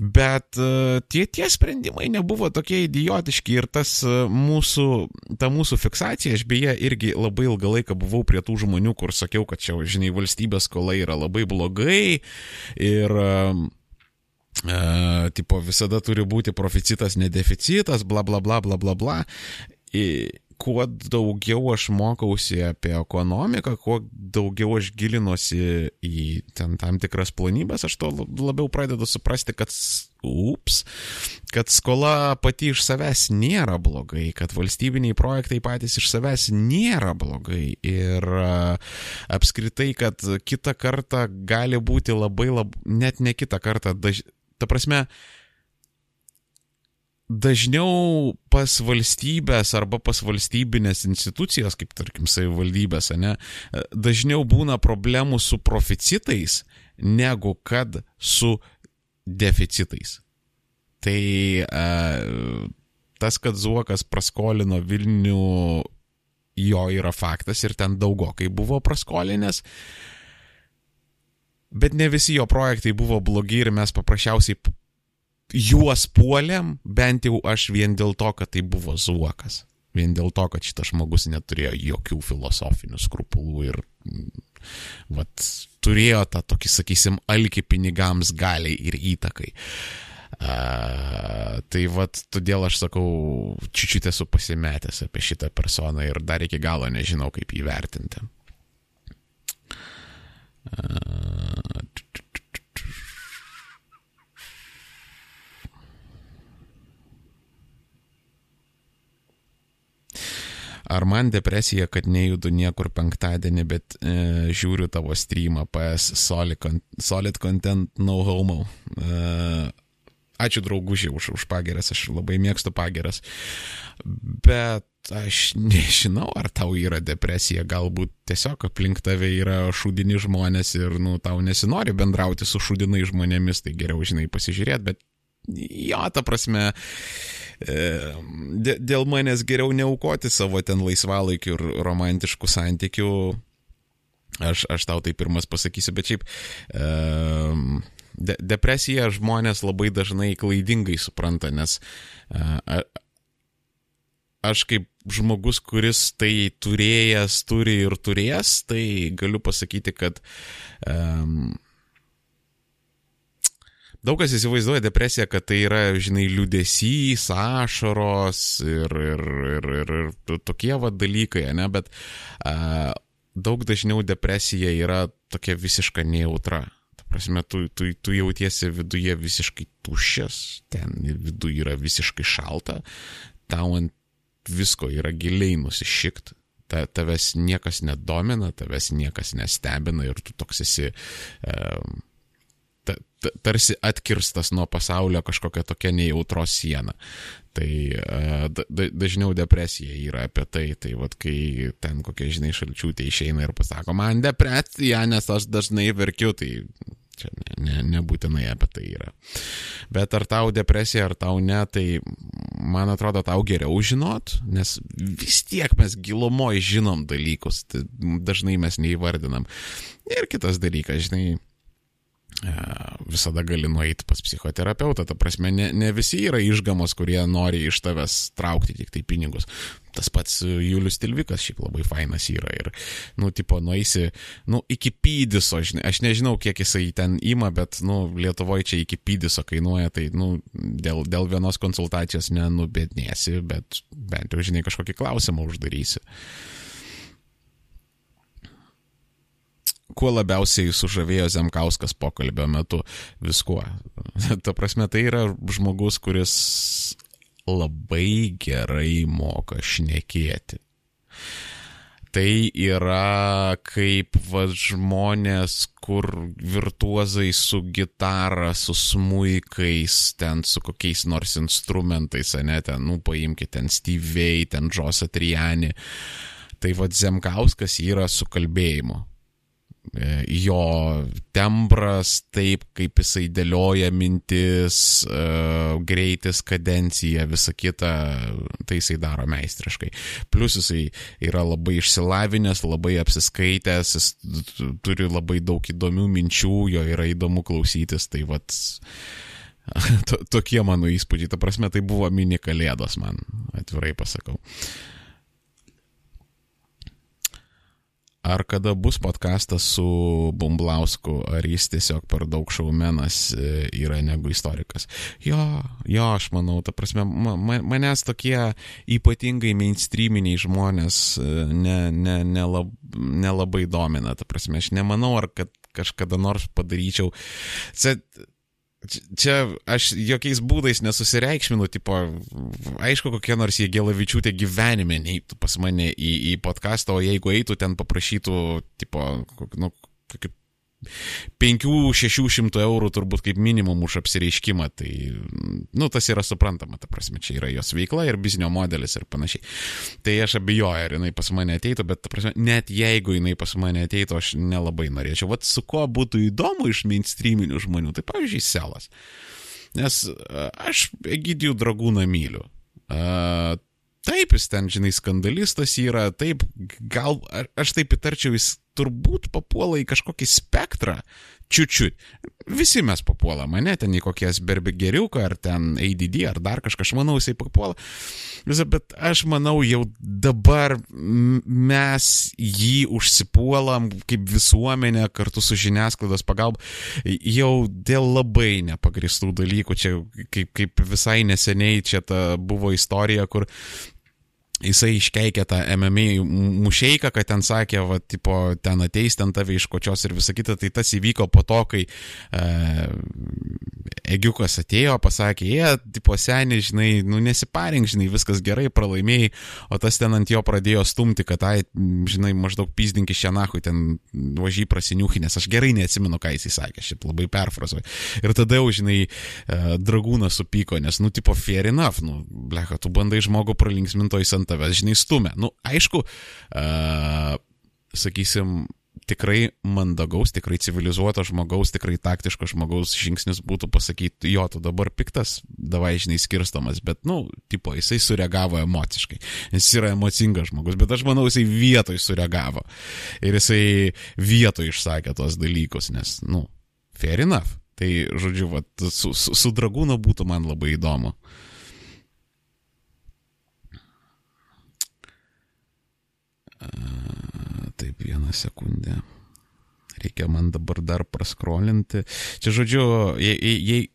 Bet uh, tie, tie sprendimai nebuvo tokie idiotiški ir tas uh, mūsų, ta mūsų fiksacija, aš beje irgi labai ilgą laiką buvau prie tų žmonių, kur sakiau, kad čia, žinai, valstybės skola yra labai blogai ir uh, E, tipo, visada turi būti proficitas, ne deficitas, bla bla bla bla bla bla. I, kuo daugiau aš mokausi apie ekonomiką, kuo daugiau aš gilinuosi į ten tam tikras planybės, aš to labiau pradedu suprasti, kad, ups, kad skola pati iš savęs nėra blogai, kad valstybiniai projektai patys iš savęs nėra blogai. Ir apskritai, kad kitą kartą gali būti labai, labai net ne kitą kartą, daž... ta prasme, dažniau pas valstybės arba pas valstybinės institucijas, kaip tarkim savivaldybės, ne, dažniau būna problemų su proficitais, negu kad su deficitais. Tai a, tas, kad Zuokas praskolino Vilnių, jo yra faktas ir ten daugokai buvo praskolinęs. Bet ne visi jo projektai buvo blogi ir mes paprasčiausiai juos puolėm, bent jau aš vien dėl to, kad tai buvo zuokas. Vien dėl to, kad šitas žmogus neturėjo jokių filosofinių skrupulų ir vat, turėjo tą tokį, sakysim, alkį pinigams galiai ir įtakai. Uh, tai vad, todėl aš sakau, čiūčiut esu pasimetęs apie šitą personą ir dar iki galo nežinau, kaip jį vertinti. Uh, Ar man depresija, kad nejudu niekur penktadienį, bet e, žiūriu tavo streamą PS Solid, solid Content No Homo. E, ačiū draugužiai už, už pageras, aš labai mėgstu pageras. Bet aš nežinau, ar tau yra depresija, galbūt tiesiog aplink tave yra šudini žmonės ir, nu, tau nesinori bendrauti su šudinai žmonėmis, tai geriau, žinai, pasižiūrėti, bet jo, ta prasme, E, dėl manęs geriau neaukoti savo ten laisvalaikių ir romantiškų santykių. Aš, aš tau tai pirmas pasakysiu, bet šiaip de, depresiją žmonės labai dažnai klaidingai supranta, nes a, aš kaip žmogus, kuris tai turėjęs, turi ir turės, tai galiu pasakyti, kad um, Daug kas įsivaizduoja depresiją, kad tai yra, žinai, liudesys, ašaros ir, ir, ir, ir, ir tokie va dalykai, ne, bet a, daug dažniau depresija yra tokia visiška nejautra. Ta prasme, tu, tu, tu jautiesi viduje visiškai tuščias, ten viduje yra visiškai šalta, tau ant visko yra giliai nusišikt, ta, tavęs niekas nedomina, tavęs niekas nestebina ir tu toks esi... Um, tarsi atkirstas nuo pasaulio kažkokia tokia nejautros siena. Tai da, dažniau depresija yra apie tai, tai vad kai ten kokie, žinai, šalčiūtė išeina ir pasako, man depresija, nes aš dažnai verkiu, tai čia ne, ne, nebūtinai apie tai yra. Bet ar tau depresija, ar tau ne, tai man atrodo tau geriau žinot, nes vis tiek mes gilumoje žinom dalykus, tai dažnai mes neįvardinam. Ir kitas dalykas, žinai, E, visada gali nueiti pas psichoterapeutą. Ta prasme, ne, ne visi yra išgamos, kurie nori iš tavęs traukti tik tai pinigus. Tas pats Julius Tilvikas šiaip labai fainas yra ir, nu, tipo, nueisi, nu, iki pydiso, žinai, aš nežinau, kiek jisai ten ima, bet, nu, Lietuvoje čia iki pydiso kainuoja, tai, nu, dėl, dėl vienos konsultacijos nenubėdnėsi, bet bent jau, žinai, kažkokį klausimą uždarysi. Uh, kuo labiausiai sužavėjo Zemkauskas pokalbio metu viskuo. Ta prasme, tai yra žmogus, kuris labai gerai moka šnekėti. Tai yra kaip va, žmonės, kur virtuozai su gitara, su smuikais, ten su kokiais nors instrumentais, ne, ten, nu, paimkite ten Stevei, ten Džosą Trijanį. Tai vad Zemkauskas yra su kalbėjimu jo tembras, taip kaip jisai dėlioja mintis, e, greitis, kadencija, visa kita, tai jisai daro meistriškai. Plus jisai yra labai išsilavinęs, labai apsiskaitęs, jis turi labai daug įdomių minčių, jo yra įdomu klausytis, tai vad tokie mano įspūdžiai. Ta prasme, tai buvo mini kalėdos man, atvirai pasakau. Ar kada bus podkastas su Bumblausku, ar jis tiesiog per daug šaumenas e, yra negu istorikas. Jo, jo, aš manau, ta prasme, man, manęs tokie ypatingai mainstreaminiai žmonės nelabai ne, ne, lab, ne labai domina, ta prasme, aš nemanau, ar kad kažkada nors padaryčiau. Čia, čia aš jokiais būdais nesusireikšminu, tipo, aišku, kokie nors jie Gėlavičiūtė gyvenime neįtų pas mane į, į podcastą, o jeigu eitų ten paprašytų, tipo, nu, kaip 5-600 eurų turbūt kaip minimum už apsireiškimą, tai, nu, tas yra suprantama, ta prasme, čia yra jos veikla ir biznio modelis ir panašiai. Tai aš abejoju, ar jinai pas mane ateitų, bet, ta prasme, net jeigu jinai pas mane ateitų, aš nelabai norėčiau. Vat su kuo būtų įdomu iš mainstreaminių žmonių, tai pavyzdžiui, Selas. Nes aš Egidijų dragūną myliu. Taip, jis ten, žinai, skandalistas yra, taip, gal, aš taip įtarčiau, jis turbūt papuola į kažkokį spektrą, čiučiut. Visi mes papuolam, ne, ten į kokias berbigeriuką, ar ten ADD, ar dar kažką, aš manau, jisai papuola. Visą, bet aš manau, jau dabar mes jį užsipuolam kaip visuomenė kartu su žiniasklaidos pagalba jau dėl labai nepagristų dalykų. Čia kaip, kaip visai neseniai čia ta buvo istorija, kur jisai iškeikė tą MMA mušeiką, kad ten sakė, va, tipo, ten ateis, ten tave iškočios ir visa kita, tai tas įvyko po to, kai e, Egiukas atėjo, pasakė, jie, tipo, seniai, žinai, nu nesiparink, žinai, viskas gerai, pralaimėjai, o tas ten ant jo pradėjo stumti, kad, ai, žinai, maždaug pyzdinki šią nahui, ten važiai prasiniuchinės, aš gerai neatsimenu, ką jisai sakė, šiaip labai perfrazuoju. Ir tada jau, žinai, e, dragūnas supyko, nes, nu, tipo, fair enough, nu, blecha, tu bandai žmogų pralinksmintoj ant tavęs, žinai, stumia. Nu, aišku, uh, sakysim, tikrai mandagaus, tikrai civilizuoto žmogaus, tikrai taktiško žmogaus žingsnis būtų pasakyti, jo, tu dabar piktas, davai žinai skirstomas, bet, nu, tipo, jisai sureagavo emociškai. Jis yra emocingas žmogus, bet aš manau, jisai vietoj sureagavo. Ir jisai vietoj išsakė tos dalykus, nes, nu, fair enough. Tai, žodžiu, va, su, su, su dragūnu būtų man labai įdomu. Uh, Taip, vieną sekundę. Reikia man dabar dar praskrolinti. Čia žodžiu, jei, jei,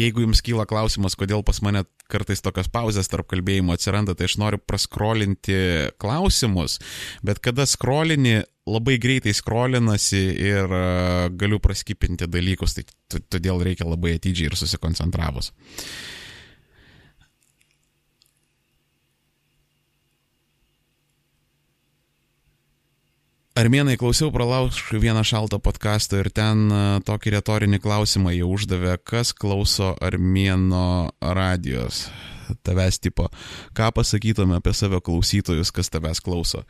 jeigu jums kyla klausimas, kodėl pas mane kartais tokios pauzės tarp kalbėjimo atsiranda, tai aš noriu praskrolinti klausimus, bet kada skrolini, labai greitai skrolinasi ir galiu praskipinti dalykus, tai todėl reikia labai atidžiai ir susikoncentravus. Uh, Armėnai klausiau pralaužų vieną šaltą podcastą ir ten e, tokį retorinį klausimą jie uždavė, kas klauso armėno radijos. Tavęs tipo, ką pasakytume apie save klausytojus, kas tavęs klauso.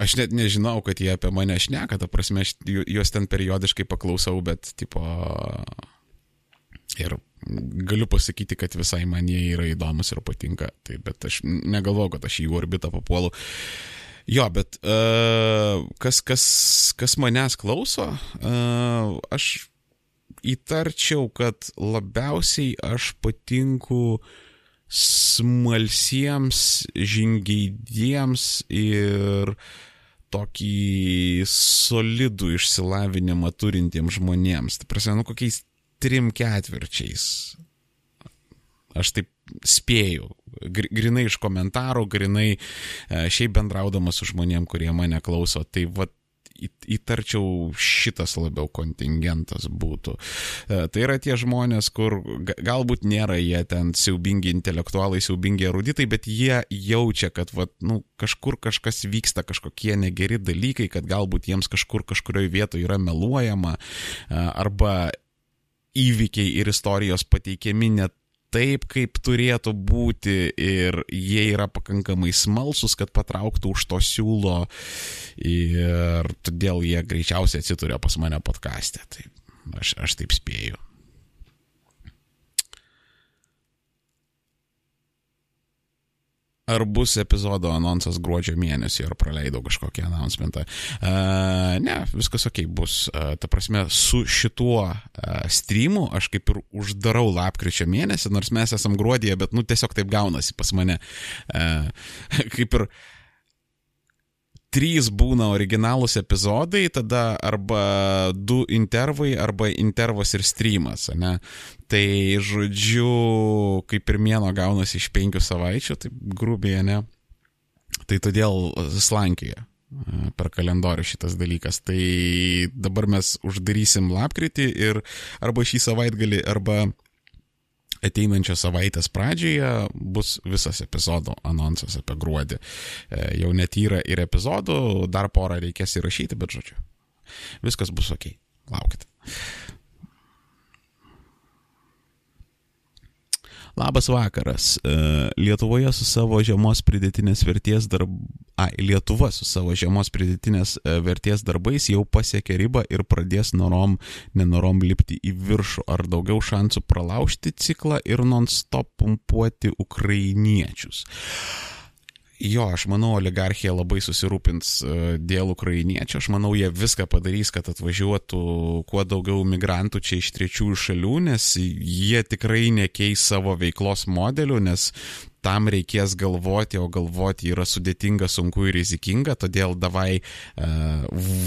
Aš net nežinau, kad jie apie mane šneka, ta prasme, aš juos ten periodiškai paklausau, bet tipo... Ir galiu pasakyti, kad visai man jie yra įdomus ir patinka. Tai, bet aš negalvoju, kad aš į jų orbitą papuolu. Jo, bet uh, kas, kas, kas manęs klauso, uh, aš įtarčiau, kad labiausiai aš patinku smalsiems, žingeidiems ir tokį solidų išsilavinimą turintiems žmonėms. Tai prasme, nu kokiais trim ketvirčiais. Aš taip spėju, grinai iš komentarų, grinai e, šiaip bendraudamas su žmonėm, kurie mane klauso. Tai vad įtarčiau šitas labiau kontingentas būtų. E, tai yra tie žmonės, kur galbūt nėra jie ten siaubingi intelektualai, siaubingi eruditai, bet jie jaučia, kad vat, nu, kažkur kažkas vyksta, kažkokie negeri dalykai, kad galbūt jiems kažkur kažkurioje vietoje yra meluojama e, arba įvykiai ir istorijos pateikiami net taip, kaip turėtų būti ir jie yra pakankamai smalsus, kad patrauktų už to siūlo ir todėl jie greičiausiai atsituria pas mane podcast'e. Tai aš, aš taip spėju. Ar bus epizodo anonsas gruodžio mėnesį, ar praleidau kažkokį announcementą. Uh, ne, viskas ok, bus. Uh, ta prasme, su šituo uh, streamu aš kaip ir uždarau lapkričio mėnesį, nors mes esam gruodėje, bet nu tiesiog taip gaunasi pas mane. Uh, kaip ir trys būna originalūs epizodai, tada arba du intervai, arba intervas ir streamas, ne? Tai žodžiu, kaip ir mėno gaunasi iš penkių savaičių, taip grubiai, ne? Tai todėl slankėje per kalendorių šitas dalykas. Tai dabar mes uždarysim lapkritį ir arba šį savaitgalį, arba ateinančios savaitės pradžioje bus visas epizodo anonsas apie gruodį. E, jau net yra ir epizodų, dar porą reikės įrašyti, bet žodžiu, viskas bus ok. Laukit. Labas vakaras. E, Lietuvoje su savo žemos pridėtinės vertės darb... A, Lietuva su savo žemos pridėtinės e, vertės darbais jau pasiekė ribą ir pradės norom, nenorom lipti į viršų. Ar daugiau šansų pralaužti ciklą ir non-stop pumpuoti ukrainiečius? Jo, aš manau, oligarchija labai susirūpins e, dėl ukrainiečių. Aš manau, jie viską padarys, kad atvažiuotų kuo daugiau migrantų čia iš trečiųjų šalių, nes jie tikrai nekeis savo veiklos modelių, nes tam reikės galvoti, o galvoti yra sudėtinga, sunku ir rizikinga, todėl davai uh,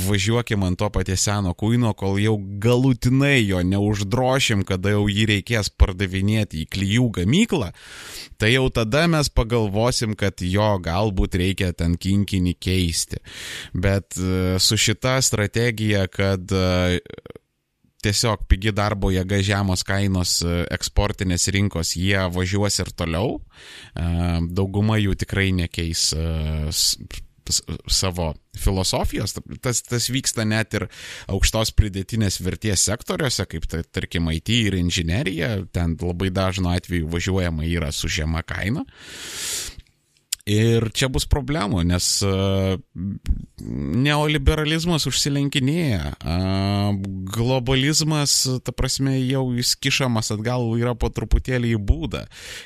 važiuokim ant to paties seno kuino, kol jau galutinai jo neuždrošim, kada jau jį reikės pardavinėti į klyjų gamyklą, tai jau tada mes pagalvosim, kad jo galbūt reikia ten kinkinį keisti. Bet uh, su šita strategija, kad uh, tiesiog pigi darbo jėga, žemos kainos, e, eksportinės rinkos, jie važiuos ir toliau. E, dauguma jų tikrai nekeis e, savo filosofijos, tas, tas vyksta net ir aukštos pridėtinės vertės sektoriuose, kaip tai, tarkim IT ir inžinierija, ten labai dažnu atveju važiuojama yra su žema kaina. Ir čia bus problemų, nes neoliberalizmas užsilenkinėja, globalizmas, ta prasme, jau įskišamas atgal yra po truputėlį į būdą.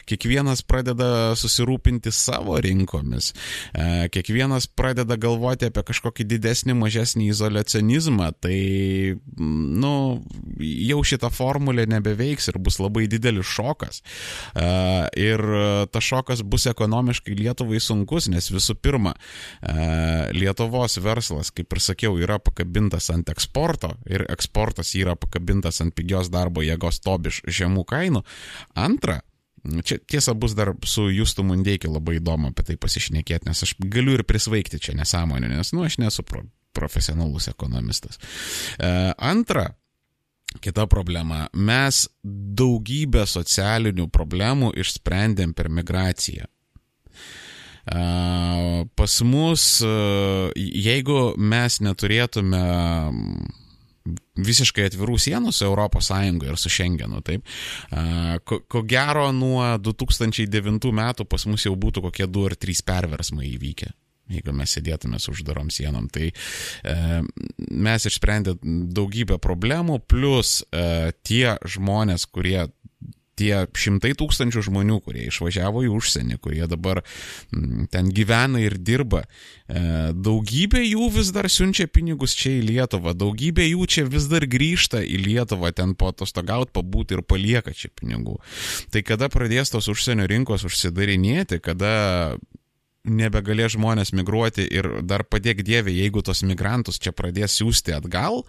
Kiekvienas pradeda susirūpinti savo rinkomis, kiekvienas pradeda galvoti apie kažkokį didesnį, mažesnį izolacionizmą, tai, nu, jau šita formulė nebeveiks ir bus labai didelis šokas. Ir tas šokas bus ekonomiškai Lietuvai sunkus, nes visų pirma, Lietuvos Lietuvos verslas, kaip ir sakiau, yra pakabintas ant eksporto ir eksportas yra pakabintas ant pigios darbo jėgos tobiš žemų kainų. Antra, Čia tiesa bus dar su Justu Mundeikiu labai įdomu apie tai pasišnekėti, nes aš galiu ir prisvaigti čia nesąmonę, nes, nu, aš nesu pro, profesionalus ekonomistas. E, antra, kita problema. Mes daugybę socialinių problemų išsprendėm per migraciją. Pas mus, jeigu mes neturėtume visiškai atvirų sienų su ES ir su Schengenu, taip, ko, ko gero nuo 2009 metų pas mus jau būtų kokie du ar trys perversmai įvykę jeigu mes sėdėtume su uždarom sienom. Tai e, mes išsprendė daugybę problemų, plus e, tie žmonės, kurie tie šimtai tūkstančių žmonių, kurie išvažiavo į užsienį, kurie dabar m, ten gyvena ir dirba, e, daugybė jų vis dar siunčia pinigus čia į Lietuvą, daugybė jų čia vis dar grįžta į Lietuvą, ten po atostogauti, pabūti ir palieka čia pinigų. Tai kada pradės tos užsienio rinkos užsidarinėti, kada nebegalės žmonės migruoti ir dar padėk Dievė, jeigu tos migrantus čia pradės siūsti atgal,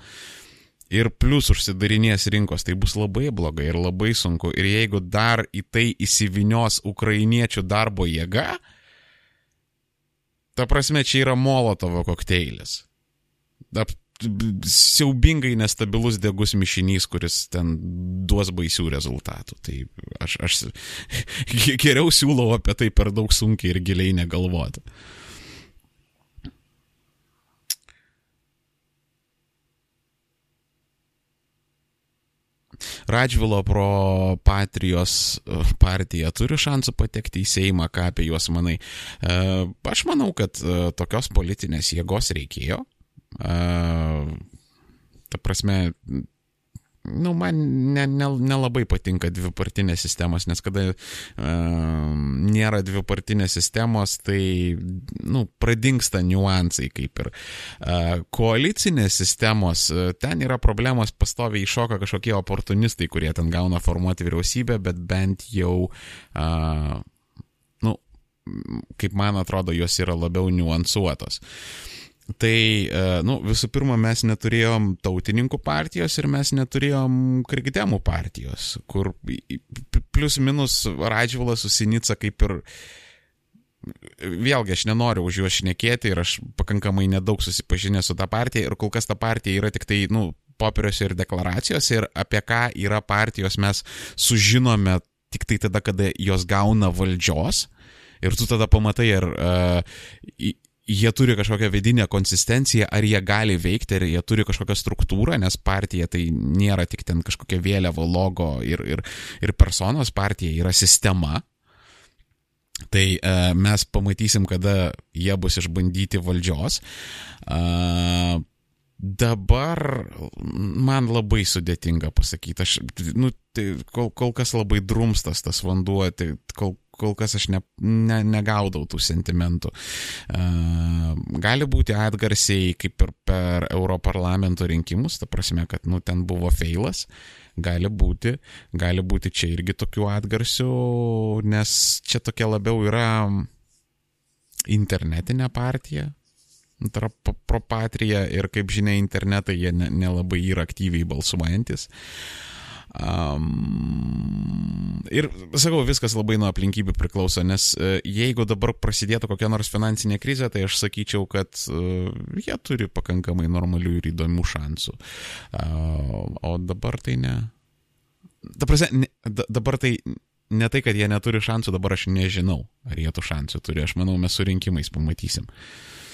ir plus užsidarinės rinkos, tai bus labai blogai ir labai sunku. Ir jeigu dar į tai įsivinios ukrainiečių darbo jėga, ta prasme, čia yra Molotovo kokteilis. Ap, siaubingai nestabilus degus mišinys, kuris ten duos baisių rezultatų. Tai aš, aš geriau siūlau apie tai per daug sunkiai ir giliai negalvoti. Radžvilo pro Patrijos e, partija turi šansų patekti į Seimą, ką apie juos manai. E, aš manau, kad e, tokios politinės jėgos reikėjo. Ta prasme, nu, man nelabai ne, ne patinka dvipartinės sistemos, nes kada uh, nėra dvipartinės sistemos, tai, nu, pradingsta niuansai kaip ir. Uh, koalicinės sistemos, uh, ten yra problemos, pastoviai iššoka kažkokie oportunistai, kurie ten gauna formuoti vyriausybę, bet bent jau uh, kaip man atrodo, jos yra labiau niuansuotos. Tai, e, nu, visų pirma, mes neturėjom tautininkų partijos ir mes neturėjom krikdemų partijos, kur plius minus Radžvilas su Sinica kaip ir vėlgi aš nenoriu už juos šnekėti ir aš pakankamai nedaug susipažinęs su tą partiją ir kol kas ta partija yra tik tai, nu, popieriuose ir deklaracijose ir apie ką yra partijos mes sužinome tik tai tada, kada jos gauna valdžios. Ir tu tada pamatai, ar uh, jie turi kažkokią vidinę konsistenciją, ar jie gali veikti, ar jie turi kažkokią struktūrą, nes partija tai nėra tik ten kažkokia vėliava, logo ir, ir, ir personos, partija yra sistema. Tai uh, mes pamatysim, kada jie bus išbandyti valdžios. Uh, Dabar man labai sudėtinga pasakyti, aš, nu, tai kol, kol kas labai drumstas tas vanduo, tai kol, kol kas aš ne, ne, negaudau tų sentimentų. Uh, gali būti atgarsiai kaip ir per Europarlamento rinkimus, ta prasme, kad, nu, ten buvo feilas, gali būti, gali būti čia irgi tokių atgarsių, nes čia tokia labiau yra internetinė partija, tai yra pro patrija ir kaip žinia internetai jie nelabai ne yra aktyviai balsuojantis. Um, ir sakau, viskas labai nuo aplinkybių priklauso, nes uh, jeigu dabar prasidėtų kokia nors finansinė krizė, tai aš sakyčiau, kad uh, jie turi pakankamai normalių ir įdomių šansų. Uh, o dabar tai ne. Dabar, ne, dabar tai ne tai, kad jie neturi šansų, dabar aš nežinau, ar jie tų šansų turi. Aš manau, mes su rinkimais pamatysim. Uh,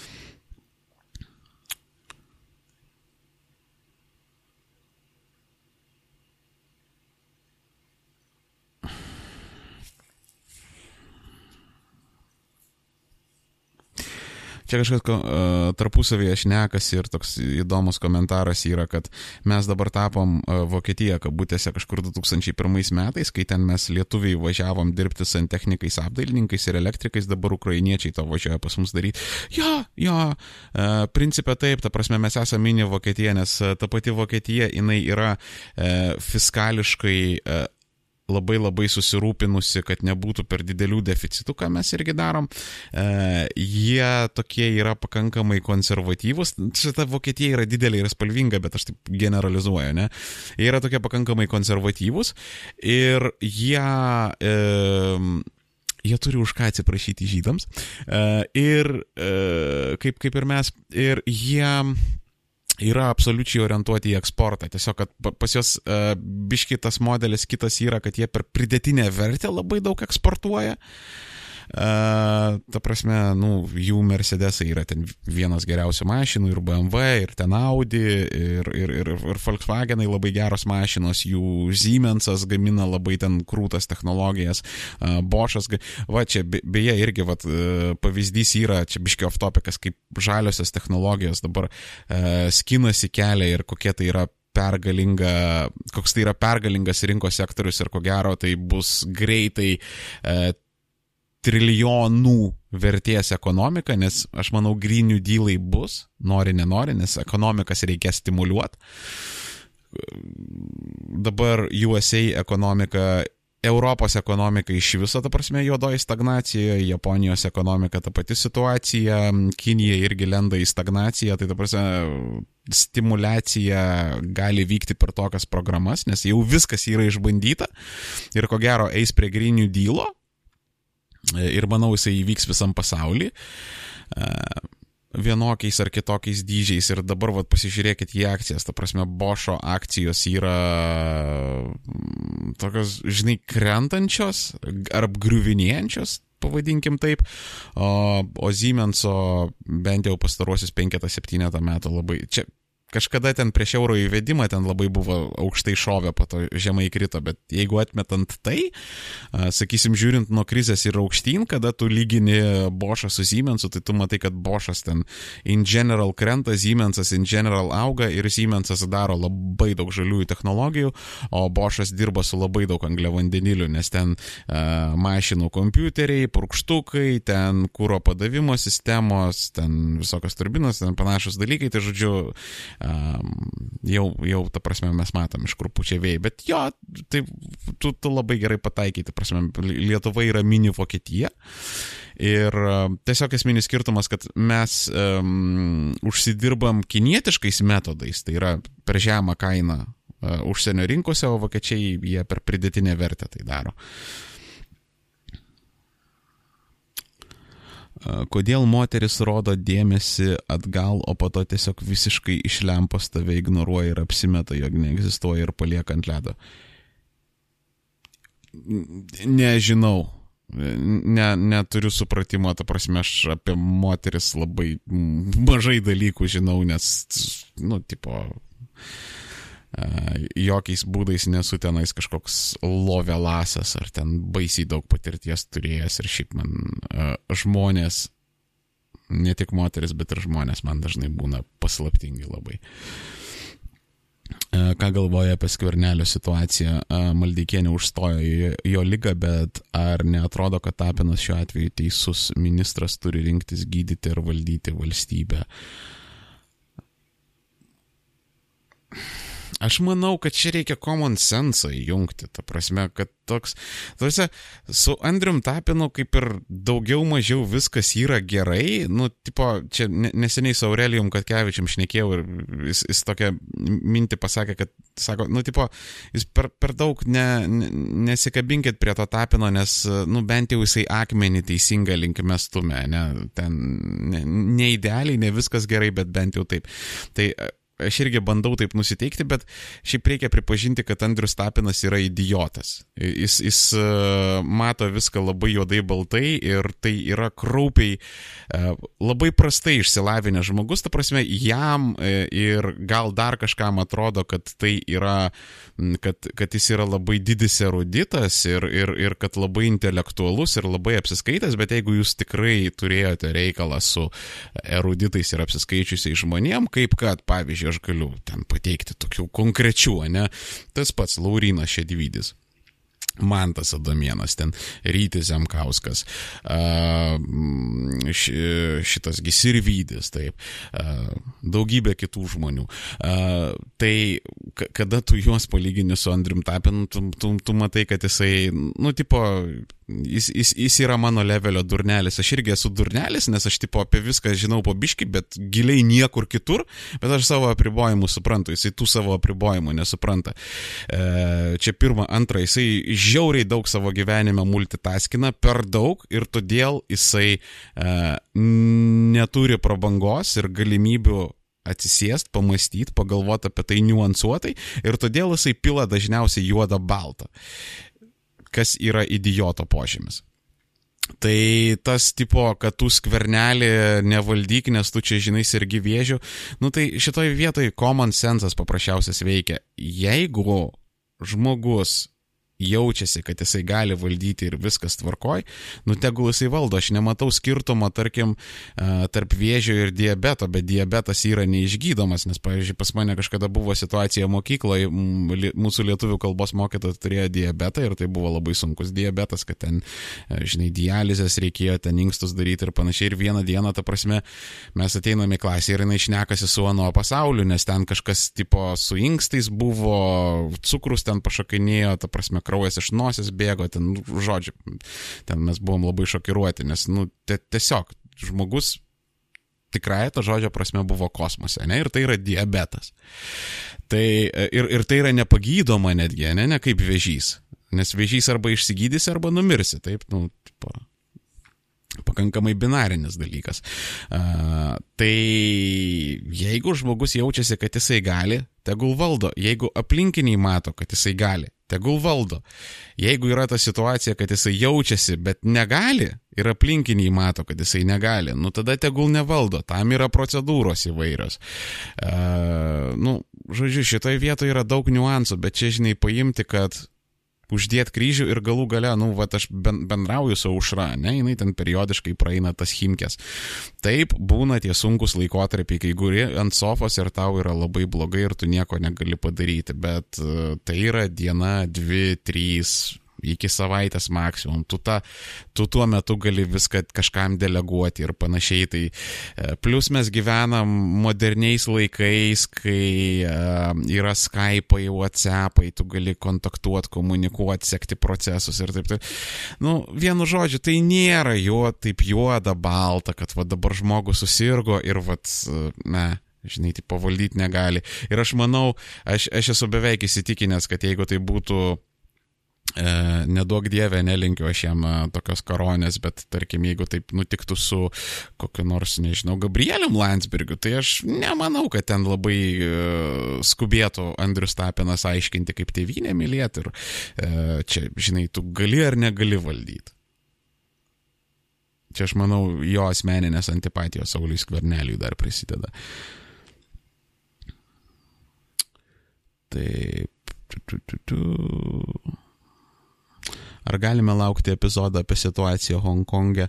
Čia kažkas uh, tarpusavėje šnekasi ir toks įdomus komentaras yra, kad mes dabar tapom uh, Vokietija, kabutėse kažkur 2001 metais, kai ten mes lietuviai važiavom dirbti santechnikais, apdailininkais ir elektrikais, dabar ukrainiečiai to važiuoja pas mus daryti. Jo, jo, uh, principė taip, ta prasme mes esame mini Vokietija, nes ta pati Vokietija, jinai yra uh, fiskališkai uh, labai labai susirūpinusi, kad nebūtų per didelių deficitų, ką mes irgi darom. E, jie tokie yra pakankamai konservatyvūs. Šita Vokietija yra didelė ir spalvinga, bet aš taip generalizuoju, ne? Jie yra tokie pakankamai konservatyvūs ir jie... E, jie turi už ką atsiprašyti žydams. E, ir e, kaip, kaip ir mes, ir jie yra absoliučiai orientuoti į eksportą. Tiesiog, kad pas juos uh, biškitas modelis kitas yra, kad jie per pridėtinę vertę labai daug eksportuoja. Uh, ta prasme, nu, jų Mercedesai yra ten vienas geriausių mašinų, ir BMW, ir ten Audi, ir, ir, ir, ir Volkswagenai labai geros mašinos, jų Siemensas gamina labai ten krūtas technologijas, Boschas, va čia beje irgi va, uh, pavyzdys yra, čia biškio off-topicas, kaip žaliosios technologijos dabar uh, skinasi kelią ir kokie tai yra pergalinga, koks tai yra pergalingas rinkos sektorius ir ko gero tai bus greitai e, trilijonų vertės ekonomika, nes aš manau, grinių dylai bus, nori, nenori, nes ekonomikas reikia stimuliuoti. Dabar USA ekonomika, Europos ekonomika iš viso, ta prasme, juodoji stagnacija, Japonijos ekonomika ta pati situacija, Kinija irgi lenda į stagnaciją, tai ta prasme, stimulacija gali vykti per tokias programas, nes jau viskas yra išbandyta ir ko gero eis prie grinių dylo, ir manau jisai įvyks visam pasaulyje vienokiais ar kitokiais dydžiais. Ir dabar vat, pasižiūrėkit į akcijas, ta prasme, Bošo akcijos yra mm, tokios, žinai, krentančios ar apgriuvinėjančios, pavadinkim taip, o, o Siemenso bent jau pastaruosius 5-7 metų labai, čia kažkada ten prieš euro įvedimą ten labai buvo aukštai šovę, po to žemai krito, bet jeigu atmetant tai, sakysim, žiūrint nuo krizės ir aukštyn, kada tu lygini Bošą su Siemensu, tai tu matai, kad Bošas ten in general krenta, Siemensas in general auga ir Siemensas daro labai daug žaliųjų technologijų, o Bošas dirba su labai daug angliavandenilių, nes ten uh, mašinų kompiuteriai, purkštukai, ten kūro padavimo sistemos, ten visokios turbinos, ten panašus dalykai, tai žodžiu, um, jau, jau, ta prasme, mes matom iš kur pučia vėjai, bet jo, tai tu, tu labai gerai pataikai, ta prasme, Lietuva yra mini Vokietija. Ir tiesiog esminis skirtumas, kad mes um, užsidirbam kinietiškais metodais, tai yra per žemą kainą uh, užsienio rinkose, o vokiečiai jie per pridėtinę vertę tai daro. Kodėl moteris rodo dėmesį atgal, o po to tiesiog visiškai iš lempos tave ignoruoja ir apsimeta, jog neegzistuoja ir palieka ant ledo? Nežinau. Ne, neturiu supratimo, ta prasme, aš apie moteris labai mažai dalykų žinau, nes, nu, tipo, jokiais būdais nesu tenais kažkoks lovelasas ar ten baisiai daug patirties turėjęs ir šiaip man žmonės, ne tik moteris, bet ir žmonės man dažnai būna paslaptingi labai. Ką galvoja apie skvernelio situaciją? Maldeikienė užstojo jo lygą, bet ar neatrodo, kad Tapinas šiuo atveju teisus ministras turi rinktis gydyti ir valdyti valstybę? Aš manau, kad čia reikia common sense įjungti. Ta prasme, kad toks, tarsi, su Andrium Tapinu kaip ir daugiau mažiau viskas yra gerai. Nu, tipo, čia neseniai su Aurelijum Katkevičiam šnekėjau ir jis, jis tokią mintį pasakė, kad, sako, nu, tipo, jūs per, per daug ne, ne, nesikabinkit prie to Tapino, nes, nu, bent jau jisai akmenį teisingą linkime stumia, ne, ten, ne, ne idealiai, ne viskas gerai, bet bent jau taip. Tai aš irgi bandau taip nusiteikti, bet šiaip reikia pripažinti, kad Andrius Tapinas yra idiotas. Jis, jis e, mato viską labai juodai baltai ir tai yra kraupiai, e, labai prastai išsilavinęs žmogus, ta prasme, jam e, ir gal dar kažkam atrodo, kad tai yra, kad, kad jis yra labai didis eruditas ir, ir, ir kad labai intelektualus ir labai apsiskaitęs, bet jeigu jūs tikrai turėjote reikalą su eruditais ir apsiskaičiusiais žmonėm, kaip kad, pavyzdžiui, aš galiu ten pateikti tokių konkrečių, ne? Tas pats Laurinas Šedvydis. Mantas Adomienas, ten Rytis Zemkauskas, šitas Gisirvydis, taip, daugybė kitų žmonių. Tai kada tu juos palygini su Andrium Tapinu, tu, tu, tu matai, kad jisai, nu, tipo, jis, jis, jis yra mano levelio durnelis. Aš irgi esu durnelis, nes aš tipo apie viską žinau po biški, bet giliai niekur kitur, bet aš savo apribojimų suprantu, jisai tų savo apribojimų nesupranta. E, čia pirma, antra, jisai žiauriai daug savo gyvenime multitaskina, per daug ir todėl jisai e, neturi prabangos ir galimybių atsisėst, pamastyti, pagalvoti apie tai niuansuotai ir todėl jisai pila dažniausiai juodą baltą kas yra idioto požymis. Tai tas tipo, kad tu skvernelį nevaldyk, nes tu čia žinai sergi vėžių, nu tai šitoj vietoj common sensas paprasčiausias veikia. Jeigu žmogus jaučiasi, kad jisai gali valdyti ir viskas tvarkoj, nu tegul jisai valdo. Aš nematau skirtumo, tarkim, tarp vėžio ir diabeto, bet diabetas yra neišgydomas, nes, pavyzdžiui, pas mane kažkada buvo situacija mokykloje, mūsų lietuvių kalbos mokytojas turėjo diabetą ir tai buvo labai sunkus diabetas, kad ten, žinai, dializės reikėjo, ten inkstus daryti ir panašiai. Ir vieną dieną, ta prasme, mes ateiname į klasę ir jinai šnekasi su ano pasauliu, nes ten kažkas tipo su inkstais buvo, cukrus ten pašakinėjo, ta prasme, kraujas iš nosies bėgo, ten, nu, žodžiu, ten mes buvom labai šokiruoti, nes, nu, tiesiog žmogus tikrai to žodžio prasme buvo kosmose, ne, ir tai yra diabetas. Tai ir, ir tai yra nepagydoma netgi, ne, ne kaip vėžys, nes vėžys arba išsigydys, arba numirsi, taip, nu, tipo, pakankamai binarinis dalykas. Uh, tai jeigu žmogus jaučiasi, kad jisai gali, tegul valdo. Jeigu aplinkiniai mato, kad jisai gali, tegul valdo. Jeigu yra ta situacija, kad jisai jaučiasi, bet negali, ir aplinkiniai mato, kad jisai negali, nu tada tegul nevaldo, tam yra procedūros įvairios. Uh, nu, žodžiu, šitoje vietoje yra daug niuansų, bet čia, žinai, paimti, kad uždėti kryžių ir galų gale, nu, va, aš bendrauju su aušra, ne, jinai ten periodiškai praeina tas himkės. Taip, būna tie sunkus laikotarpiai, kai guri ant sofos ir tau yra labai blogai ir tu nieko negali padaryti, bet uh, tai yra diena, dvi, trys, iki savaitės maksimum. Tu, ta, tu tuo metu gali viską kažkam deleguoti ir panašiai. Tai e, plus mes gyvenam moderniais laikais, kai uh, yra Skype'ai, WhatsApp'ai, tu gali kontaktuoti, komunikuoti, sekti procesus ir taip taip. Nu, vienu žodžiu, tai nėra jo taip juoda, balta, kad va dabar žmogus susirgo ir va, ne žinai, tai pavaldyti negali. Ir aš manau, aš, aš esu beveik įsitikinęs, kad jeigu tai būtų E, nedaug dievė, nelinkiu aš jam e, tokios koronės, bet tarkim, jeigu taip nutiktų su kokiu nors, nežinau, Gabrielium Landsbergiu, tai aš nemanau, kad ten labai e, skubėtų Andrius Tapinas aiškinti, kaip tėvynė mylėti ir čia, žinai, tu gali ar negali valdyti. Čia aš manau, jo asmeninės antipatijos Sauliui Skverneliui dar prisideda. Taip. Tu, tu, tu, tu. Ar galime laukti epizodą apie situaciją Hongkonge?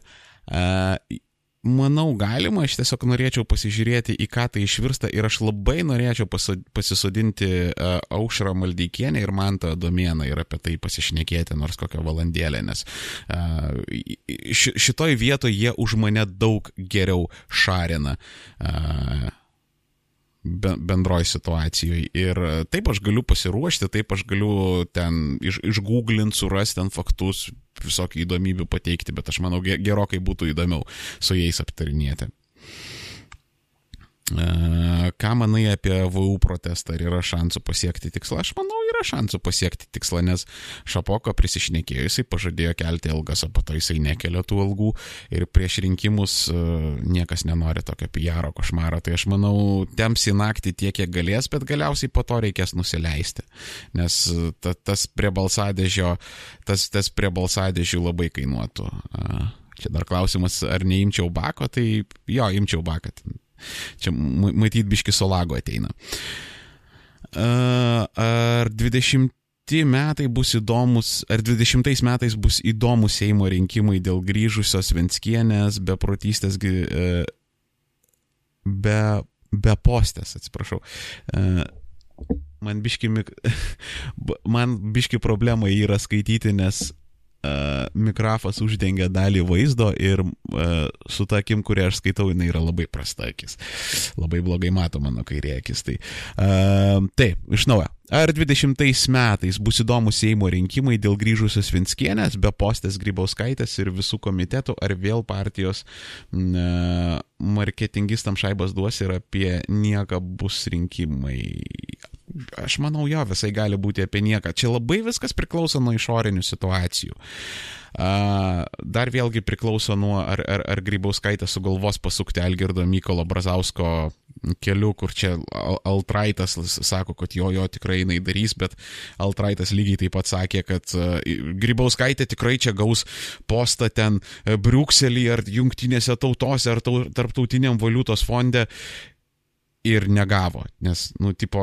Manau, galima, aš tiesiog norėčiau pasižiūrėti, į ką tai išvirsta ir aš labai norėčiau pasisodinti uh, aušrą maldeikienę ir man tą domėną ir apie tai pasišnekėti nors kokią valandėlę, nes uh, šitoj vietoje jie už mane daug geriau šarina. Bendroji situacijoje. Ir taip aš galiu pasiruošti, taip aš galiu ten iš, išgooglinti, surasti ten faktus, visokių įdomybių pateikti, bet aš manau gerokai būtų įdomiau su jais aptarinėti. E, ką manai apie VU protestą, ar yra šansų pasiekti tikslą? Aš manau, yra šansų pasiekti tikslą, nes Šapoko prisišnekėjo, jisai pažadėjo kelti algas, o po to jisai nekelia tų algų ir prieš rinkimus e, niekas nenori tokio PR košmaro. Tai aš manau, temps į naktį tiek, kiek galės, bet galiausiai po to reikės nusileisti. Nes ta, tas prie balsadėžio, tas, tas prie balsadėžių labai kainuotų. Čia dar klausimas, ar neimčiau bako, tai jo, imčiau baką. Čia matyt biški solago ateina. Ar 20 metai bus įdomus, ar 20 metais bus įdomus Seimo rinkimai dėl grįžusios Venskienės, beprotystės, e, be, be postės, atsiprašau. E, man biški, man biški problema yra skaityti, nes mikrafas uždengia dalį vaizdo ir uh, su ta akim, kurią aš skaitau, jinai yra labai prasta akis. Labai blogai mato mano kairė akis. Tai, uh, taip, iš naujo. Ar 20 metais bus įdomus Seimo rinkimai dėl grįžusios Vinskienės, be postės Grybauskaitės ir visų komitetų, ar vėl partijos uh, marketingistam šaibas duos ir apie nieką bus rinkimai? Aš manau, jo, visai gali būti apie nieką. Čia labai viskas priklauso nuo išorinių situacijų. Dar vėlgi priklauso nuo, ar, ar, ar Grybauskaitė sugalvos pasukti Algirdo Mykolo Brazausko keliu, kur čia Altraitas sako, kad jo, jo tikrai jinai darys, bet Altraitas lygiai taip pat sakė, kad Grybauskaitė tikrai čia gaus postą ten Briukselį ar jungtinėse tautose ar tarptautiniam valiutos fonde ir negavo, nes, nu, tipo,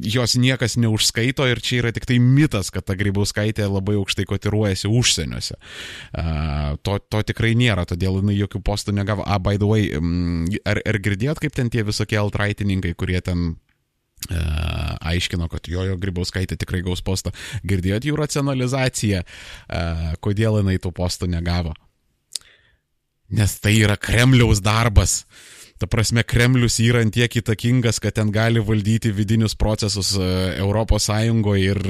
jos niekas neužskaito ir čia yra tik tai mitas, kad ta grybauskaitė labai aukštai kotiruojasi užsieniuose. Uh, to, to tikrai nėra, todėl jinai jokių postų negavo. A, by the way, ar, ar girdėjot, kaip ten tie visokie altraitininkai, kurie ten Uh, aiškino, kad jo, jo Grybauskaitė tikrai gaus postą. Girdėjot jų racionalizaciją, uh, kodėl jinai tų postų negavo? Nes tai yra Kremliaus darbas. Uh, Ta prasme, Kremlius yra tiek įtakingas, kad ten gali valdyti vidinius procesus e, Sąjungoje ir,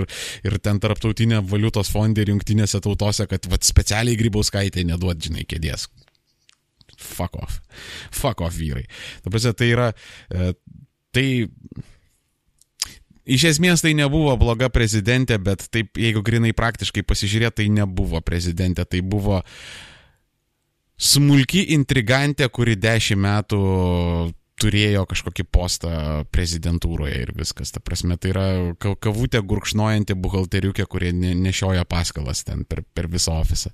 ir ten tarptautinė valiutos fondė ir jungtinėse tautose, kad vat, specialiai grybauskaitė neduot, žinai, kėdės. Fuck off. Fuck off vyrai. Ta prasme, tai yra. E, tai. Iš esmės tai nebuvo bloga prezidentė, bet taip, jeigu grinai praktiškai pasižiūrėt, tai nebuvo prezidentė, tai buvo uh, smulki intrigantė, kuri dešimt metų turėjo kažkokį postą prezidentūroje ir viskas. Ta prasme, tai yra kavutė gurkšnojanti buhalteriukė, kurie nešioja paskalas ten per, per visą ofisą.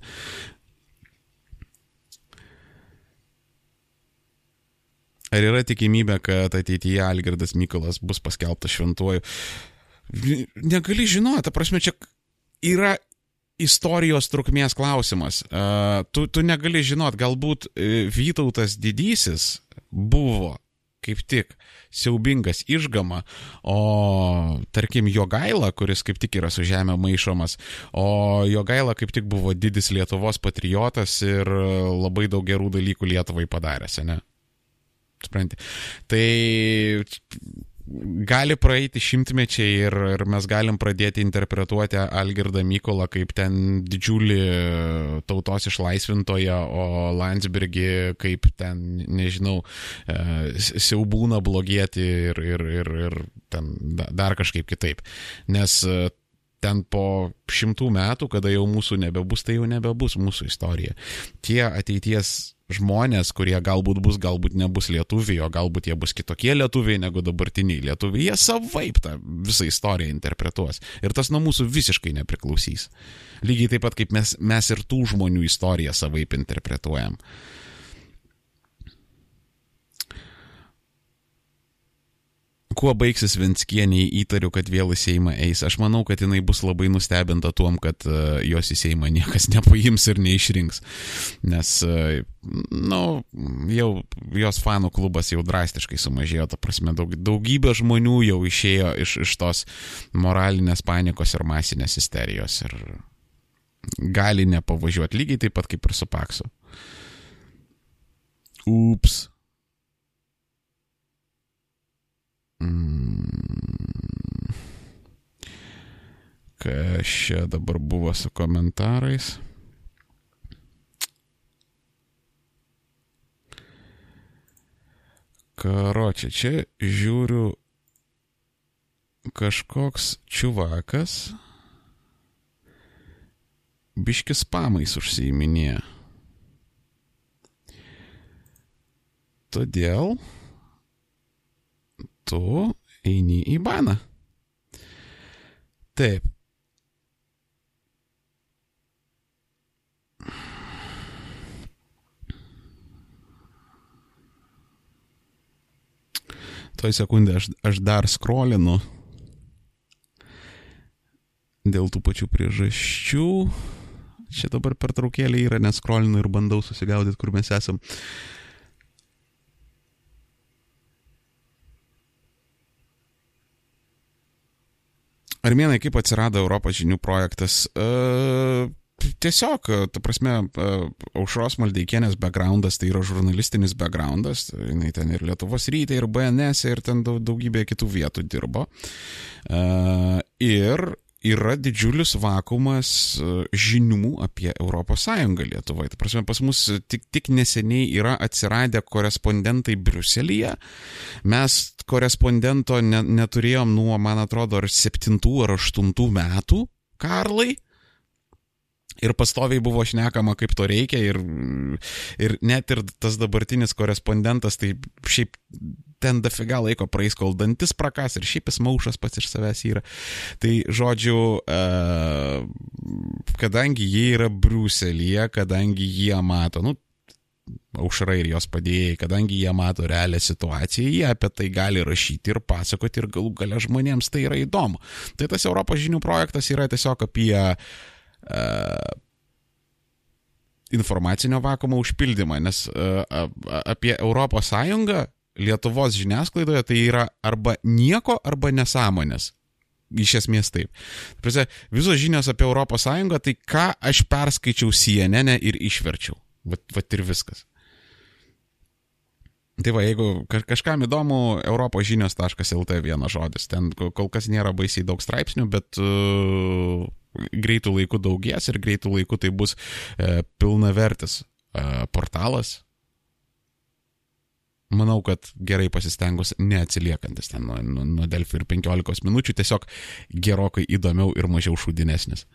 Ar yra tikimybė, kad ateityje Algirdas Mykolas bus paskelbtas šventuoju? Negali žinoti, ta prasme, čia yra istorijos trukmės klausimas. Tu, tu negali žinot, galbūt e, Vytautas didysis buvo kaip tik siaubingas išgama, o tarkim Jogaila, kuris kaip tik yra su žemė maišomas, o Jogaila kaip tik buvo didis Lietuvos patriotas ir labai daug gerų dalykų Lietuvai padaręs, ne? Supranti. Tai gali praeiti šimtmečiai ir, ir mes galim pradėti interpretuoti Algirdą Mykolą kaip ten didžiulį tautos išlaisvintoją, o Landsbergį kaip ten, nežinau, e, siaubūną blogėti ir, ir, ir, ir ten dar kažkaip kitaip. Nes e, ten po šimtų metų, kada jau mūsų nebebus, tai jau nebebus mūsų istorija. Tie ateities žmonės, kurie galbūt bus, galbūt nebus lietuviai, o galbūt jie bus kitokie lietuviai negu dabartiniai lietuviai, jie savaip tą visą istoriją interpretuos. Ir tas nuo mūsų visiškai nepriklausys. Lygiai taip pat kaip mes, mes ir tų žmonių istoriją savaip interpretuojam. Kuo baigsis Venskieniai, įtariu, kad vėl į Seimą eis. Aš manau, kad jinai bus labai nustebinta tuom, kad uh, jos į Seimą niekas nepaims ir neišrinks. Nes, na, nu, jau jos fanų klubas jau drastiškai sumažėjo, ta prasme, daug, daugybė žmonių jau išėjo iš, iš tos moralinės panikos ir masinės isterijos ir gali nepavažiuoti lygiai taip pat kaip ir su Paksu. Ups. Mm. Kas čia dabar buvo su komentarais? Karočią, čia žiūriu kažkoks čiuvakas biškis pamais užsiiminėja. Todėl tu eini į baną. Taip. Toj sekundė aš, aš dar skrolinu dėl tų pačių priežasčių. Čia dabar per traukėlį yra, neskrolinu ir bandau susigaudyti, kur mes esam. Uh, Armėnai, kaip atsirado Europos žinių projektas? Uh, tiesiog, ta prasme, Aušros Maldeikienės backgroundas tai yra žurnalistinis backgroundas, jinai ten ir Lietuvos rytė, ir BNS, ir ten daugybė kitų vietų dirbo. Ir yra didžiulis vakumas e, žinių apie ES Lietuvoje. Tai prasme, pas mus tik, tik neseniai yra atsiradę korespondentai Briuselyje. Mes korespondento ne, neturėjom nuo, man atrodo, ar septintų ar aštuntų metų, Karlai. Ir pastoviai buvo šnekama, kaip to reikia, ir, ir net ir tas dabartinis korespondentas, tai šiaip ten dafiga laiko praeis, kol dantis prakas ir šiaip jis maušas pats iš savęs yra. Tai žodžiu, uh, kadangi jie yra Briuselėje, kadangi jie mato, nu, aušra ir jos padėjai, kadangi jie mato realią situaciją, jie apie tai gali rašyti ir pasakoti ir galų gale žmonėms tai yra įdomu. Tai tas Europos žinių projektas yra tiesiog apie uh, informacinio vakumo užpildymą, nes uh, apie Europos Sąjungą Lietuvos žiniasklaidoje tai yra arba nieko, arba nesąmonės. Iš esmės taip. Prasė, visos žinios apie ES, tai ką aš perskaičiau CNN ir išverčiau. Vat, vat ir viskas. Tai va, jeigu kažkam įdomu, europožinios.lt vienas žodis. Ten kol kas nėra baisiai daug straipsnių, bet uh, greitų laikų daugės ir greitų laikų tai bus uh, pilnavertis uh, portalas, manau, kad gerai pasistengus neatsiliekantis ten nuo, nuo, nuo Delfi ir 15 minučių, tiesiog gerokai įdomiau ir mažiau šūdinesnis.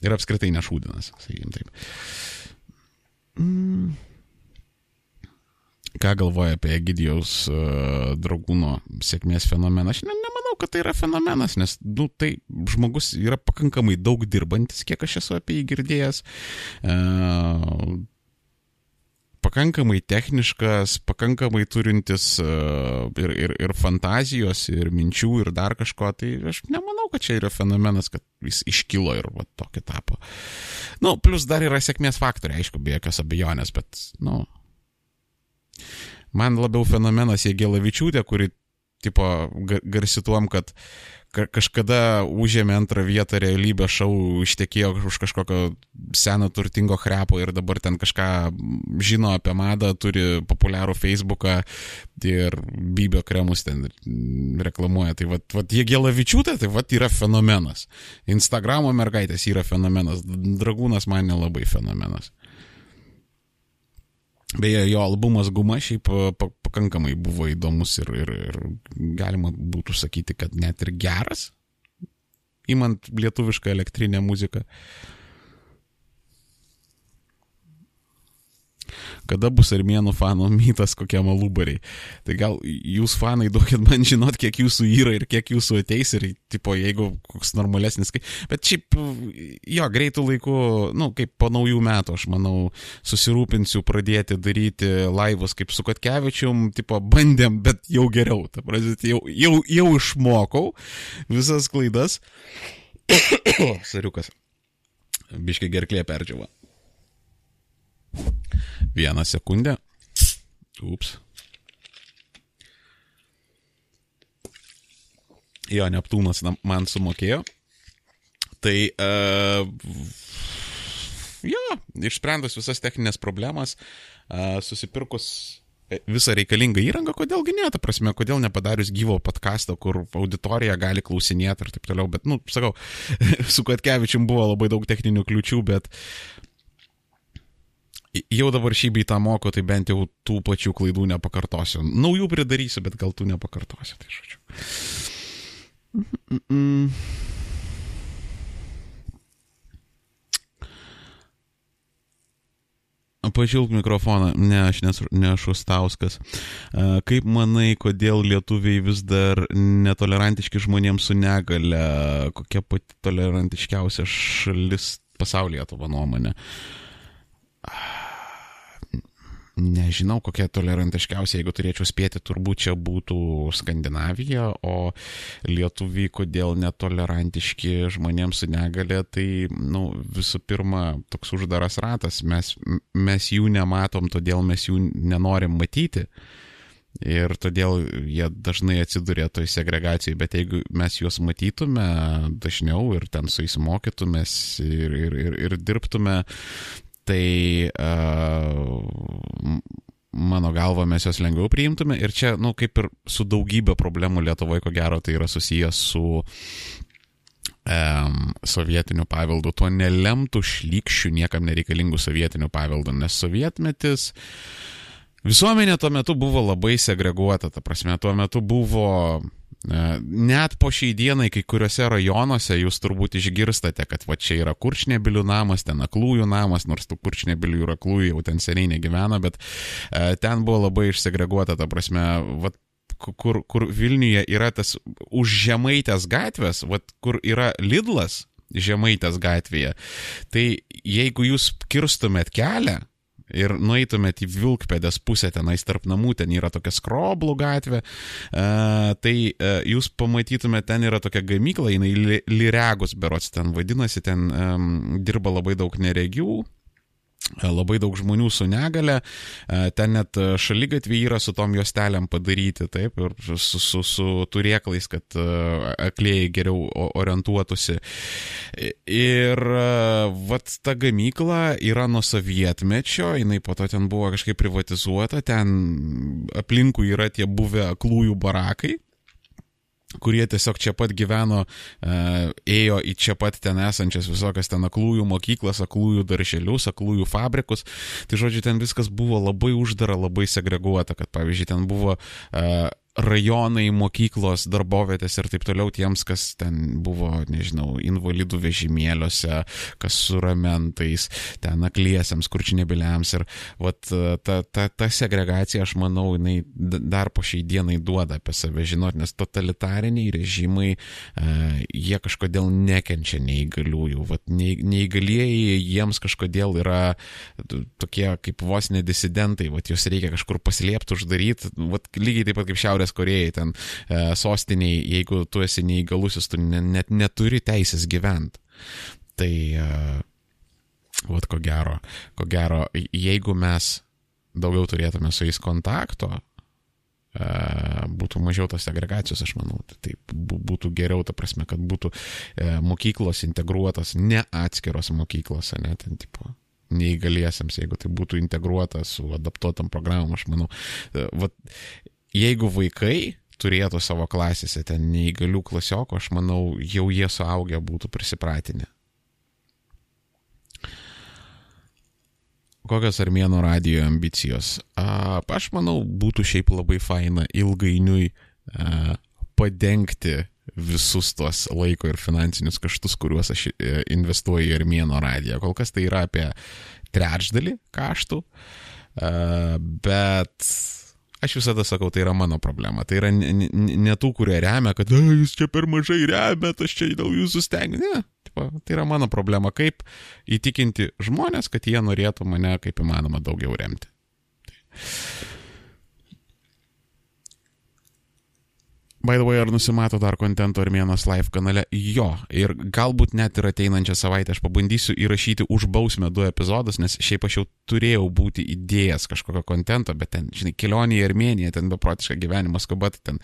Ir apskritai nešūdinas, sakykim taip. Mm. Ką galvoja apie Egidijaus uh, draugūno sėkmės fenomeną? Aš ne, nemanau, kad tai yra fenomenas, nes nu, tai žmogus yra pakankamai daug dirbantis, kiek aš esu apie jį girdėjęs. Uh, pakankamai techniškas, pakankamai turintis uh, ir, ir, ir fantazijos, ir minčių, ir dar kažko, tai aš nemanau, kad čia yra fenomenas, kad jis iškilo ir va, tokį tapo. Na, nu, plus dar yra sėkmės faktoriai, aišku, be jokios abejonės, bet, na, nu, man labiau fenomenas Jėgėlavičiūtė, kuri, tipo, garsi tuom, kad uh, kažkada užėmė antrą vietą realybę šau, ištekėjo už kažkokio seno turtingo krepo ir dabar ten kažką žino apie madą, turi populiarų Facebooką ir bybio kremus ten reklamuoja. Tai vad, vad jie gėlavičiūtė, tai vad yra fenomenas. Instagramo mergaitės yra fenomenas, dragūnas man nelabai fenomenas. Beje, jo albumas Guma šiaip pakankamai buvo įdomus ir, ir, ir galima būtų sakyti, kad net ir geras, įmant lietuvišką elektrinę muziką. Kada bus armėnų fanų mytas kokie malubariai. Tai gal jūs fanai duokit man žinot, kiek jūsų yra ir kiek jūsų ateis ir, tipo, jeigu koks normalesnis. Bet šiaip, jo, greitų laikų, nu, kaip po naujų metų, aš manau, susirūpinsiu pradėti daryti laivus kaip su Katkevičium, tipo, bandėm, bet jau geriau. Ta prasme, jau, jau, jau išmokau visas klaidas. Sariukas. Biškai gerklė perdžiava. Vieną sekundę. Ups. Jo, Neptūnas man sumokėjo. Tai, uh, jo, išsprendus visas techninės problemas, uh, susipirkus visą reikalingą įrangą, kodėlgi ne, ta prasme, kodėl nepadarius gyvo podkasto, kur auditorija gali klausinėti ir taip toliau, bet, nu, sakau, su Katkevičium buvo labai daug techninių kliučių, bet jau dabar šį bei tą moko, tai bent jau tų pačių klaidų nepakartosiu. Naujų pridarysiu, bet gal tų nepakartosiu, tai žodžiu. Mm -mm. Pažilk mikrofoną, ne, aš nesu Stauskas. Kaip manai, kodėl lietuviai vis dar netolerantiški žmonėms su negale? Kokia pati tolerantiškiausia šalis pasaulyje tavo nuomonė? Nežinau, kokia tolerantiškiausia, jeigu turėčiau spėti, turbūt čia būtų Skandinavija, o lietuviai kodėl netolerantiški žmonėms su negale, tai, nu, visų pirma, toks uždaras ratas, mes, mes jų nematom, todėl mes jų nenorim matyti. Ir todėl jie dažnai atsiduria toj segregacijai, bet jeigu mes juos matytume dažniau ir ten su jais mokytumės ir, ir, ir, ir dirbtume, tai uh, mano galva mes juos lengviau priimtume. Ir čia, na, nu, kaip ir su daugybė problemų Lietuvoje, ko gero, tai yra susijęs su um, sovietiniu paveldu, tuo nelemtų šlykščių, niekam nereikalingų sovietiniu paveldu, nes sovietmetis Visuomenė tuo metu buvo labai segreguota, ta prasme, tuo metu buvo Net po šiai dienai kai kuriuose rajonuose jūs turbūt išgirstate, kad va čia yra kurčnebilių namas, ten aklųjų namas, nors tų kurčnebilių ir aklųjų jau ten seniai negyvena, bet e, ten buvo labai išsegreguota, ta prasme, va, kur, kur Vilniuje yra tas už žemaitės gatvės, va, kur yra Lidlas žemaitės gatvėje, tai jeigu jūs kirstumėt kelią, ir nueitumėt į Vilkpėdės pusę tenais tarp namų, ten yra tokia skroblų gatvė, e, tai e, jūs pamatytumėte, ten yra tokia gamykla, jinai Liregus berots ten vadinasi, ten e, dirba labai daug neregių, labai daug žmonių su negale, e, ten net šalygatviai yra su tom juostelėm padaryti, taip, ir su, su, su turėklais, kad e, aklėjai geriau orientuotųsi. Ir e, vat ta gamykla yra nuo sovietmečio, jinai po to ten buvo kažkaip privatizuota, ten aplinkui yra tie buvę aklųjų barakai, kurie tiesiog čia pat gyveno, e, ėjo į čia pat ten esančias visokias ten aklųjų mokyklas, aklųjų darželius, aklųjų fabrikus. Tai žodžiu, ten viskas buvo labai uždara, labai segreguota, kad pavyzdžiui, ten buvo e, rajonai, mokyklos, darbovietės ir taip toliau tiems, kas ten buvo, nežinau, invalidų vežimėliuose, kas su ramentais, ten akliesiams, kurčinėbiliams. Ir vat, ta, ta, ta segregacija, aš manau, jinai dar po šiai dienai duoda apie save žinot, nes totalitariniai režimai, uh, jie kažkodėl nekenčia neįgaliųjų. Vat, neįgalieji jiems kažkodėl yra tokie kaip vos nedisidentai, vat, juos reikia kažkur paslėpti, uždaryti, vat, lygiai taip pat kaip Šiaurės Šiaurės Korejai, ten e, sostiniai, jeigu tu esi neįgalusis, tu net neturi teisės gyventi. Tai, e, vad ko gero, ko gero, jeigu mes daugiau turėtume su jais kontakto, e, būtų mažiau tos segregacijos, aš manau. Tai būtų geriau, ta prasme, kad būtų mokyklos integruotas, ne atskiros mokyklos, ne ten tipo neįgaliesiams, jeigu tai būtų integruota su adaptuotam programom, aš manau. Vat, jeigu vaikai turėtų savo klasėse ten neįgalių klasiokų, aš manau, jau jie suaugę būtų prisipratinę. Kokios armėno radijo ambicijos? A, aš manau, būtų šiaip labai faina ilgainiui a, padengti visus tuos laiko ir finansinius kaštus, kuriuos aš e, investuoju į armėno radiją. Kol kas tai yra apie trečdalį kaštų, a, bet Aš visada sakau, tai yra mano problema. Tai yra ne, ne, ne tų, kurie remia, kad jūs čia per mažai remiat, aš čia dėl jūsų stengiu. Ne, tipo, tai yra mano problema, kaip įtikinti žmonės, kad jie norėtų mane kaip įmanoma daugiau remti. Tai. By the way, ar nusimato dar kontento Armėnos live kanale? Jo, ir galbūt net ir ateinančią savaitę aš pabandysiu įrašyti už bausmę du epizodus, nes šiaip aš jau turėjau būti įdėjęs kažkokio kontento, bet ten, žinai, kelionė į Armėniją, ten beprotiška gyvenimas, skubat, ten,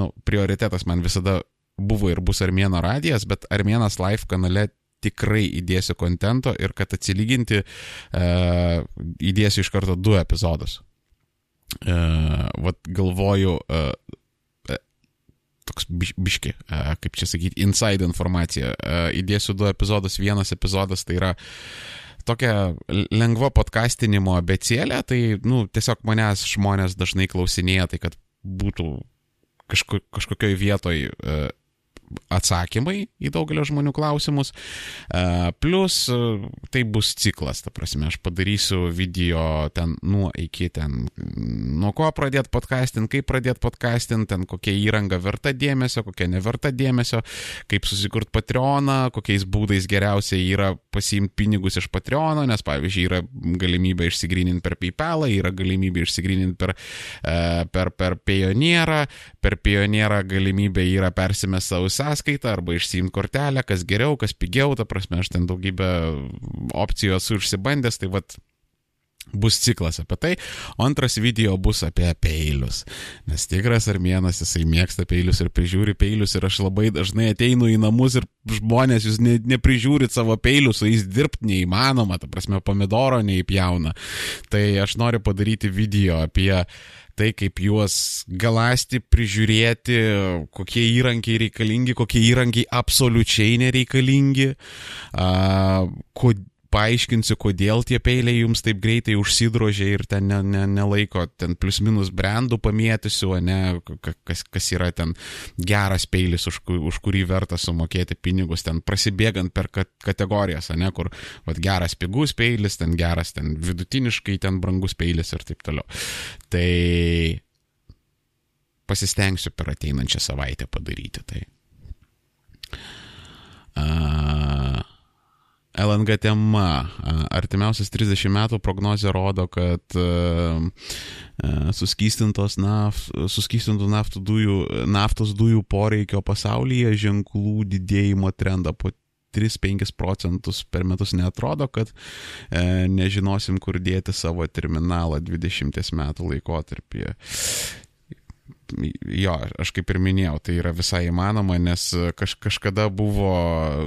nu, prioritetas man visada buvo ir bus Armėno radijas, bet Armėnas live kanale tikrai įdėsiu kontento ir kad atsilyginti, uh, įdėsiu iš karto du epizodus. Uh, vat galvoju, uh, toks biški, kaip čia sakyti, inside informacija. Įdėsiu du epizodus, vienas epizodas tai yra tokia lengva podcastinimo abecėlė, tai, nu, tiesiog manęs žmonės dažnai klausinėja, tai kad būtų kažko, kažkokioj vietoj atsakymai į daugelio žmonių klausimus. E, plus e, tai bus ciklas, ta prasme, aš padarysiu video ten nuo iki ten, nuo ko pradėti podcastinti, kaip pradėti podcastinti, ten kokia įranga verta dėmesio, kokia neverta dėmesio, kaip susikurti Patreoną, kokiais būdais geriausiai yra pasiimti pinigus iš Patreono, nes pavyzdžiui yra galimybė išsigryninti per PayPal, yra galimybė išsigryninti per, e, per, per Pionierą, per Pionierą galimybė yra persimesti savo sąskaitą arba išsiimti kortelę, kas geriau, kas pigiau, ta prasme, aš ten daugybę opcijų esu išsibandęs, tai vad bus ciklas apie tai, o antras video bus apie peilius. Nes tikras armėnas, jisai mėgsta peilius ir prižiūri peilius ir aš labai dažnai ateinu į namus ir žmonės jūs ne, neprižiūrit savo peilių, su jais dirbti neįmanoma, ta prasme, pomidoro neįpjauna. Tai aš noriu padaryti video apie tai, kaip juos galasti, prižiūrėti, kokie įrankiai reikalingi, kokie įrankiai absoliučiai nereikalingi, uh, kodėl paaiškinsiu, kodėl tie peiliai jums taip greitai užsidrožė ir ten ne, ne, nelaiko, ten plius minus brandų pamėtysiu, ne, kas, kas yra ten geras peilis, už, už kurį verta sumokėti pinigus, ten prasibėgant per kategorijas, ne, kur vat, geras pigus peilis, ten geras, ten vidutiniškai, ten brangus peilis ir taip toliau. Tai pasistengsiu per ateinančią savaitę padaryti tai. Uh, LNG tema. Artimiausias 30 metų prognozija rodo, kad suskystintos naf, suskystintų naftų dujų, naftos dujų poreikio pasaulyje ženklų didėjimo trendą po 3-5 procentus per metus netrodo, kad e, nežinosim, kur dėti savo terminalą 20 metų laikotarpyje jo, aš kaip ir minėjau, tai yra visai įmanoma, nes kaž, kažkada buvo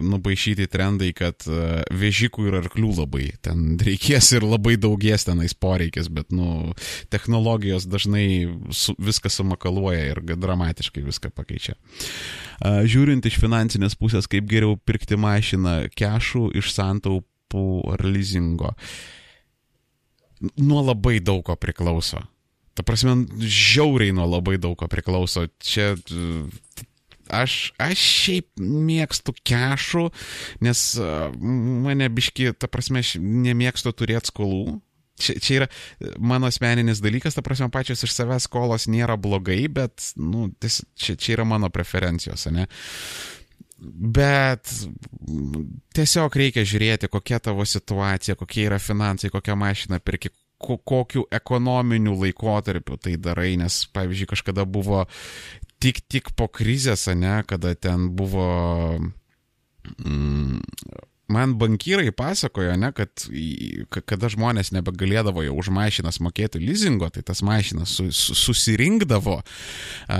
nupaišyti trendai, kad e, vežikų ir arklių labai ten reikės ir labai daugies tenais poreikis, bet, nu, technologijos dažnai su, viską sumakaluoja ir dramatiškai viską pakeičia. Žiūrint iš finansinės pusės, kaip geriau pirkti mašiną kešų iš santaupų ar leasingo. Nuo labai daug ko priklauso ta prasme, žiauriai nuo labai daug ko priklauso. Čia aš, aš šiaip mėgstu kešų, nes mane biški, ta prasme, aš nemėgstu turėti skolų. Čia, čia yra mano asmeninis dalykas, ta prasme, pačios iš savęs skolos nėra blogai, bet, nu, čia, čia yra mano preferencijos, ne? Bet tiesiog reikia žiūrėti, kokia tavo situacija, kokie yra finansai, kokią mašiną perki, kokiu ekonominiu laikotarpiu tai darai, nes, pavyzdžiui, kažkada buvo tik, tik po krizės, ne, kada ten buvo mm, man bankyrai pasakojo, ne, kad kada žmonės nebegalėdavo jau už mašinas mokėti leasingo, tai tas mašinas su, su, susirinkdavo, a,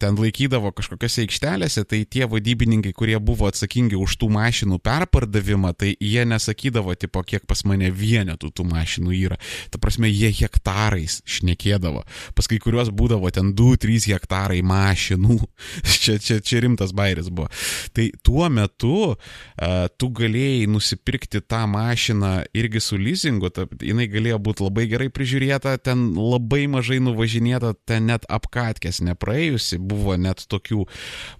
ten laikydavo kažkokiose aikštelėse, tai tie vadybininkai, kurie buvo atsakingi už tų mašinų perpardavimą, tai jie nesakydavo, tipo, kiek pas mane vienetų tų mašinų yra. Ta prasme, jie hektarais šnekėdavo. Pas kai kuriuos būdavo ten 2-3 hektarai mašinų. čia, čia, čia rimtas bairis buvo. Tai tuo metu a, tu galėjai galėjai nusipirkti tą mašiną irgi su leasingu, ta, jinai galėjo būti labai gerai prižiūrėta, ten labai mažai nuvažinėta, ten net apkatkės nepraėjusi, buvo net tokių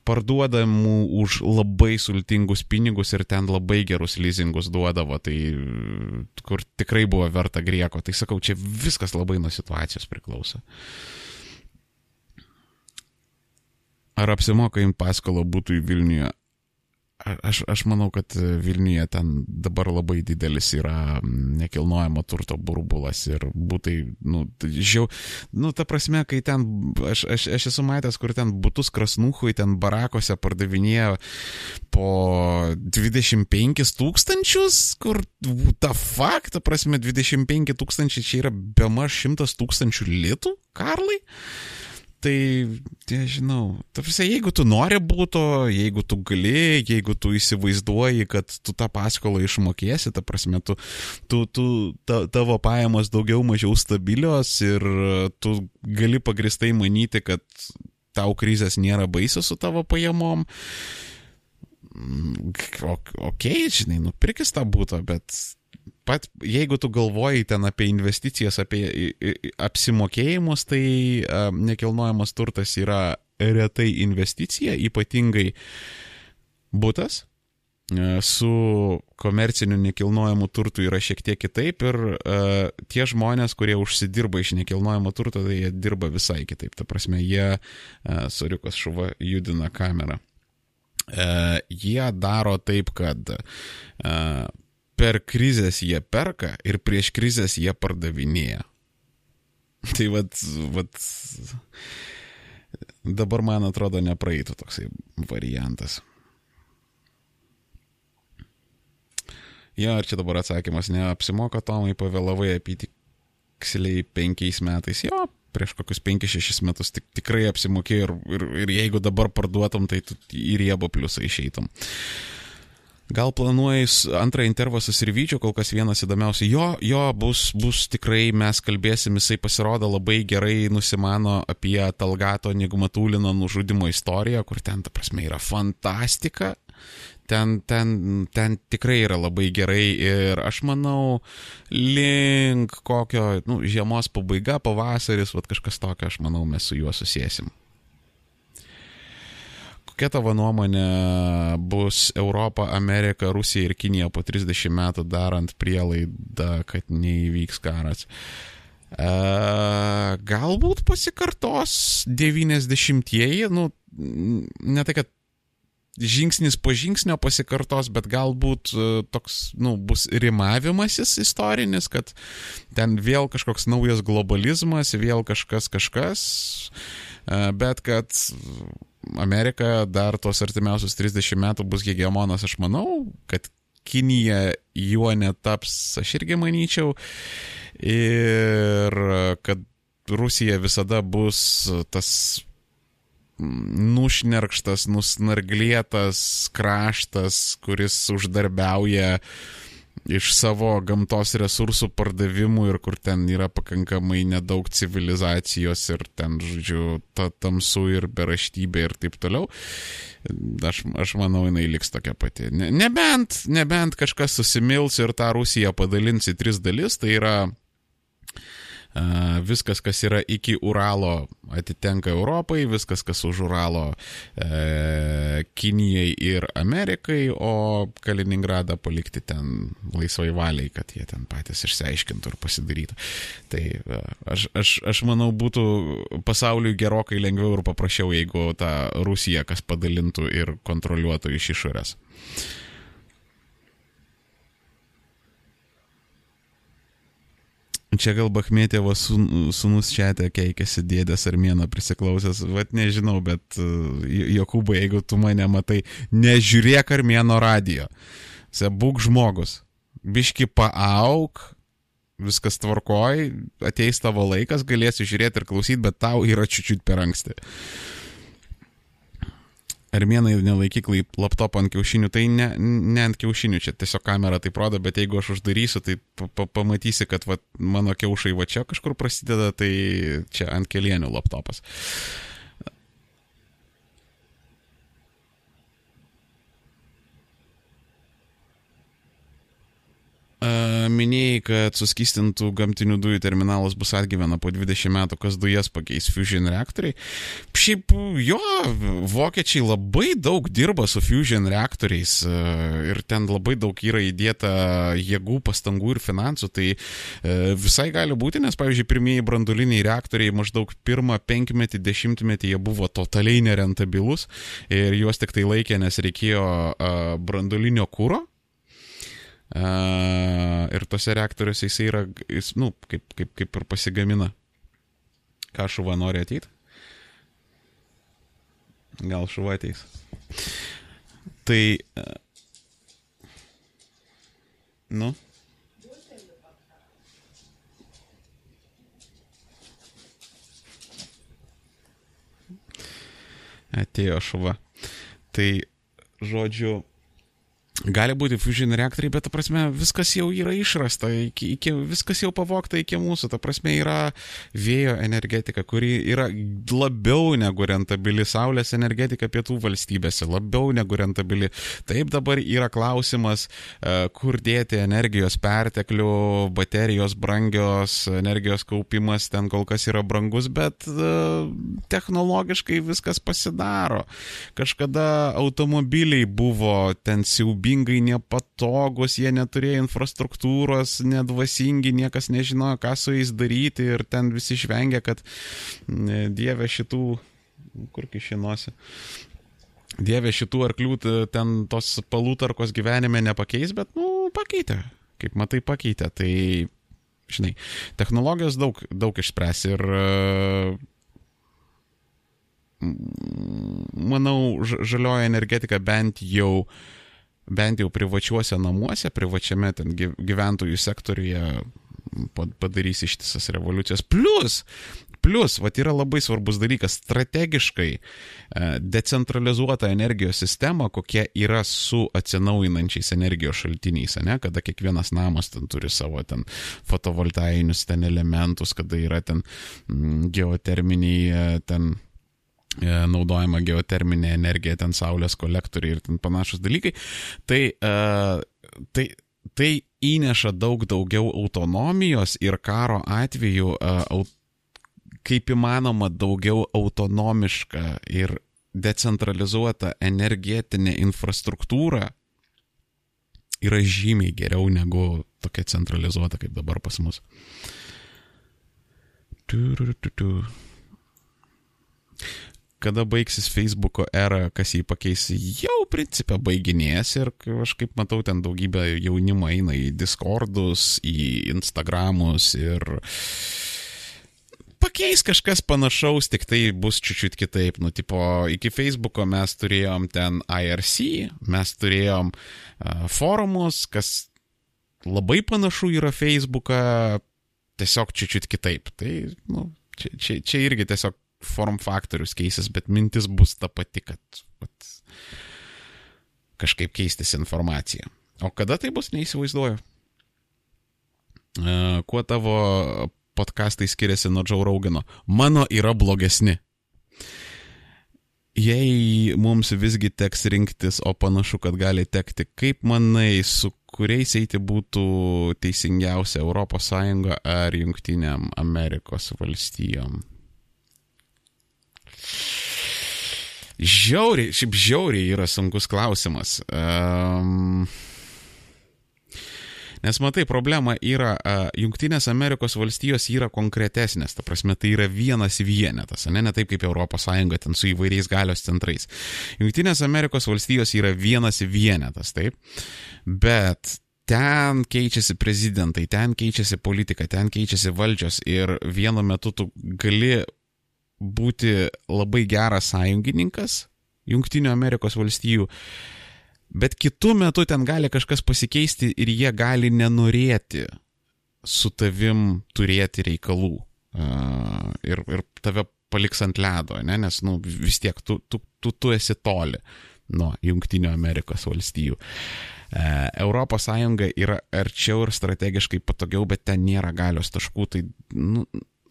parduodamų už labai sultingus pinigus ir ten labai gerus leasingus duodavo, tai kur tikrai buvo verta grieko. Tai sakau, čia viskas labai nuo situacijos priklauso. Ar apsimoka jums paskolą būtų į Vilniuje? Aš, aš manau, kad Vilniuje ten dabar labai didelis yra nekilnojamo turto burbulas ir būtai, nu, žiau, nu, ta prasme, kai ten, aš, aš, aš esu matęs, kur ten būtus krasnuhui, ten barakose pardavinėjo po 25 tūkstančius, kur, ta fakt, ta prasme, 25 tūkstančiai čia yra be maž 100 tūkstančių litų, Karlai. Tai, nežinau, tarsi, jeigu tu nori būto, jeigu tu gali, jeigu tu įsivaizduoji, kad tu tą paskolą išmokėsi, ta prasme, tu, tu, tu ta, tavo pajamos daugiau mažiau stabilios ir tu gali pagristai manyti, kad tau krizės nėra baisios su tavo pajamom. Mm, ok, žinai, nupirkis tą būtą, bet pat, jeigu tu galvoji ten apie investicijas, apie apsimokėjimus, tai nekilnojamas turtas yra retai investicija, ypatingai būtas. Su komerciniu nekilnojamu turtu yra šiek tiek kitaip ir uh, tie žmonės, kurie užsidirba iš nekilnojamo turto, tai jie dirba visai kitaip. Ta prasme, jie, uh, soriukas šuva, judina kamerą. Uh, jie daro taip, kad uh, per krizės jie perka ir prieš krizės jie pardavinėja. Tai vad, vad, dabar man atrodo nepraeitų toksai variantas. Jo, ar čia dabar atsakymas, neapsimoka Tomai, pavėlavai apytiksliai penkiais metais. Jo, prieš kokius 5-6 metus tik, tikrai apsimokėjo ir, ir, ir jeigu dabar parduotum, tai į riebą pliusą išeitum. Uh, Gal planuoji antrą intervą su Sirvyčiu, kol kas vienas įdomiausių. Jo, jo, bus, bus tikrai, mes kalbėsim, jisai pasirodo labai gerai nusimano apie Talgato Nigmatulino nužudimo istoriją, kur ten, ta prasme, yra fantastika. Ten, ten, ten tikrai yra labai gerai ir aš manau, link kokio, nu, žiemos pabaiga, pavasaris, va kažkas tokio, aš manau, mes su juo susėsim. Kokia tavo nuomonė bus Europa, Amerika, Rusija ir Kinija po 30 metų darant prielaidą, kad neįvyks karas? E, galbūt pasikartos 90-ieji, nu, ne tai, kad žingsnis po žingsnio pasikartos, bet galbūt e, toks, nu, bus rimavimasis istorinis, kad ten vėl kažkoks naujas globalizmas, vėl kažkas kažkas, e, bet kad Amerika dar tos artimiausius 30 metų bus hegemonas, aš manau, kad Kinija juo netaps, aš irgi manyčiau. Ir kad Rusija visada bus tas nušnerkštas, nusnarglėtas kraštas, kuris uždarbiauja uh, iš savo gamtos resursų pardavimų ir kur ten yra pakankamai nedaug civilizacijos ir ten, žodžiu, ta tamsu ir beraštybė ir taip toliau. Aš, aš manau, jinai liks tokia pati. Ne, nebent, nebent kažkas susimils ir tą Rusiją padalins į tris dalis, tai yra Viskas, kas yra iki Uralo, atitenka Europai, viskas, kas už Uralo e, Kinijai ir Amerikai, o Kaliningradą palikti ten laisvai valiai, kad jie ten patys išsiaiškintų ir pasidarytų. Tai e, aš, aš, aš manau, būtų pasauliui gerokai lengviau ir paprasčiau, jeigu tą Rusiją kas padalintų ir kontroliuotų iš išorės. Čia gal Bachmetėvo sunus čia te keikėsi dėdės ar mėną prisiklausęs, vad nežinau, bet uh, Jokūbai, jeigu tu mane matai, nežiūrėk ar mėno radio. Se būk žmogus. Biški paauk, viskas tvarkoj, ateis tavo laikas, galėsi žiūrėti ir klausyti, bet tau yra čiūčiut per anksti armėnai nelaikyk laptopą ant kiaušinių, tai ne, ne ant kiaušinių, čia tiesiog kamera tai rodo, bet jeigu aš uždarysiu, tai pa pamatysi, kad va, mano kiaušai va čia kažkur prasideda, tai čia ant kelienių laptopas. Minėjai, kad suskistintų gamtinių dujų terminalas bus atgyvena po 20 metų, kas dujas pakeis fusion reaktoriai. Šiaip jo, vokiečiai labai daug dirba su fusion reaktoriais ir ten labai daug yra įdėta jėgų, pastangų ir finansų. Tai visai gali būti, nes, pavyzdžiui, pirmieji branduliniai reaktoriai maždaug pirmą penkmetį, dešimtmetį jie buvo totaliai nerentabilus ir juos tik tai laikė, nes reikėjo brandulinio kūro ir tose reaktoriuose jisai yra, jis, nu, kaip, kaip, kaip ir pasigamina. Ką šuva nori ateiti? Gal šuva ateis. Tai. Nu. Atėjo šuva. Tai, žodžiu, Gali būti fusion reaktoriai, bet, ta prasme, viskas jau yra išrasta, iki, iki, viskas jau pavokta iki mūsų. Ta prasme, yra vėjo energetika, kuri yra labiau negu rentabili, saulės energetika pietų valstybėse, labiau negu rentabili. Taip dabar yra klausimas, e, kur dėti energijos perteklių, baterijos brangios, energijos kaupimas ten kol kas yra brangus, bet e, technologiškai viskas pasidaro. Kažkada automobiliai buvo ten siaubi siaubingai nepatogus, jie neturėjo infrastruktūros, nedvasingi, niekas nežinojo, ką su jais daryti ir ten visi žvengia, kad dieve šitų, kur kišinosi, dieve šitų arklių ten tos palūtarkos gyvenime nepakeis, bet, nu, pakeitė, kaip matai, pakeitė. Tai, žinai, technologijos daug, daug išspręs ir manau, žalioji energetika bent jau uh, bent jau privačiuose namuose, privačiame ten gyventojų sektoriuje padarys ištisas revoliucijas. Plus, plus, va yra labai svarbus dalykas, strategiškai e, decentralizuota energijos sistema, kokia yra su atsinaujinančiais energijos šaltiniais, ne, kada kiekvienas namas ten turi savo ten fotovoltainius ten elementus, kada yra ten mm, geoterminiai e, ten naudojama geoterminė energija, ten saulės kolektoriai ir ten panašus dalykai, tai, uh, tai, tai įneša daug daugiau autonomijos ir karo atveju uh, kaip įmanoma daugiau autonomiška ir decentralizuota energetinė infrastruktūra yra žymiai geriau negu tokia centralizuota kaip dabar pas mus. Tu, tu, tu, tu kada baigsis Facebook'o era, kas jį pakeis, jau principė baiginės ir aš kaip matau, ten daugybė jaunimo eina į Discordus, į Instagramus ir pakeis kažkas panašaus, tik tai bus čiūčiut kitaip. Nu, tipo, iki Facebook'o mes turėjom ten IRC, mes turėjom uh, forumus, kas labai panašu yra Facebook'ą, tiesiog čiūčiut kitaip. Tai, nu, čia, čia, čia irgi tiesiog form faktorius keisis, bet mintis bus ta pati, kad vat, kažkaip keistis informacija. O kada tai bus, neįsivaizduoju. Uh, kuo tavo podkastai skiriasi nuo Džau Raugino? Mano yra blogesni. Jei mums visgi teks rinktis, o panašu, kad gali tekti, kaip manai, su kuriais eiti būtų teisingiausia Sąjunga ar Junktiniam Amerikos valstijom? Žiauriai, šiaip žiauriai yra sunkus klausimas. Um, Nes matai, problema yra, Junktinės Amerikos valstijos yra konkretesnės, ta prasme, tai yra vienas vienetas, ne, ne taip kaip ES ten su įvairiais galios centrais. Junktinės Amerikos valstijos yra vienas vienetas, taip, bet ten keičiasi prezidentai, ten keičiasi politika, ten keičiasi valdžios ir vienu metu tu gali būti labai geras sąjungininkas Junktinių Amerikos valstijų, Bet kitų metų ten gali kažkas pasikeisti ir jie gali nenorėti su tavim turėti reikalų. Uh, ir, ir tave paliks ant ledo, ne? nes nu, vis tiek tu, tu, tu, tu esi toli nuo Junktinio Amerikos valstijų. Uh, Europos Sąjunga yra arčiau ir strategiškai patogiau, bet ten nėra galios taškų. Tai nu,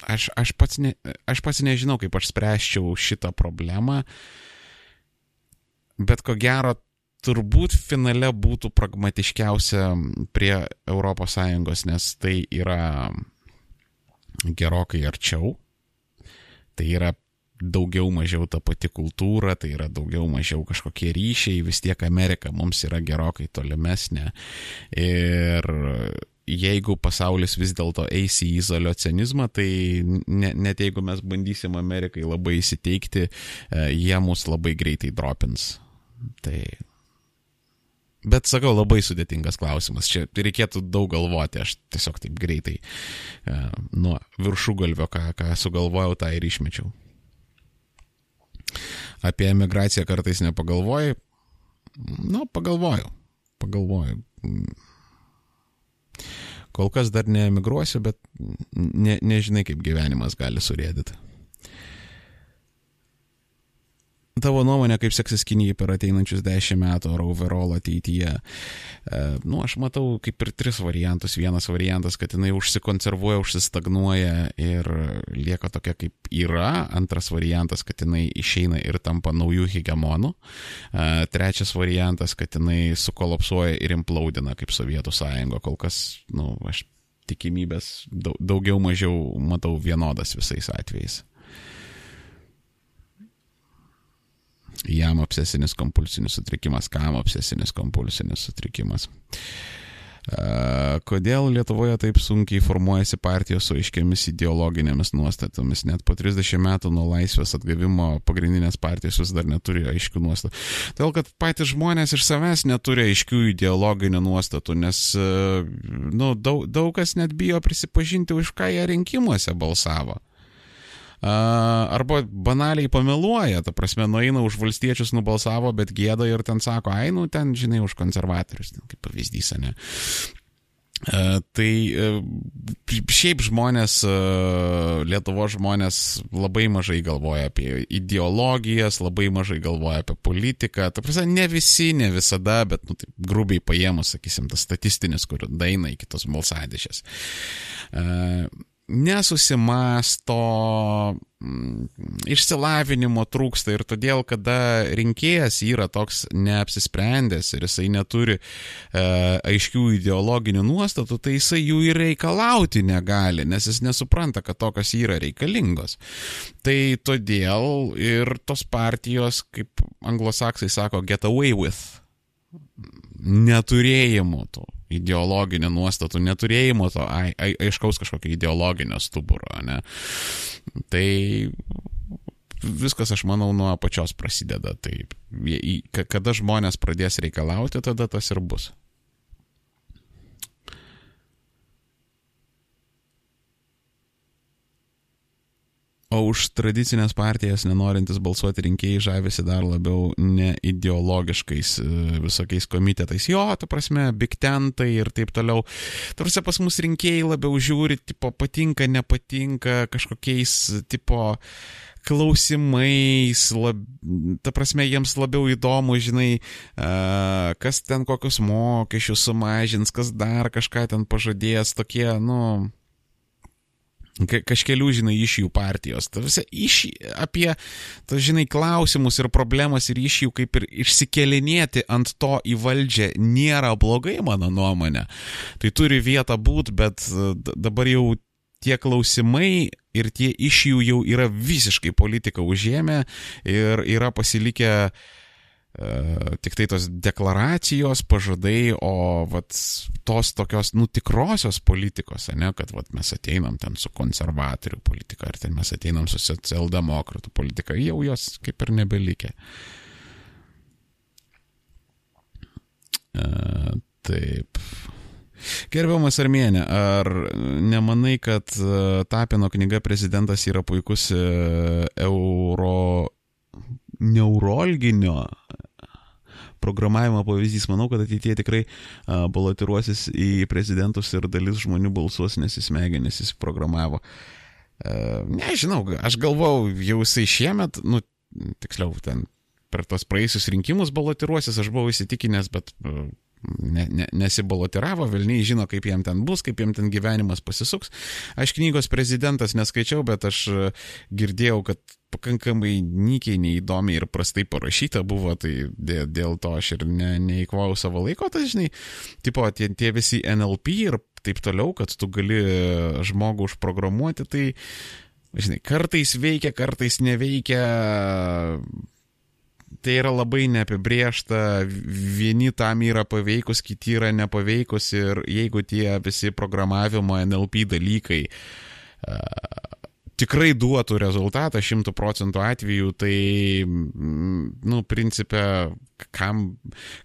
aš, aš, pats ne, aš pats nežinau, kaip aš spręščiau šitą problemą, bet ko gero turbūt finale būtų pragmatiškiausia prie ES, nes tai yra gerokai arčiau, tai yra daugiau mažiau ta pati kultūra, tai yra daugiau mažiau kažkokie ryšiai, vis tiek Amerika mums yra gerokai tolimesnė. Ir jeigu pasaulis vis dėlto eis į izolacionizmą, tai ne, net jeigu mes bandysim Amerikai labai įsiteikti, e, jie mus labai greitai dropins. Tai Bet sakau, labai sudėtingas klausimas. Čia reikėtų daug galvoti, aš tiesiog taip greitai uh, nuo viršugalvio, ką, ką sugalvojau, tą ir išmečiau. Apie emigraciją kartais nepagalvoju. Nu, pagalvoju. Pagalvoju. Kol kas dar neemigruosiu, bet ne, nežinai, kaip gyvenimas gali surėdyti. Tavo nuomonė, kaip seksis Kinijai per ateinančius dešimt metų ar overall ateityje? E, nu, aš matau kaip ir tris variantus. Vienas variantas, kad jinai užsikonservuoja, užsistagnuoja ir lieka tokia kaip yra. Antras variantas, kad jinai išeina ir tampa naujų hegemonų. E, trečias variantas, kad jinai sukolapsuoja ir implaudina kaip Sovietų sąjunga. Kol kas, nu, aš tikimybės daugiau mažiau matau vienodas visais atvejais. Jam obsesinis kompulsinis sutrikimas, kam obsesinis kompulsinis sutrikimas. Kodėl Lietuvoje taip sunkiai formuojasi partijos su aiškiamis ideologinėmis nuostatomis? Net po 30 metų nuo laisvės atgavimo pagrindinės partijos vis dar neturi aiškių nuostatų. Todėl, kad patys žmonės iš savęs neturi aiškių ideologinių nuostatų, nes nu, daug, daug kas net bijo prisipažinti, už ką jie rinkimuose balsavo arba banaliai pameluoja, ta prasme, nueina už valstiečius, nubalsavo, bet gėda ir ten sako, ai, nu ten, žinai, už konservatorius, kaip pavyzdys, ne. Tai uh, šiaip žmonės, uh, Lietuvo žmonės labai mažai galvoja apie ideologijas, labai mažai galvoja apie politiką. Ta prasme, ne visi, ne visada, bet, nu, taip, grubiai paėmus, sakysim, tas statistinis, kur daina iki tos balsadėšės nesusimasto, mm, išsilavinimo trūksta ir todėl, kada rinkėjas yra toks neapsisprendęs ir jisai neturi e, aiškių ideologinių nuostatų, tai jisai jų ir reikalauti negali, nes jis nesupranta, kad tokios yra reikalingos. Tai todėl ir tos partijos, kaip anglosaksai sako, get away with neturėjimu to ideologinių nuostatų, neturėjimo to ai, ai, aiškaus kažkokio ideologinio stuburo. Ne? Tai viskas, aš manau, nuo apačios prasideda. Tai kada žmonės pradės reikalauti, tada tas ir bus. O už tradicinės partijas nenorintis balsuoti rinkėjai žavisi dar labiau ne ideologiškais e, visokiais komitetais. Jo, ta prasme, Big Tentai ir taip toliau. Tarsi pas mus rinkėjai labiau žiūri, tipo, patinka, nepatinka, kažkokiais, tipo, klausimais, lab, ta prasme, jiems labiau įdomu, žinai, uh, kas ten kokius mokesčius sumažins, kas dar kažką ten pažadės, tokie, nu, kažkelių, žinai, iš jų partijos. Ta visa iš, apie, ta, žinai, klausimus ir problemas ir iš jų kaip ir išsikelinėti ant to į valdžią nėra blogai, mano nuomonė. Tai turi vietą būti, bet dabar jau tie klausimai ir tie iš jų jau yra visiškai politika užėmę ir yra pasilikę uh, tik tai tos deklaracijos, pažadai, o vat, tos tokios, nu, tikrosios politikos, ne, kad vat, mes ateinam ten su konservatorių politika, ar ten mes ateinam su socialdemokratų politika, jau jos kaip ir nebelikė. E, taip. Gerbiamas Armėnė, ar nemanai, kad e, Tapino knyga prezidentas yra puikus e, euro neurolginio programavimo pavyzdys. Manau, kad ateitie tikrai balotiruosis į prezidentus ir dalis žmonių balsuos, nes jis smegenis jis programavo. Uh, nežinau, aš galvau, jau jisai šiemet, nu, tiksliau, ten per tos praėjusius rinkimus balotiruosis, aš buvau įsitikinęs, bet ne, ne, nesibalotiravo, Vilniai žino, kaip jam ten bus, kaip jam ten gyvenimas pasisuks. Aš knygos prezidentas neskaičiau, bet aš girdėjau, kad pakankamai nykiai, neįdomiai ir prastai parašyta buvo, tai dėl, dėl to aš ir ne, neįkvau savo laiko, tai žinai, tipo, tie, tie visi NLP ir taip toliau, kad tu gali žmogų užprogramuoti, tai, žinai, kartais veikia, kartais neveikia. Tai yra labai neapibriešta, vieni tam yra paveikus, kiti yra nepaveikus ir jeigu tie visi programavimo NLP dalykai uh, tikrai duotų rezultatą šimtų procentų atveju, tai, mm, nu, principė, kam,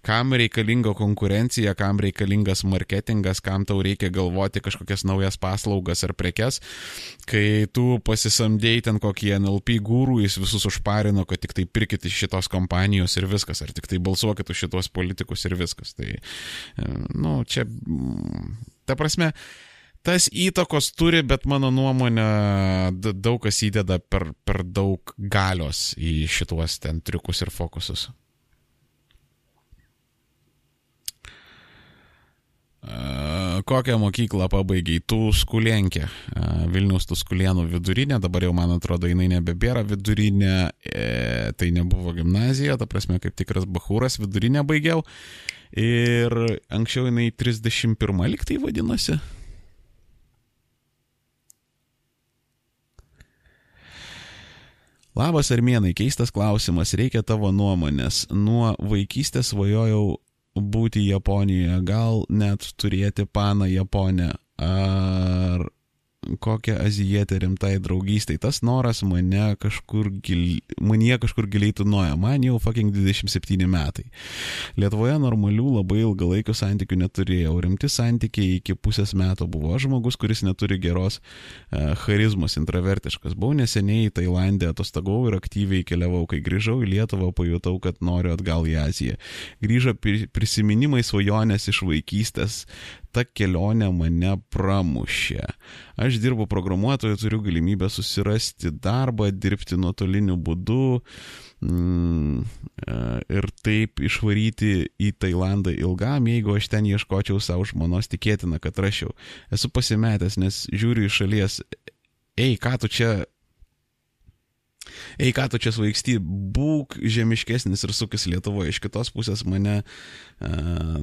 kam reikalinga konkurencija, kam reikalingas marketingas, kam tau reikia galvoti kažkokias naujas paslaugas ar prekes, kai tu pasisamdėjai ten kokį NLP gūrų, jis visus užparino, kad tik tai pirkit iš šitos kompanijos ir viskas, ar tik tai balsuokit už šitos politikus ir viskas. Tai, e, nu, čia, mm, ta prasme, tas įtakos turi, bet mano nuomonė daug kas įdeda per, per daug galios į šituos ten triukus ir fokusus. Kokią mokyklą pabaigiai? Tu skulenkė. Vilniaus Tuskulienų vidurinė, dabar jau man atrodo jinai nebebėra vidurinė, e, tai nebuvo gimnazija, ta prasme kaip tikras bahūras vidurinę baigiau. Ir anksčiau jinai 31 liktai vadinosi. Labas armėnai, keistas klausimas, reikia tavo nuomonės. Nuo vaikystės svajojau būti Japonijoje, gal net turėti paną Japonę. Ar kokią azijietę rimtai draugystai. Tas noras mane kažkur, gil, manie kažkur giliai tunoja. Man jau fucking 27 metai. Lietuvoje normalių labai ilgalaikių santykių neturėjau. Rimti santykiai iki pusės metų buvo. Aš žmogus, kuris neturi geros uh, charizmos, intravertiškas. Buvau neseniai į Tailandę atostagau ir aktyviai keliavau. Kai grįžau į Lietuvą, pajutau, kad noriu atgal į Aziją. Grįžo prisiminimai svajonės iš vaikystės ta kelionė mane pramušė. Aš dirbu programuotoju, turiu galimybę susirasti darbą, dirbti nuotoliniu būdu mm, e, ir taip išvaryti į Tailandą ilgam, jeigu aš ten ieškočiau savo žmonos, tikėtina, kad rašiau. Esu pasimetęs, nes žiūriu iš šalies, ei, ką tu čia Ei, ką tu čia svaigsti, būk žemiškesnis ir sukis Lietuvoje. Iš kitos pusės mane uh,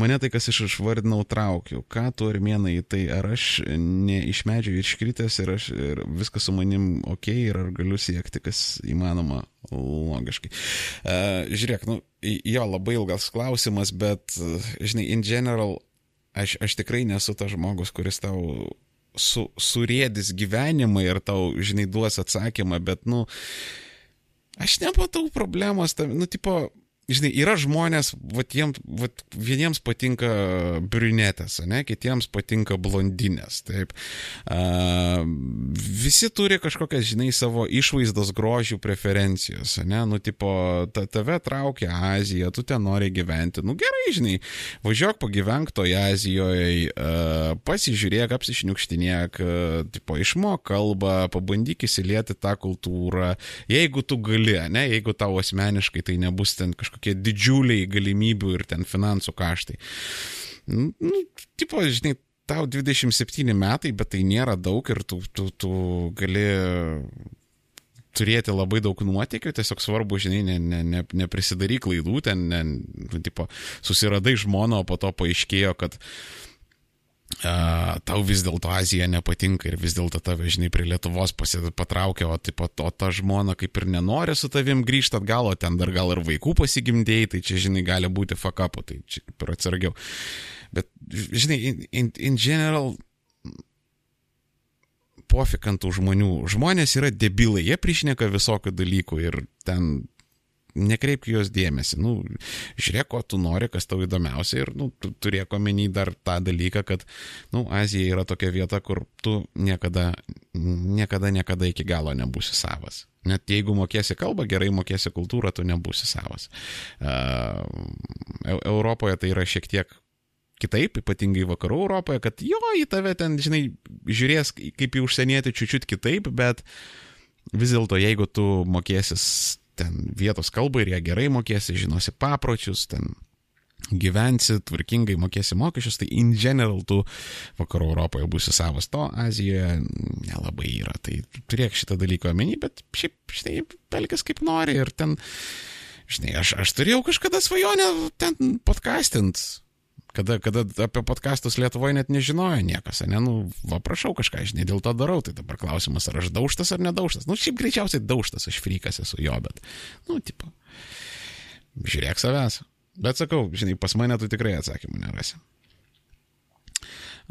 Mane tai, kas iš išvardinau, traukiau. Ką tu armėnai, tai ar aš ne iš medžio iškritęs ir, aš, ir viskas su manim ok ir ar galiu siekti, kas įmanoma logiškai. Uh, žiūrėk, nu, jo labai ilgas klausimas, bet, žinai, in general, aš, aš tikrai nesu tas žmogus, kuris tau su, surėdis gyvenimą ir tau, žinai, duos atsakymą, bet, nu, aš nepatau problemos, tam, nu, tipo, žinai, yra žmonės, vat jiems, vat vieniems patinka brunetės, ne, kitiems patinka blondinės, taip. Uh, visi turi kažkokias, žinai, savo išvaizdos grožių preferencijos, ne, nu, tipo, ta, tave traukia Azija, tu ten nori gyventi, nu gerai, žinai, važiuok pagyvenk toje Azijoje, uh, pasižiūrėk, apsišniukštinėk, uh, tipo, išmok kalbą, pabandyk įsilieti tą kultūrą, jeigu tu gali, ne, jeigu tau asmeniškai tai nebus ten kažkokia kažkokie didžiuliai galimybių ir ten finansų kaštai. Nu, tipo, žinai, tau 27 metai, bet tai nėra daug ir tu, tu, tu gali turėti labai daug nuotykių, tiesiog svarbu, žinai, ne, ne, ne, neprisidaryk klaidų, ten, ne, nu, tipo, susiradai žmoną, o po to paaiškėjo, kad uh, tau vis dėlto Azija nepatinka ir vis dėlto tave, žinai, prie Lietuvos patraukė, o, tipo, o ta žmona kaip ir nenori su tavim grįžti atgal, o ten dar gal ir vaikų pasigimdėjai, tai čia, žinai, gali būti fakapu, tai čia per atsargiau. Bet, žinai, in, in, in general, pofik ant tų žmonių. Žmonės yra debilai, jie priešneka visokių dalykų ir ten nekreipk jos dėmesį. Nu, žiūrėk, ko tu nori, kas tau įdomiausia ir nu, tu turėk omeny dar tą dalyką, kad nu, Azija yra tokia vieta, kur tu niekada, niekada, niekada iki galo nebūsi savas. Net jeigu mokėsi kalbą, gerai mokėsi kultūrą, tu nebūsi savas. Uh, Europoje tai yra šiek tiek kitaip, ypatingai vakarų Europoje, kad jo į tave ten, žinai, žiūrės kaip į užsienietį čiūčiut kitaip, bet vis dėlto jeigu tu mokėsis ten vietos kalbą ir ją gerai mokėsi, žinosi papročius, ten gyvensi, tvarkingai mokėsi mokesčius, tai in general tu vakarų Europoje būsi savas, to Azijoje nelabai yra. Tai turėk šitą dalyką omeny, bet šiaip, žinai, pelkis kaip nori ir ten, žinai, aš, aš turėjau kažkada svajonę ten podcastint Kada, kada apie podkastus Lietuvoje net nežinojo niekas, ne, nu, va prašau kažką, žinai, dėl to darau, tai dabar klausimas, ar aš daužtas ar nedaužtas. Nu, šiaip greičiausiai daužtas, aš frikas esu jo, bet, nu, tipo, žiūrėk savęs. Bet sakau, žinai, pas mane tu tikrai atsakymų nerasi.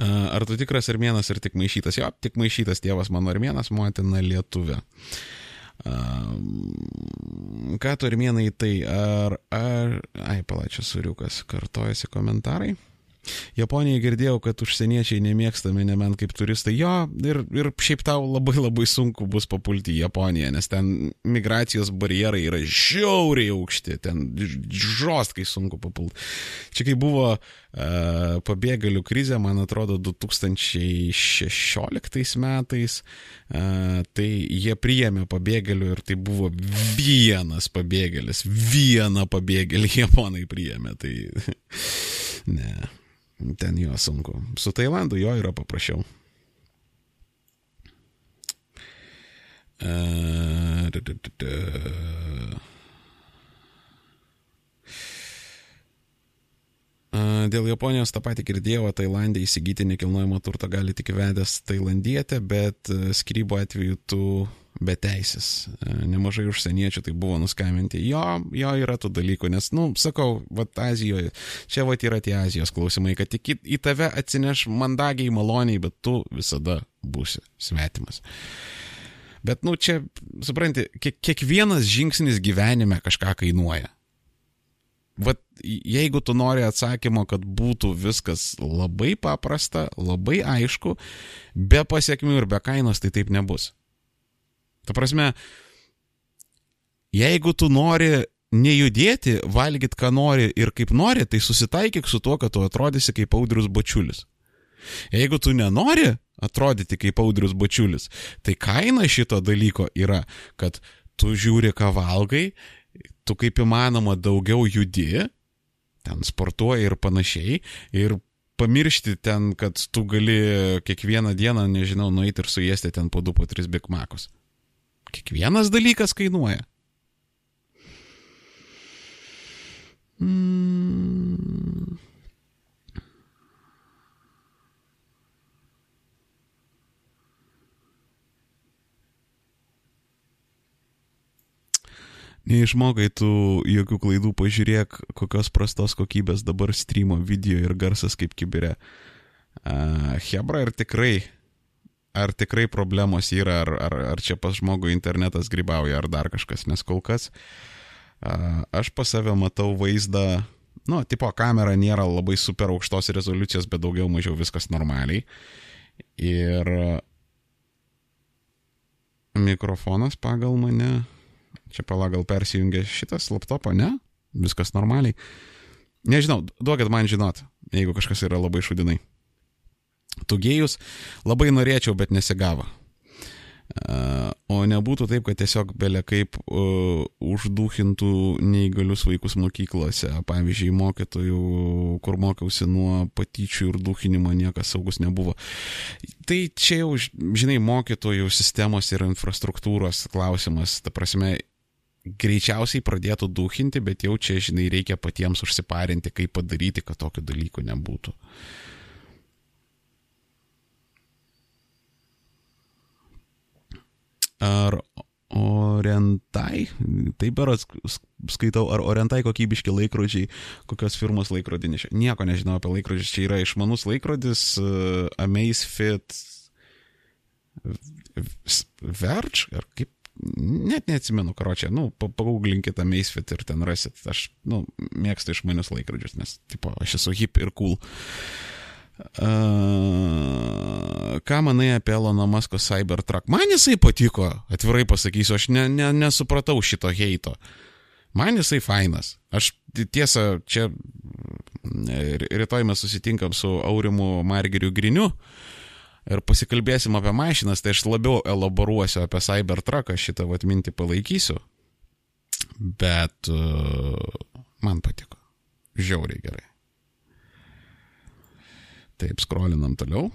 Ar tu tikras armėnas ir tik maišytas? Jo, tik maišytas tėvas mano armėnas, motina lietuvė. Ką tu armėnai tai ar, ar, ai, palačias suriukas, kartojasi komentarai. Japonijai girdėjau, kad užsieniečiai nemėgstami nebent kaip turistai. Jo, ir, ir šiaip tau labai labai sunku bus papulti į Japoniją, nes ten migracijos barjerai yra žiauriai aukšti, ten žostkai sunku papulti. Čia kai buvo uh, pabėgėlių krizė, man atrodo, 2016 metais, uh, tai jie priėmė pabėgėlių ir tai buvo vienas pabėgėlis, vieną pabėgėlį japonai priėmė. Tai ne. Ten jo sunku. Su Tailandu jo yra paprasčiau. Uh, da, da, da, da. Dėl Japonijos tą patį girdėjau, Tailandė įsigyti nekilnojamo turto gali tik vedęs tailandietę, bet skrybo atveju tu be teisės. Nemažai užsieniečių tai buvo nuskaminti. Jo, jo yra tų dalykų, nes, nu, sakau, va, Azijoje, čia va yra tie Azijos klausimai, kad tik į, į tave atsineš mandagiai, maloniai, bet tu visada būsi svetimas. Bet, nu, čia, supranti, kiek, kiekvienas žingsnis gyvenime kažką kainuoja. Vat jeigu tu nori atsakymo, kad būtų viskas labai paprasta, labai aišku, be pasiekmių ir be kainos, tai taip nebus. Ta prasme, jeigu tu nori nejudėti, valgyti, ką nori ir kaip nori, tai susitaikyk su tuo, kad tu atrodysi kaip audrius bačiulis. Jeigu tu nenori atrodyti kaip audrius bačiulis, tai kaina šito dalyko yra, kad tu žiūri, ką valgai tu kaip įmanoma daugiau judi, ten sportuoji ir panašiai, ir pamiršti ten, kad tu gali kiekvieną dieną, nežinau, nueiti ir suėsti ten po 2, po 3 bigmakus. Kiekvienas dalykas kainuoja. Mm. Neišmokai tu jokių klaidų, pažiūrėk, kokios prastos kokybės dabar streamo video ir garsas kaip kibirė. Uh, Hebra, ar tikrai, ar tikrai problemos yra, ar, ar, ar čia pas žmogų internetas grybauja, ar dar kažkas, nes kol kas uh, aš pas save matau vaizdą, nu, tipo kamera nėra labai super aukštos rezoliucijos, bet daugiau mažiau viskas normaliai. Ir mikrofonas pagal mane Čia pala gal persijungia šitas laptopo, ne? Viskas normaliai. Nežinau, duokit man žinot, jeigu kažkas yra labai šudinai. Tugėjus labai norėčiau, bet nesigavo. O nebūtų taip, kad tiesiog belia kaip uh, užduhintų neįgalius vaikus mokyklose. Pavyzdžiui, mokytojų, kur mokiausi nuo patyčių ir duhinimo niekas saugus nebuvo. Tai čia jau, žinai, mokytojų sistemos ir infrastruktūros klausimas. Ta prasme, greičiausiai pradėtų duhinti, bet jau čia, žinai, reikia patiems užsiparinti, kaip padaryti, kad tokių dalykų nebūtų. Uh, ar orientai, taip ar skaitau, ar orientai kokybiški laikrodžiai, kokios firmos laikrodinė. Nieko nežinau apie laikrodžius, čia yra išmanus laikrodis uh, Amazfit Verge, ar kaip, net neatsimenu, karočią, nu, pagauglinkite Amazfit ir ten rasit. Aš, nu, mėgstu išmanius laikrodžius, nes, tipo, aš esu hip ir cool. Uh, Uh, ką manai apie Elono Masko Cybertruck? Man jisai patiko, atvirai pasakysiu, aš ne, ne, nesupratau šito heito. Man jisai fainas. Aš tiesą, čia rytoj mes susitinkam su Aurimu Margeriu Griniu ir pasikalbėsim apie mašinas, tai aš labiau elaboruosiu apie Cybertrucką, šitą atmintį palaikysiu. Bet uh, man patiko. Žiauriai gerai. Taip, skrolinam toliau.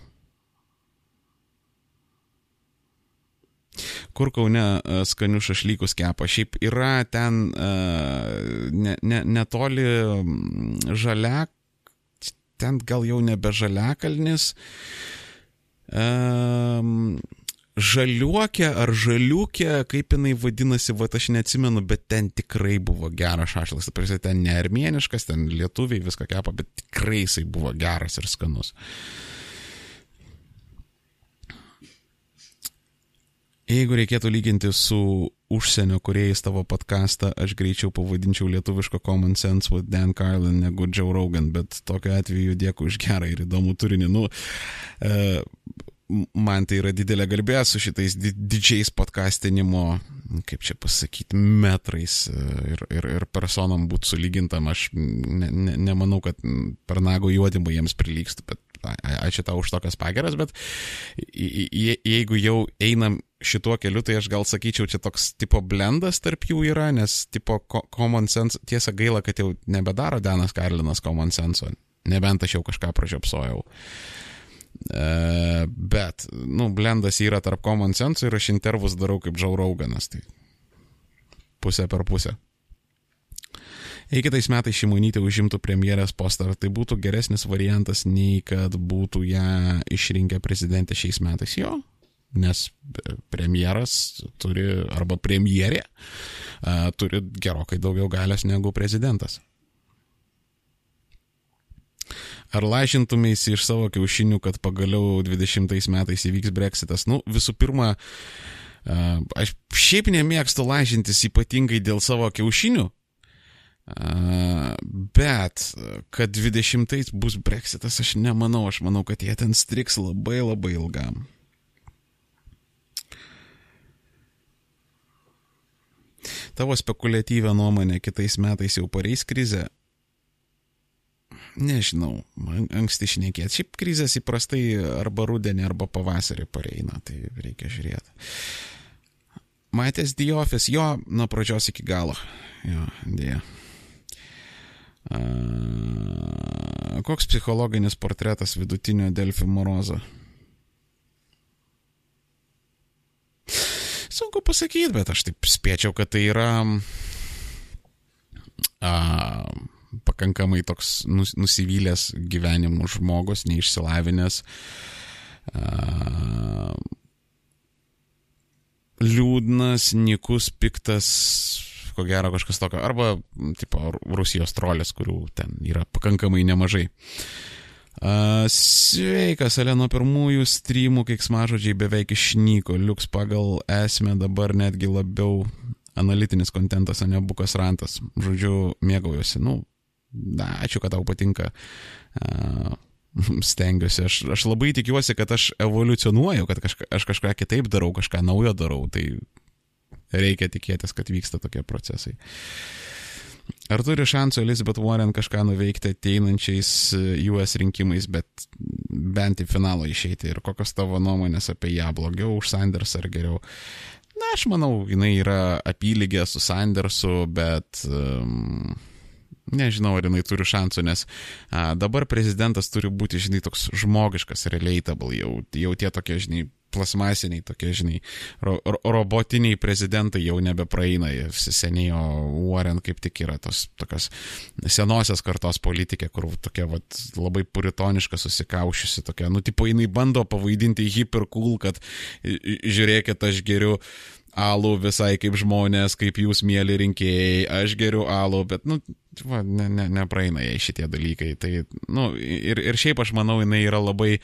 Kur kaune e, skanių šašlykus kepa. Šiaip yra ten e, ne, ne, netoli žalia, ten gal jau nebe žaliakalnis. Um, žaliuokė ar žaliukė, kaip jinai vadinasi, va aš neatsimenu, bet ten tikrai buvo geras šašlas. Tarsi ten ne armėniškas, ten lietuviai viską kepa, bet tikrai jisai buvo geras ir skanus. Jeigu reikėtų lyginti su užsienio kuriejais tavo podcastą, aš greičiau pavadinčiau lietuviško Common Sense with Dan Carlin negu Joe Rogan, bet tokiu atveju dėkui už gerą ir įdomų turinį. Nu, uh, man tai yra didelė garbė su šitais didžiais podcastinimo, kaip čia pasakyti, metrais e, ir, ir, ir personom būti sulygintam. Aš ne, ne, nemanau, kad per nago juodimą jiems prilygstų, bet ačiū tau už tokias pageras, bet jeigu jau einam šituo keliu, tai aš gal sakyčiau, čia toks tipo blendas tarp jų yra, nes tipo common sense, tiesa gaila, kad jau nebedaro Danas Karlinas common sense, nebent aš jau kažką pražiopsojau. E, bet, nu, blendas yra tarp common sense ir aš intervus darau kaip Džaurauganas. Tai pusę per pusę. Jei kitais metais šimonytė užimtų premjerės postą, ar tai būtų geresnis variantas nei kad būtų ją išrinkę prezidentė šiais metais? Jo, nes premjeras turi, arba premjerė uh, turi gerokai daugiau galės negu prezidentas. Ar lažintumėsi iš savo kiaušinių, kad pagaliau 20 metais įvyks breksitas? Nu, visų pirma, aš šiaip nemėgstu lažintis ypatingai dėl savo kiaušinių, bet kad 20 bus breksitas, aš nemanau, aš manau, kad jie ten striks labai labai ilgam. Tavo spekuliatyvę nuomonę kitais metais jau pareis krizė, nežinau, anksti šnekėti. Šiaip krizės įprastai arba rudenį, arba pavasarį pareina, tai reikia žiūrėti. Matęs The Office, jo, nuo pradžios iki galo. Jo, dėja. Uh, koks psichologinis portretas vidutinio Delfi Morozo? Sunku pasakyti, bet aš taip spėčiau, kad tai yra uh, pakankamai toks nus, nusivylęs gyvenimu žmogus, neišsilavinęs. Liūdnas, nikus, piktas, ko gero kažkas tokio, arba tipo Rusijos trolės, kurių ten yra pakankamai nemažai. Sveikas, Ale, nuo pirmųjų streamų keiksmažodžiai beveik išnyko, liuks pagal esmę dabar netgi labiau analitinis kontentas, o ne bukas rantas. Žodžiu, mėgaujuosi. Nu, na, ačiū, kad tau patinka. Uh, stengiuosi. Aš, aš labai tikiuosi, kad aš evoliucionuoju, kad kažka, aš kažką kitaip darau, kažką naujo darau. Tai reikia tikėtis, kad vyksta tokie procesai. Ar turi šansų Elizabeth Warren kažką nuveikti ateinančiais US rinkimais, bet bent į finalą išeiti? Ir kokios tavo nuomonės apie ją? Blogiau už Sanders ar geriau? Na, aš manau, jinai yra apylygė su Sandersu, bet um, nežinau, ar jinai turi šansų, nes a, dabar prezidentas turi būti, žinai, toks žmogiškas, relatable, jau, jau tie tokie, žinai, plasmasiniai tokie, žinai, ro, ro, robotiniai prezidentai jau nebepraeina, seniai, o Warren kaip tik yra tos tokios senosios kartos politikė, kur tokia vat, labai puritoniška susikaušiusi, tokia, nu, tipo, jinai bando pavaidinti hiper cool, kad žiūrėkit, aš geriu alų visai kaip žmonės, kaip jūs mėly rinkėjai, aš geriu alų, bet, nu, va, ne, ne, nepraeina jai šitie dalykai. Tai, nu, ir, ir šiaip aš manau, jinai yra labai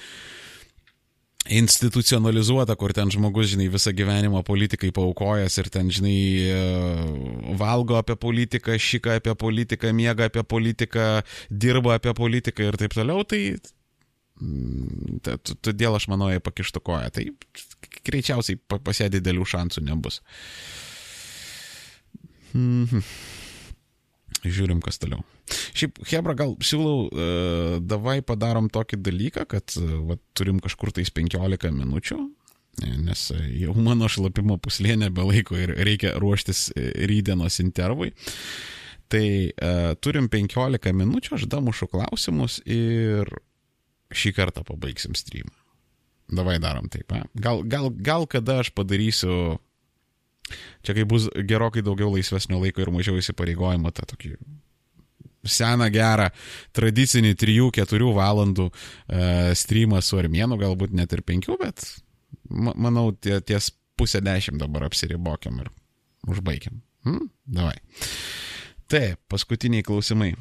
institucionalizuota, kur ten žmogus, žinai, visą gyvenimą politikai paukojas ir ten, žinai, e, valgo apie politiką, šika apie politiką, miega apie politiką, dirba apie politiką ir taip toliau, tai mm, todėl aš manau, jie pakištų koją. Tai greičiausiai pas ją didelių šansų nebus. Mhm. Žiūrim, kas toliau. Šiaip, Hebra, gal siūlau, uh, davai padarom tokį dalyką, kad uh, va, turim kažkur tais 15 minučių, nes jau mano šlapimo puslė nebelaiko ir reikia ruoštis rydienos intervui. Tai uh, turim 15 minučių, aš damušu klausimus ir šį kartą pabaigsim streamą. Davai darom taip. A? Gal, gal, gal kada aš padarysiu, čia kai bus gerokai daugiau laisvesnio laiko ir mažiau įsipareigojimo, tą tokį seną gerą tradicinį 3-4 valandų uh, streamą su armėnu, galbūt net ir 5, bet manau, tie, ties pusę 10 dabar apsiribokiam ir užbaigiam. Hmm? Davai. Taip, paskutiniai klausimai.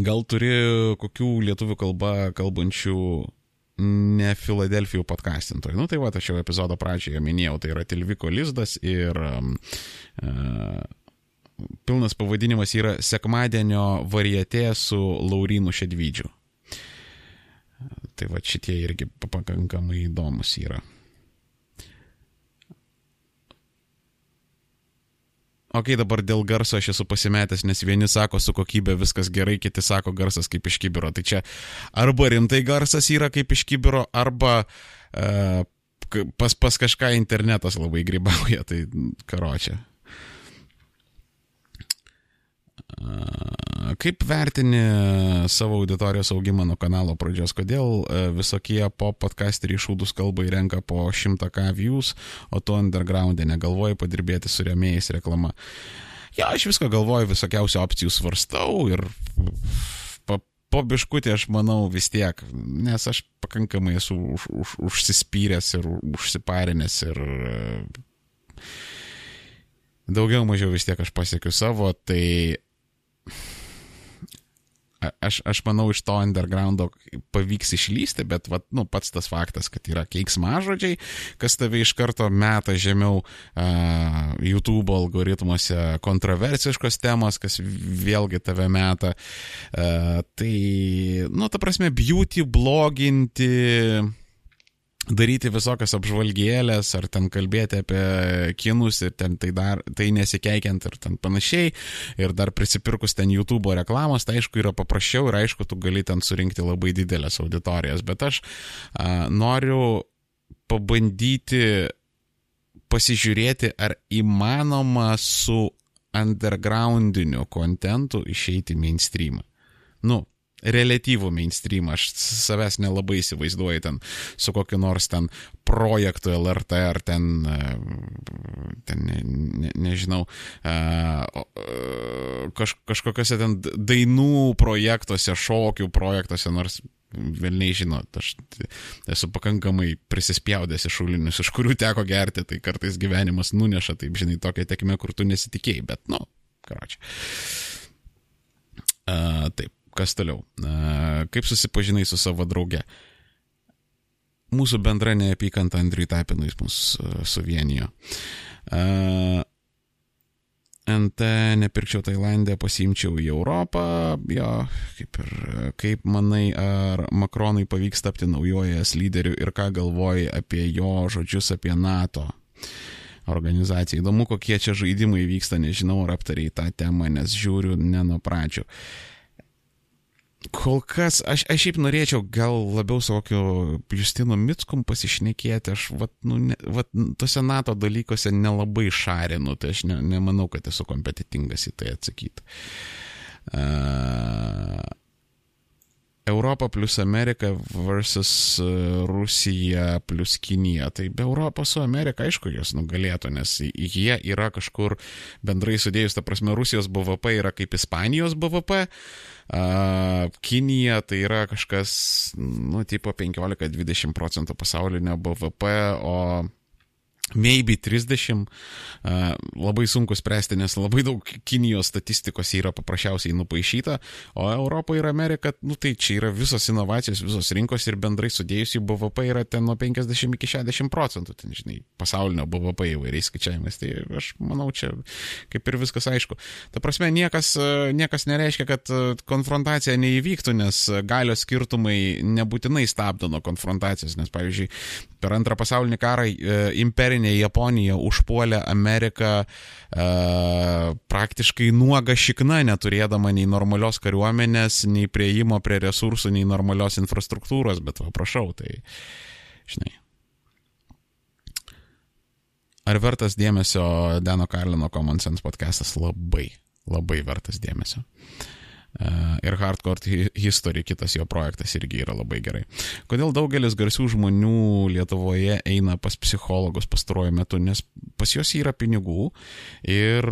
Gal turi kokių lietuvių kalba kalbančių ne Filadelfijų podcastintojų. Nu tai va, aš jau epizodo pradžioje minėjau, tai yra Tilviko Lizdas ir uh, pilnas pavadinimas yra Sekmadienio varietė su Laurinu Šedvydžiu. Tai va šitie irgi pakankamai įdomus yra. Ok, dabar dėl garso aš esu pasimetęs, nes vieni sako su kokybė viskas gerai, kiti sako garsas kaip iš kibiro. Tai čia arba rimtai garsas yra kaip iš kibiro, arba uh, pas, pas kažką internetas labai grybauja, tai karočią. Kaip vertini savo auditorijos augimą nuo kanalo pradžios? Kodėl visokie pop podcasteriai šūdus kalbai renka po 100k views, o tu undergroundė negalvoji padirbėti su remėjais reklama? Ja, aš viską galvoju, visokiausių opcijų svarstau ir po, biškutį aš manau vis tiek, nes aš pakankamai esu už, už, užsispyręs ir užsiparinęs ir daugiau mažiau vis tiek aš pasiekiu savo, tai aš, aš manau, iš to undergroundo pavyks išlysti, bet vat, nu, pats tas faktas, kad yra keiksmažodžiai, kas tave iš karto meta žemiau uh, YouTube algoritmuose kontroversiškos temos, kas vėlgi tave meta. Uh, tai, nu, ta prasme, beauty bloginti daryti visokias apžvalgėlės, ar ten kalbėti apie kinus ir ten tai, dar, tai nesikeikiant ir ten panašiai, ir dar prisipirkus ten YouTube reklamos, tai aišku yra paprasčiau ir aišku, tu gali ten surinkti labai didelės auditorijas, bet aš a, noriu pabandyti pasižiūrėti, ar įmanoma su undergroundiniu kontentu išeiti mainstreamą. Nu, relatyvų mainstream, aš savęs nelabai įsivaizduoju ten su kokiu nors ten projektu LRT ar ten, e, ten ne, ne, nežinau, e, kaž, kažkokiuose ten dainų projektuose, šokių projektuose, nors Vilniai žinot, aš esu pakankamai prisispjaudęs iš šulinius, iš kurių teko gerti, tai kartais gyvenimas nuneša, taip žinai, tokia tekme, kur tu nesitikėjai, bet, nu, karočią. Taip, kas toliau? Kaip susipažinai su savo drauge? Mūsų bendra neapykanta Andriui Tapinui mus suvienijo. NT nepirkčiau Tailandę, pasimčiau į Europą, jo, kaip ir, kaip manai, ar Makronui pavyks tapti naujojas lyderiu ir ką galvoji apie jo žodžius apie NATO? organizacija. Įdomu, kokie čia žaidimai vyksta, nežinau, ar aptariai tą temą, nes žiūriu ne nuo pradžių. Kol kas, aš, aš šiaip norėčiau gal labiau su kokiu Justinu Mitskum pasišnekėti, aš vat, nu, ne, vat, tose NATO dalykuose nelabai šarinu, tai aš ne, nemanau, kad esu kompetitingas į tai atsakyti. Uh, Europa plus Amerika versus Rusija plus Kinija. Tai be Europos su Amerika, aišku, jos nugalėtų, nes jie yra kažkur bendrai sudėjus, ta prasme, Rusijos BVP yra kaip Ispanijos BVP, Kinija tai yra kažkas, nu, tipo 15-20 procentų pasaulinio BVP, o maybe 30, labai sunku spręsti, nes labai daug Kinijos statistikos yra paprasčiausiai nupaišyta, o Europa ir Amerika, nu tai čia yra visos inovacijos, visos rinkos ir bendrai sudėjus jų BVP yra ten nuo 50 iki 60 procentų, ten žinai, pasaulinio BVP įvairiais skaičiavimais, tai aš manau čia kaip ir viskas aišku. Ta prasme, niekas, niekas nereiškia, kad konfrontacija neįvyktų, nes galios skirtumai nebūtinai stabdo nuo konfrontacijos, nes pavyzdžiui, per antrą pasaulinį karą imperinė karinė Japonija užpuolė Ameriką e, praktiškai nuoga šikna, neturėdama nei normalios kariuomenės, nei prieimo prie resursų, nei normalios infrastruktūros, bet va, prašau, tai, žinai. Ar vertas dėmesio Dano Karlino Common Sense podcastas? Labai, labai vertas dėmesio. Uh, ir Hardcore History, kitas jo projektas irgi yra labai gerai. Kodėl daugelis garsių žmonių Lietuvoje eina pas psichologus pastaruoju metu, nes pas juos yra pinigų ir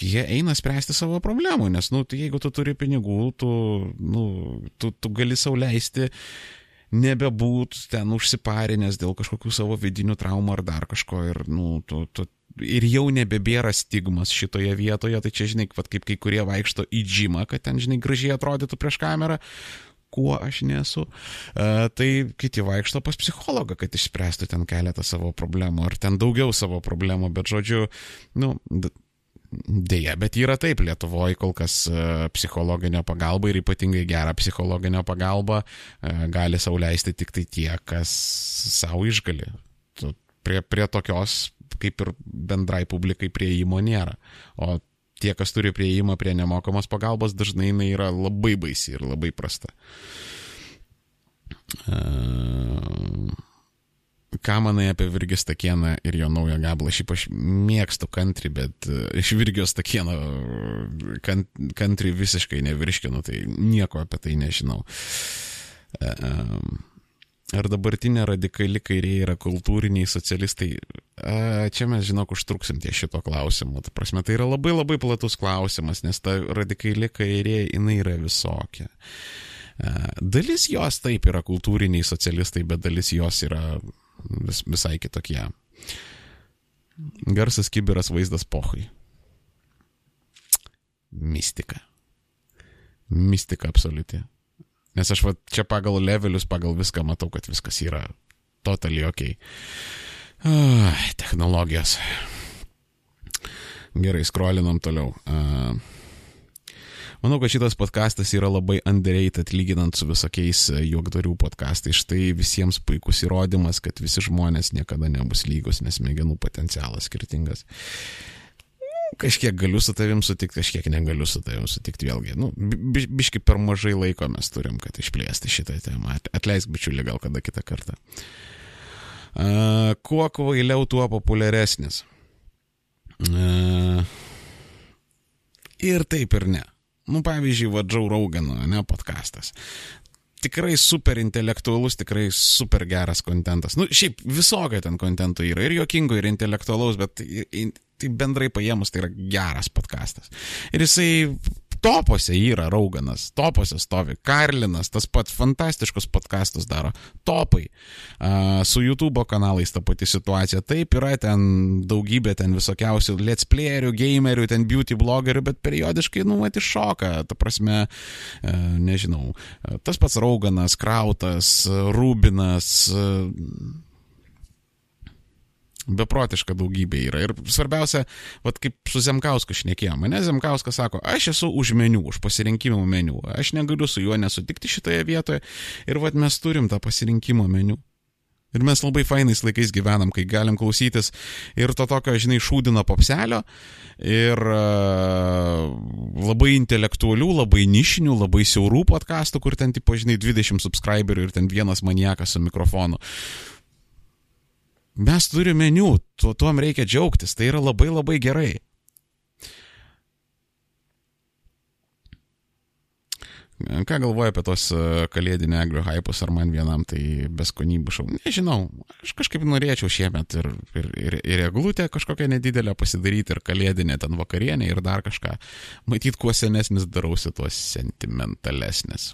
jie eina spręsti savo problemų, nes, nu, tai jeigu tu turi pinigų, tu, nu, tu, tu gali sauliaisti nebebūt ten užsiparinęs dėl kažkokių savo vidinių traumų ar dar kažko ir, nu, tu, tu ir jau nebebėra stigmas šitoje vietoje, tai čia, žinai, vat, kaip kai kurie vaikšto į džimą, kad ten, žinai, gražiai atrodytų prieš kamerą, kuo aš nesu, uh, tai kiti vaikšto pas psichologą, kad išspręstų ten keletą savo problemų, ar ten daugiau savo problemų, bet žodžiu, nu, Deja, bet yra taip, Lietuvoje kol kas psichologinio pagalba ir ypatingai gerą psichologinio pagalbą gali sauliaisti tik tai tie, kas savo išgali. Prie, prie tokios kaip ir bendrai publikai prieimo nėra. O tie, kas turi prieimą prie nemokamos pagalbos, dažnai jinai yra labai baisi ir labai prasta. Uh, ką manai apie Virgis Takieną ir jo naują gabalą? Šiaip aš mėgstu country, bet iš Virgijos Takieno country visiškai nevirškinu, tai nieko apie tai nežinau. Uh, Ar dabartinė radikali kairė yra kultūriniai socialistai? A, čia mes, žinok, užtruksim ties šito klausimu. Ta prasme, tai yra labai labai platus klausimas, nes ta radikali kairė, jinai yra visokia. A, dalis jos taip yra kultūriniai socialistai, bet dalis jos yra vis, visai kitokie. Garsas kiberas vaizdas pohui. Mistika. Mistika absoliuti. Nes aš va, čia pagal levelius, pagal viską matau, kad viskas yra totaliai ok. Uh, technologijos. Gerai, skrolinam toliau. Uh, Manau, kad šitas podcastas yra labai underrated lyginant su visokiais juokdarių podcastais. Štai visiems puikus įrodymas, kad visi žmonės niekada nebus lygus, nes smegenų potencialas skirtingas. Uh, kažkiek galiu su tavim sutikti, kažkiek negaliu su tavim sutikti vėlgi. Nu, bi, biški per mažai laiko mes turim, kad išplėsti šitą temą. Atleisk bičiulį gal kada kitą kartą. Uh, kuo kvailiau, tuo populiaresnis. Uh, ir taip ir ne. Nu, pavyzdžiui, va, Joe Rogano, ne, podcastas tikrai super intelektualus, tikrai super geras kontentas. Nu, šiaip visokio ten kontento yra ir jokingo, ir intelektualaus, bet tai bendrai paėmus tai yra geras podkastas. Ir jisai Topose yra Rauganas, topose stovi Karlinas, tas pats fantastiškus podkastus daro, topai. Uh, su YouTube kanalais ta pati situacija. Taip yra ten daugybė ten visokiausių let's playerių, gamerių, ten beauty blogerių, bet periodiškai, nu, mat iššoka. Ta prasme, uh, nežinau, tas pats Rauganas, Krautas, Rubinas. Uh, beprotiška daugybė yra. Ir svarbiausia, vad kaip su Zemkausku šnekėjome, mane Zemkauskas sako, aš esu už meniu, už pasirinkimo meniu, aš negaliu su juo nesutikti šitoje vietoje ir vad mes turim tą pasirinkimo meniu. Ir mes labai fainais laikais gyvenam, kai galim klausytis ir to tokio, žinai, šūdino popselio, ir uh, labai intelektualių, labai nišinių, labai siaurų podkastų, kur ten, tipo, žinai, 20 subscriberių ir ten vienas maniekas su mikrofonu. Mes turime meniu, tuo, tuom reikia džiaugtis, tai yra labai labai gerai. Ką galvoja apie tos e, kalėdinio eglių hypus, ar man vienam tai beskonybų šau? Nežinau, aš kažkaip norėčiau šiemet ir, ir, ir, ir eglutę kažkokią nedidelę pasidaryti, ir kalėdinę ten vakarienę, ir dar kažką. Matyt, kuo senesnis darausi, tuo sentimentalesnis.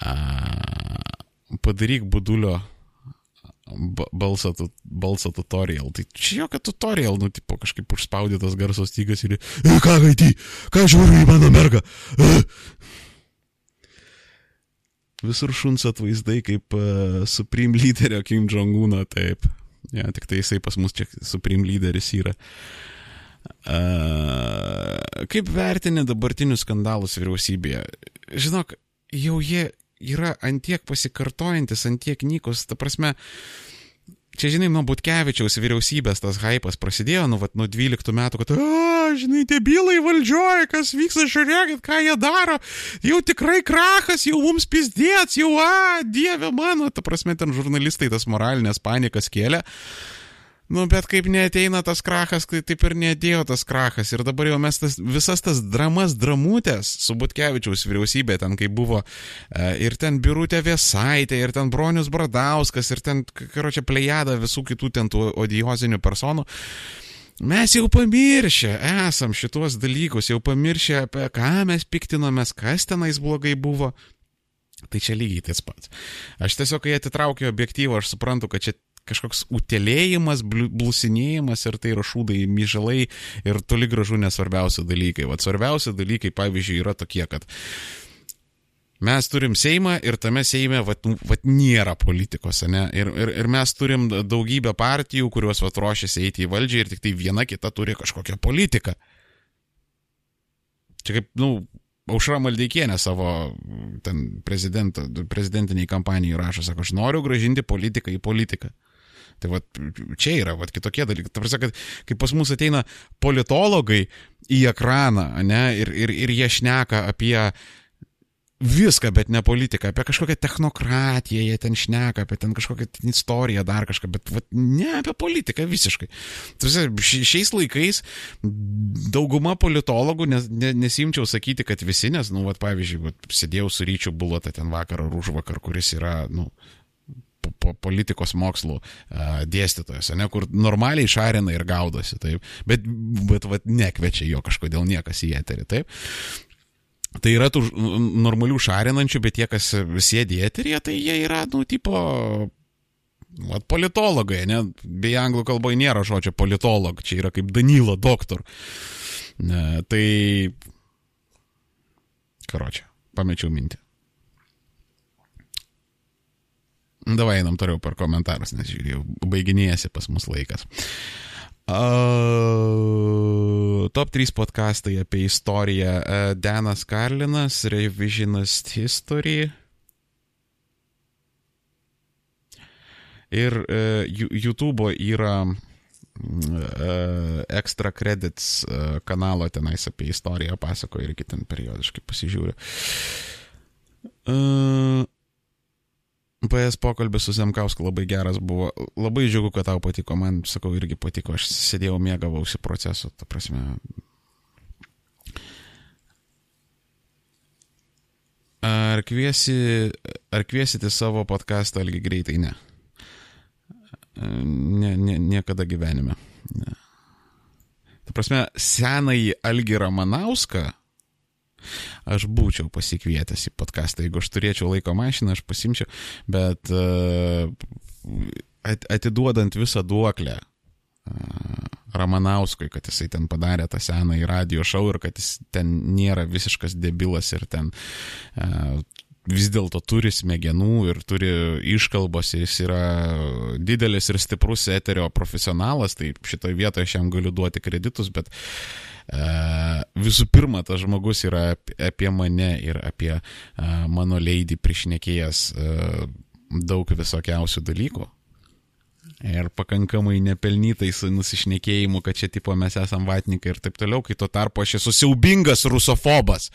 A, padaryk budulio balsą, balsą tutorial. Tai čia jokio tutorial, nu, tipo, kažkaip užspaudytas garso stygas ir... E, ką gaity? Ką žiūri į mano mergą? E. Visur šuns atvaizdai kaip uh, Supreme lyderio Kim Jong-uno, taip. Ja, tik tai jisai pas mus čia Supreme lyderis yra. Uh, kaip vertini dabartinius skandalus vyriausybėje? Žinok, jau jie yra antiek pasikartojantis, antiek nykus, ta prasme, čia, žinai, nuo Butkevičiaus vyriausybės tas hypas prasidėjo, nu, vat, nuo 12 metų, kad, a, žinai, tie bylai valdžioje, kas vyksta, žiūrėkit, ką jie daro, jau tikrai krachas, jau mums pizdėts, jau, a, dieve mano, ta prasme, ten žurnalistai tas moralinės panikas kėlė. Nu, bet kaip neteina tas krachas, tai taip ir neatėjo tas krachas. Ir dabar jau mes tas, visas tas dramas, dramutės su Butkevičiaus vyriausybė, ten kai buvo e, ir ten Birutė Viesaitė, ir ten Bronius Bradauskas, ir ten, karočią, plejada visų kitų ten tų odiozinių personų. Mes jau pamiršę esam šituos dalykus, jau pamiršę apie ką mes piktinomės, kas tenais blogai buvo. Tai čia lygiai tas pats. Aš tiesiog, kai atitraukiu objektyvą, aš suprantu, kad čia kažkoks utelėjimas, blusinėjimas ir tai yra šūdai, myžalai ir toli gražu nesvarbiausi dalykai. Vat svarbiausi dalykai, pavyzdžiui, yra tokie, kad mes turim Seimą ir tame Seime vat, vat nėra politikos, ne? Ir, ir, ir mes turim daugybę partijų, kurios vat ruošiasi eiti į valdžią ir tik tai viena kita turi kažkokią politiką. Čia kaip, na, nu, Aušra Maldeikienė savo prezidentiniai kampanijai rašo, sako, aš noriu gražinti politiką į politiką. Tai va, čia yra va, kitokie dalykai. Tai prasme, kad kai pas mus ateina politologai į ekraną, ne, ir, ir, ir jie šneka apie viską, bet ne politiką, apie kažkokią technokratiją, jie ten šneka, apie ten kažkokią ten istoriją, dar kažką, bet vat, ne apie politiką visiškai. Tuose, šiais laikais dauguma politologų, nes, ne, nesimčiau sakyti, kad visi, nes, nu, vat, pavyzdžiui, vat, sėdėjau su ryčiu bulota ten vakar ar už vakar, kuris yra, nu, po politikos mokslų dėstytojas, ne, kur normaliai šarina ir gaudosi, taip, bet, bet vat, nekvečia jo kažkodėl niekas į eterį, taip. Tai yra tų normalių šarinančių, bet tie, kas sėdi eterėje, tai jie yra, nu, tipo, vat, politologai, ne, beje, anglų kalboje nėra žodžio politolog, čia yra kaip Danilo doktor. Ne, tai, karočią, pamečiau mintį. Davai einam toliau per komentarus, nes žiūrėjau, baiginėjasi pas mus laikas. Uh, top 3 podkastai apie istoriją. Uh, Danas Karlinas, Revisionist History. Ir uh, YouTube yra Extra Credits kanalo tenais apie istoriją pasakoja irgi ten periodiškai pasižiūriu. PS pokalbis su Zemkausku labai geras buvo. Labai džiugu, kad tau patiko. Man, sakau, irgi patiko. Aš sėdėjau, mėgavausi procesu. Ta prasme. Ar, kviesi, ar kviesite savo podcastą algi greitai? Ne. Ne, ne niekada gyvenime. Ne. Ta prasme, senąjį Algį Ramanauską aš būčiau pasikvietęs į podcastą. Jeigu aš turėčiau laiko mašiną, aš pasimčiau, bet uh, atiduodant visą duoklę uh, Ramanauskui, kad jisai ten padarė tą seną į radio šou ir kad jis ten nėra visiškas debilas ir ten uh, vis dėlto turi smegenų ir turi iškalbos, jis yra didelis ir stiprus eterio profesionalas, tai šitoje vietoje aš jam galiu duoti kreditus, bet uh, visų pirma, tas žmogus yra apie mane ir apie mano leidį priešnekėjęs daug visokiausių dalykų. Ir pakankamai nepelnytais nusišnekėjimų, kad čia tipo mes esam vatnikai ir taip toliau, kai tuo tarpu aš esu siaubingas rusofobas.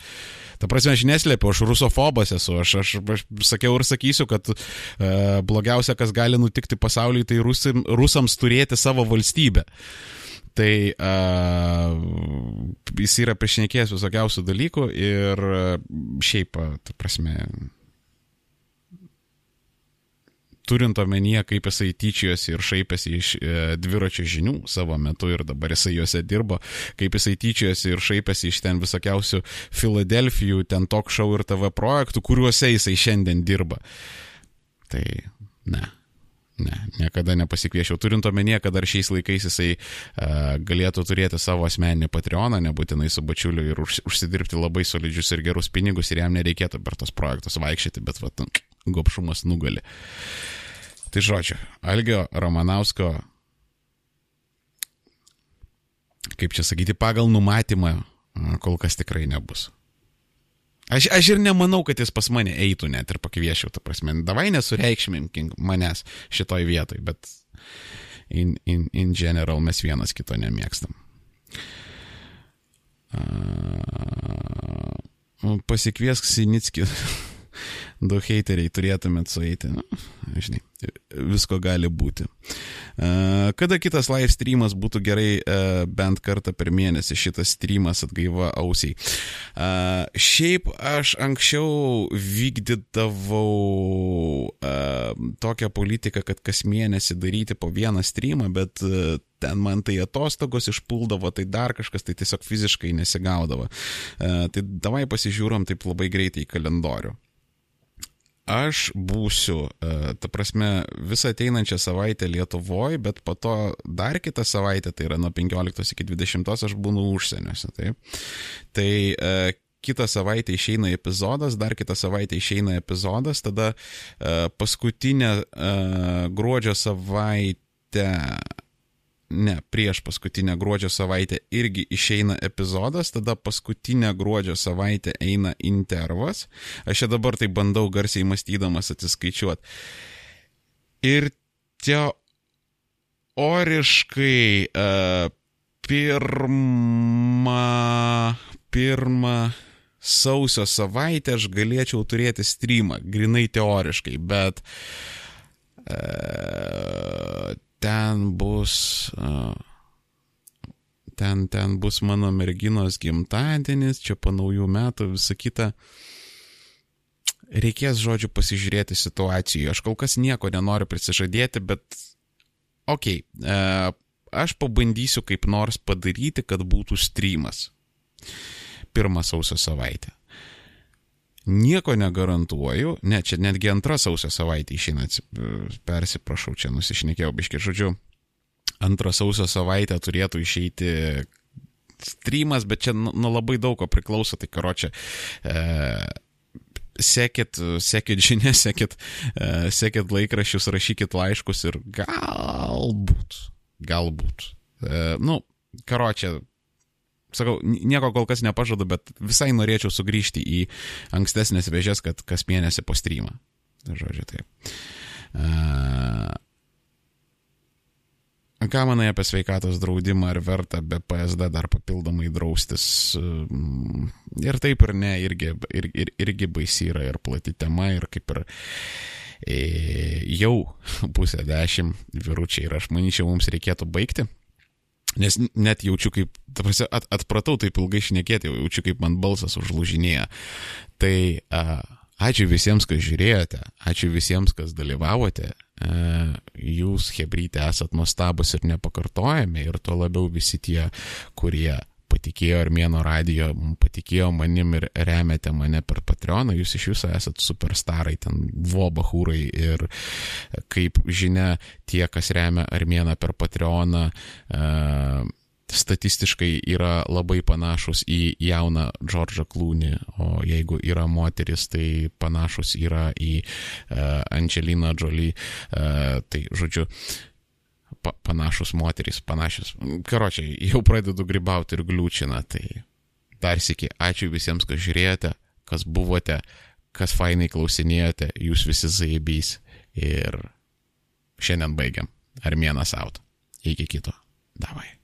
Ta prasme, aš neslėpiu, aš rusofobas esu, aš, aš, aš sakiau ir sakysiu, kad e, blogiausia, kas gali nutikti pasaulyje, tai rusim, rusams turėti savo valstybę. Tai uh, jis yra priešnekėjęs visokiausių dalykų ir šiaip, ta prasme, turint omenyje, kaip jisai tyčiojosi ir šaipėsi iš e, dviračio žinių savo metu ir dabar jisai juose dirbo, kaip jisai tyčiojosi ir šaipėsi iš ten visokiausių Filadelfijų, ten talk show ir TV projektų, kuriuose jisai šiandien dirba. Tai ne. Ne, niekada nepasikviešiau. Turint omenyje, kad dar šiais laikais jisai uh, galėtų turėti savo asmeninį Patreoną, nebūtinai su bačiuliu ir už, užsidirbti labai solidžius ir gerus pinigus ir jam nereikėtų per tos projektus vaikščioti, bet vat, gopšumas nugali. Tai žodžiu, Algio Romanausko, kaip čia sakyti, pagal numatymą kol kas tikrai nebus. Aš, aš ir nemanau, kad jis pas mane eitų net ir pakviešiau, ta prasme, davai nesureikšminkim manęs šitoj vietoj, bet in, in, in general mes vienas kito nemėgstam. Uh, pasikviesk Sinicki. Du heiteriai turėtumėt sueiti. Nu, žinai, visko gali būti. Kada kitas live streamas būtų gerai bent kartą per mėnesį šitas streamas atgaiva ausiai. Šiaip aš anksčiau vykdydavau tokią politiką, kad kas mėnesį daryti po vieną streamą, bet ten man tai atostogos išpuldavo, tai dar kažkas, tai tiesiog fiziškai nesigaudavo. Tai davai pasižiūrom taip labai greitai į kalendorių aš būsiu, e, ta prasme, visą ateinančią savaitę Lietuvoje, bet po to dar kitą savaitę, tai yra nuo 15 iki 20 aš būnu užsieniuose. Taip. Tai e, kitą savaitę išeina epizodas, dar kitą savaitę išeina epizodas, tada e, paskutinę gruodžio savaitę ne, prieš paskutinę gruodžio savaitę irgi išeina epizodas, tada paskutinę gruodžio savaitę eina intervas. Aš čia dabar tai bandau garsiai mąstydamas atsiskaičiuoti. Ir teoriškai uh, pirmą, pirmą sausio savaitę aš galėčiau turėti streamą, grinai teoriškai, bet uh, ten bus, ten, ten bus mano merginos gimtadienis, čia po naujų metų, visa kita. Reikės, žodžiu, pasižiūrėti situacijų. Aš kol kas nieko nenoriu prisižadėti, bet, okei, okay, aš pabandysiu kaip nors padaryti, kad būtų streamas. Pirmą sausio savaitę. Nieko negarantuoju, ne, čia netgi antra sausio savaitė išeina, persiprašau, čia nusišnekėjau, biški, žodžiu, antrą sausio savaitę turėtų išeiti streamas, bet čia nuo nu labai daug ko priklauso, tai karo čia. E, sekit, sekit žinias, sekit, e, sekit laikraščius, rašykit laiškus ir galbūt, galbūt. E, nu, karo čia sakau, nieko kol kas nepažadu, bet visai norėčiau sugrįžti į ankstesnės vėžės, kad kas mėnesį po streamą. Žodžiu, taip. Uh, ką manai apie sveikatos draudimą, ar verta be PSD dar papildomai draustis? Ir taip ir ne, irgi, ir, ir, irgi baisi yra ir plati tema, ir kaip ir e, jau pusę dešimt vyručiai ir aš manyčiau, mums reikėtų baigti. Nes net jaučiu, kaip, ta prasme, at, atpratau taip ilgai šnekėti, jaučiu, kaip man balsas užlūžinėja. Tai a, ačiū visiems, kas žiūrėjote, ačiū visiems, kas dalyvavote. A, jūs, Hebrytė, esat nuostabus ir nepakartojami ir tuo labiau visi tie, kurie patikėjo Armėno radijo, patikėjo manim ir remiate mane per Patreoną, jūs iš viso esat superstarai, ten vobahūrai ir kaip žinia, tie, kas remia Armėną per Patreoną, uh, statistiškai yra labai panašus į jauną Džordžą Klūnį, o jeigu yra moteris, tai panašus yra į uh, Angeliną Jolie. Uh, tai žodžiu, uh, pa, panašus moterys, panašius. Karočiai, jau pradedu gribauti ir gliūčina, tai dar sėki, ačiū visiems, kas žiūrėjote, kas buvote, kas fainai klausinėjote, jūs visi zaibys Ir šiandien baigiam. Armėnas out. Iki kito. Davai.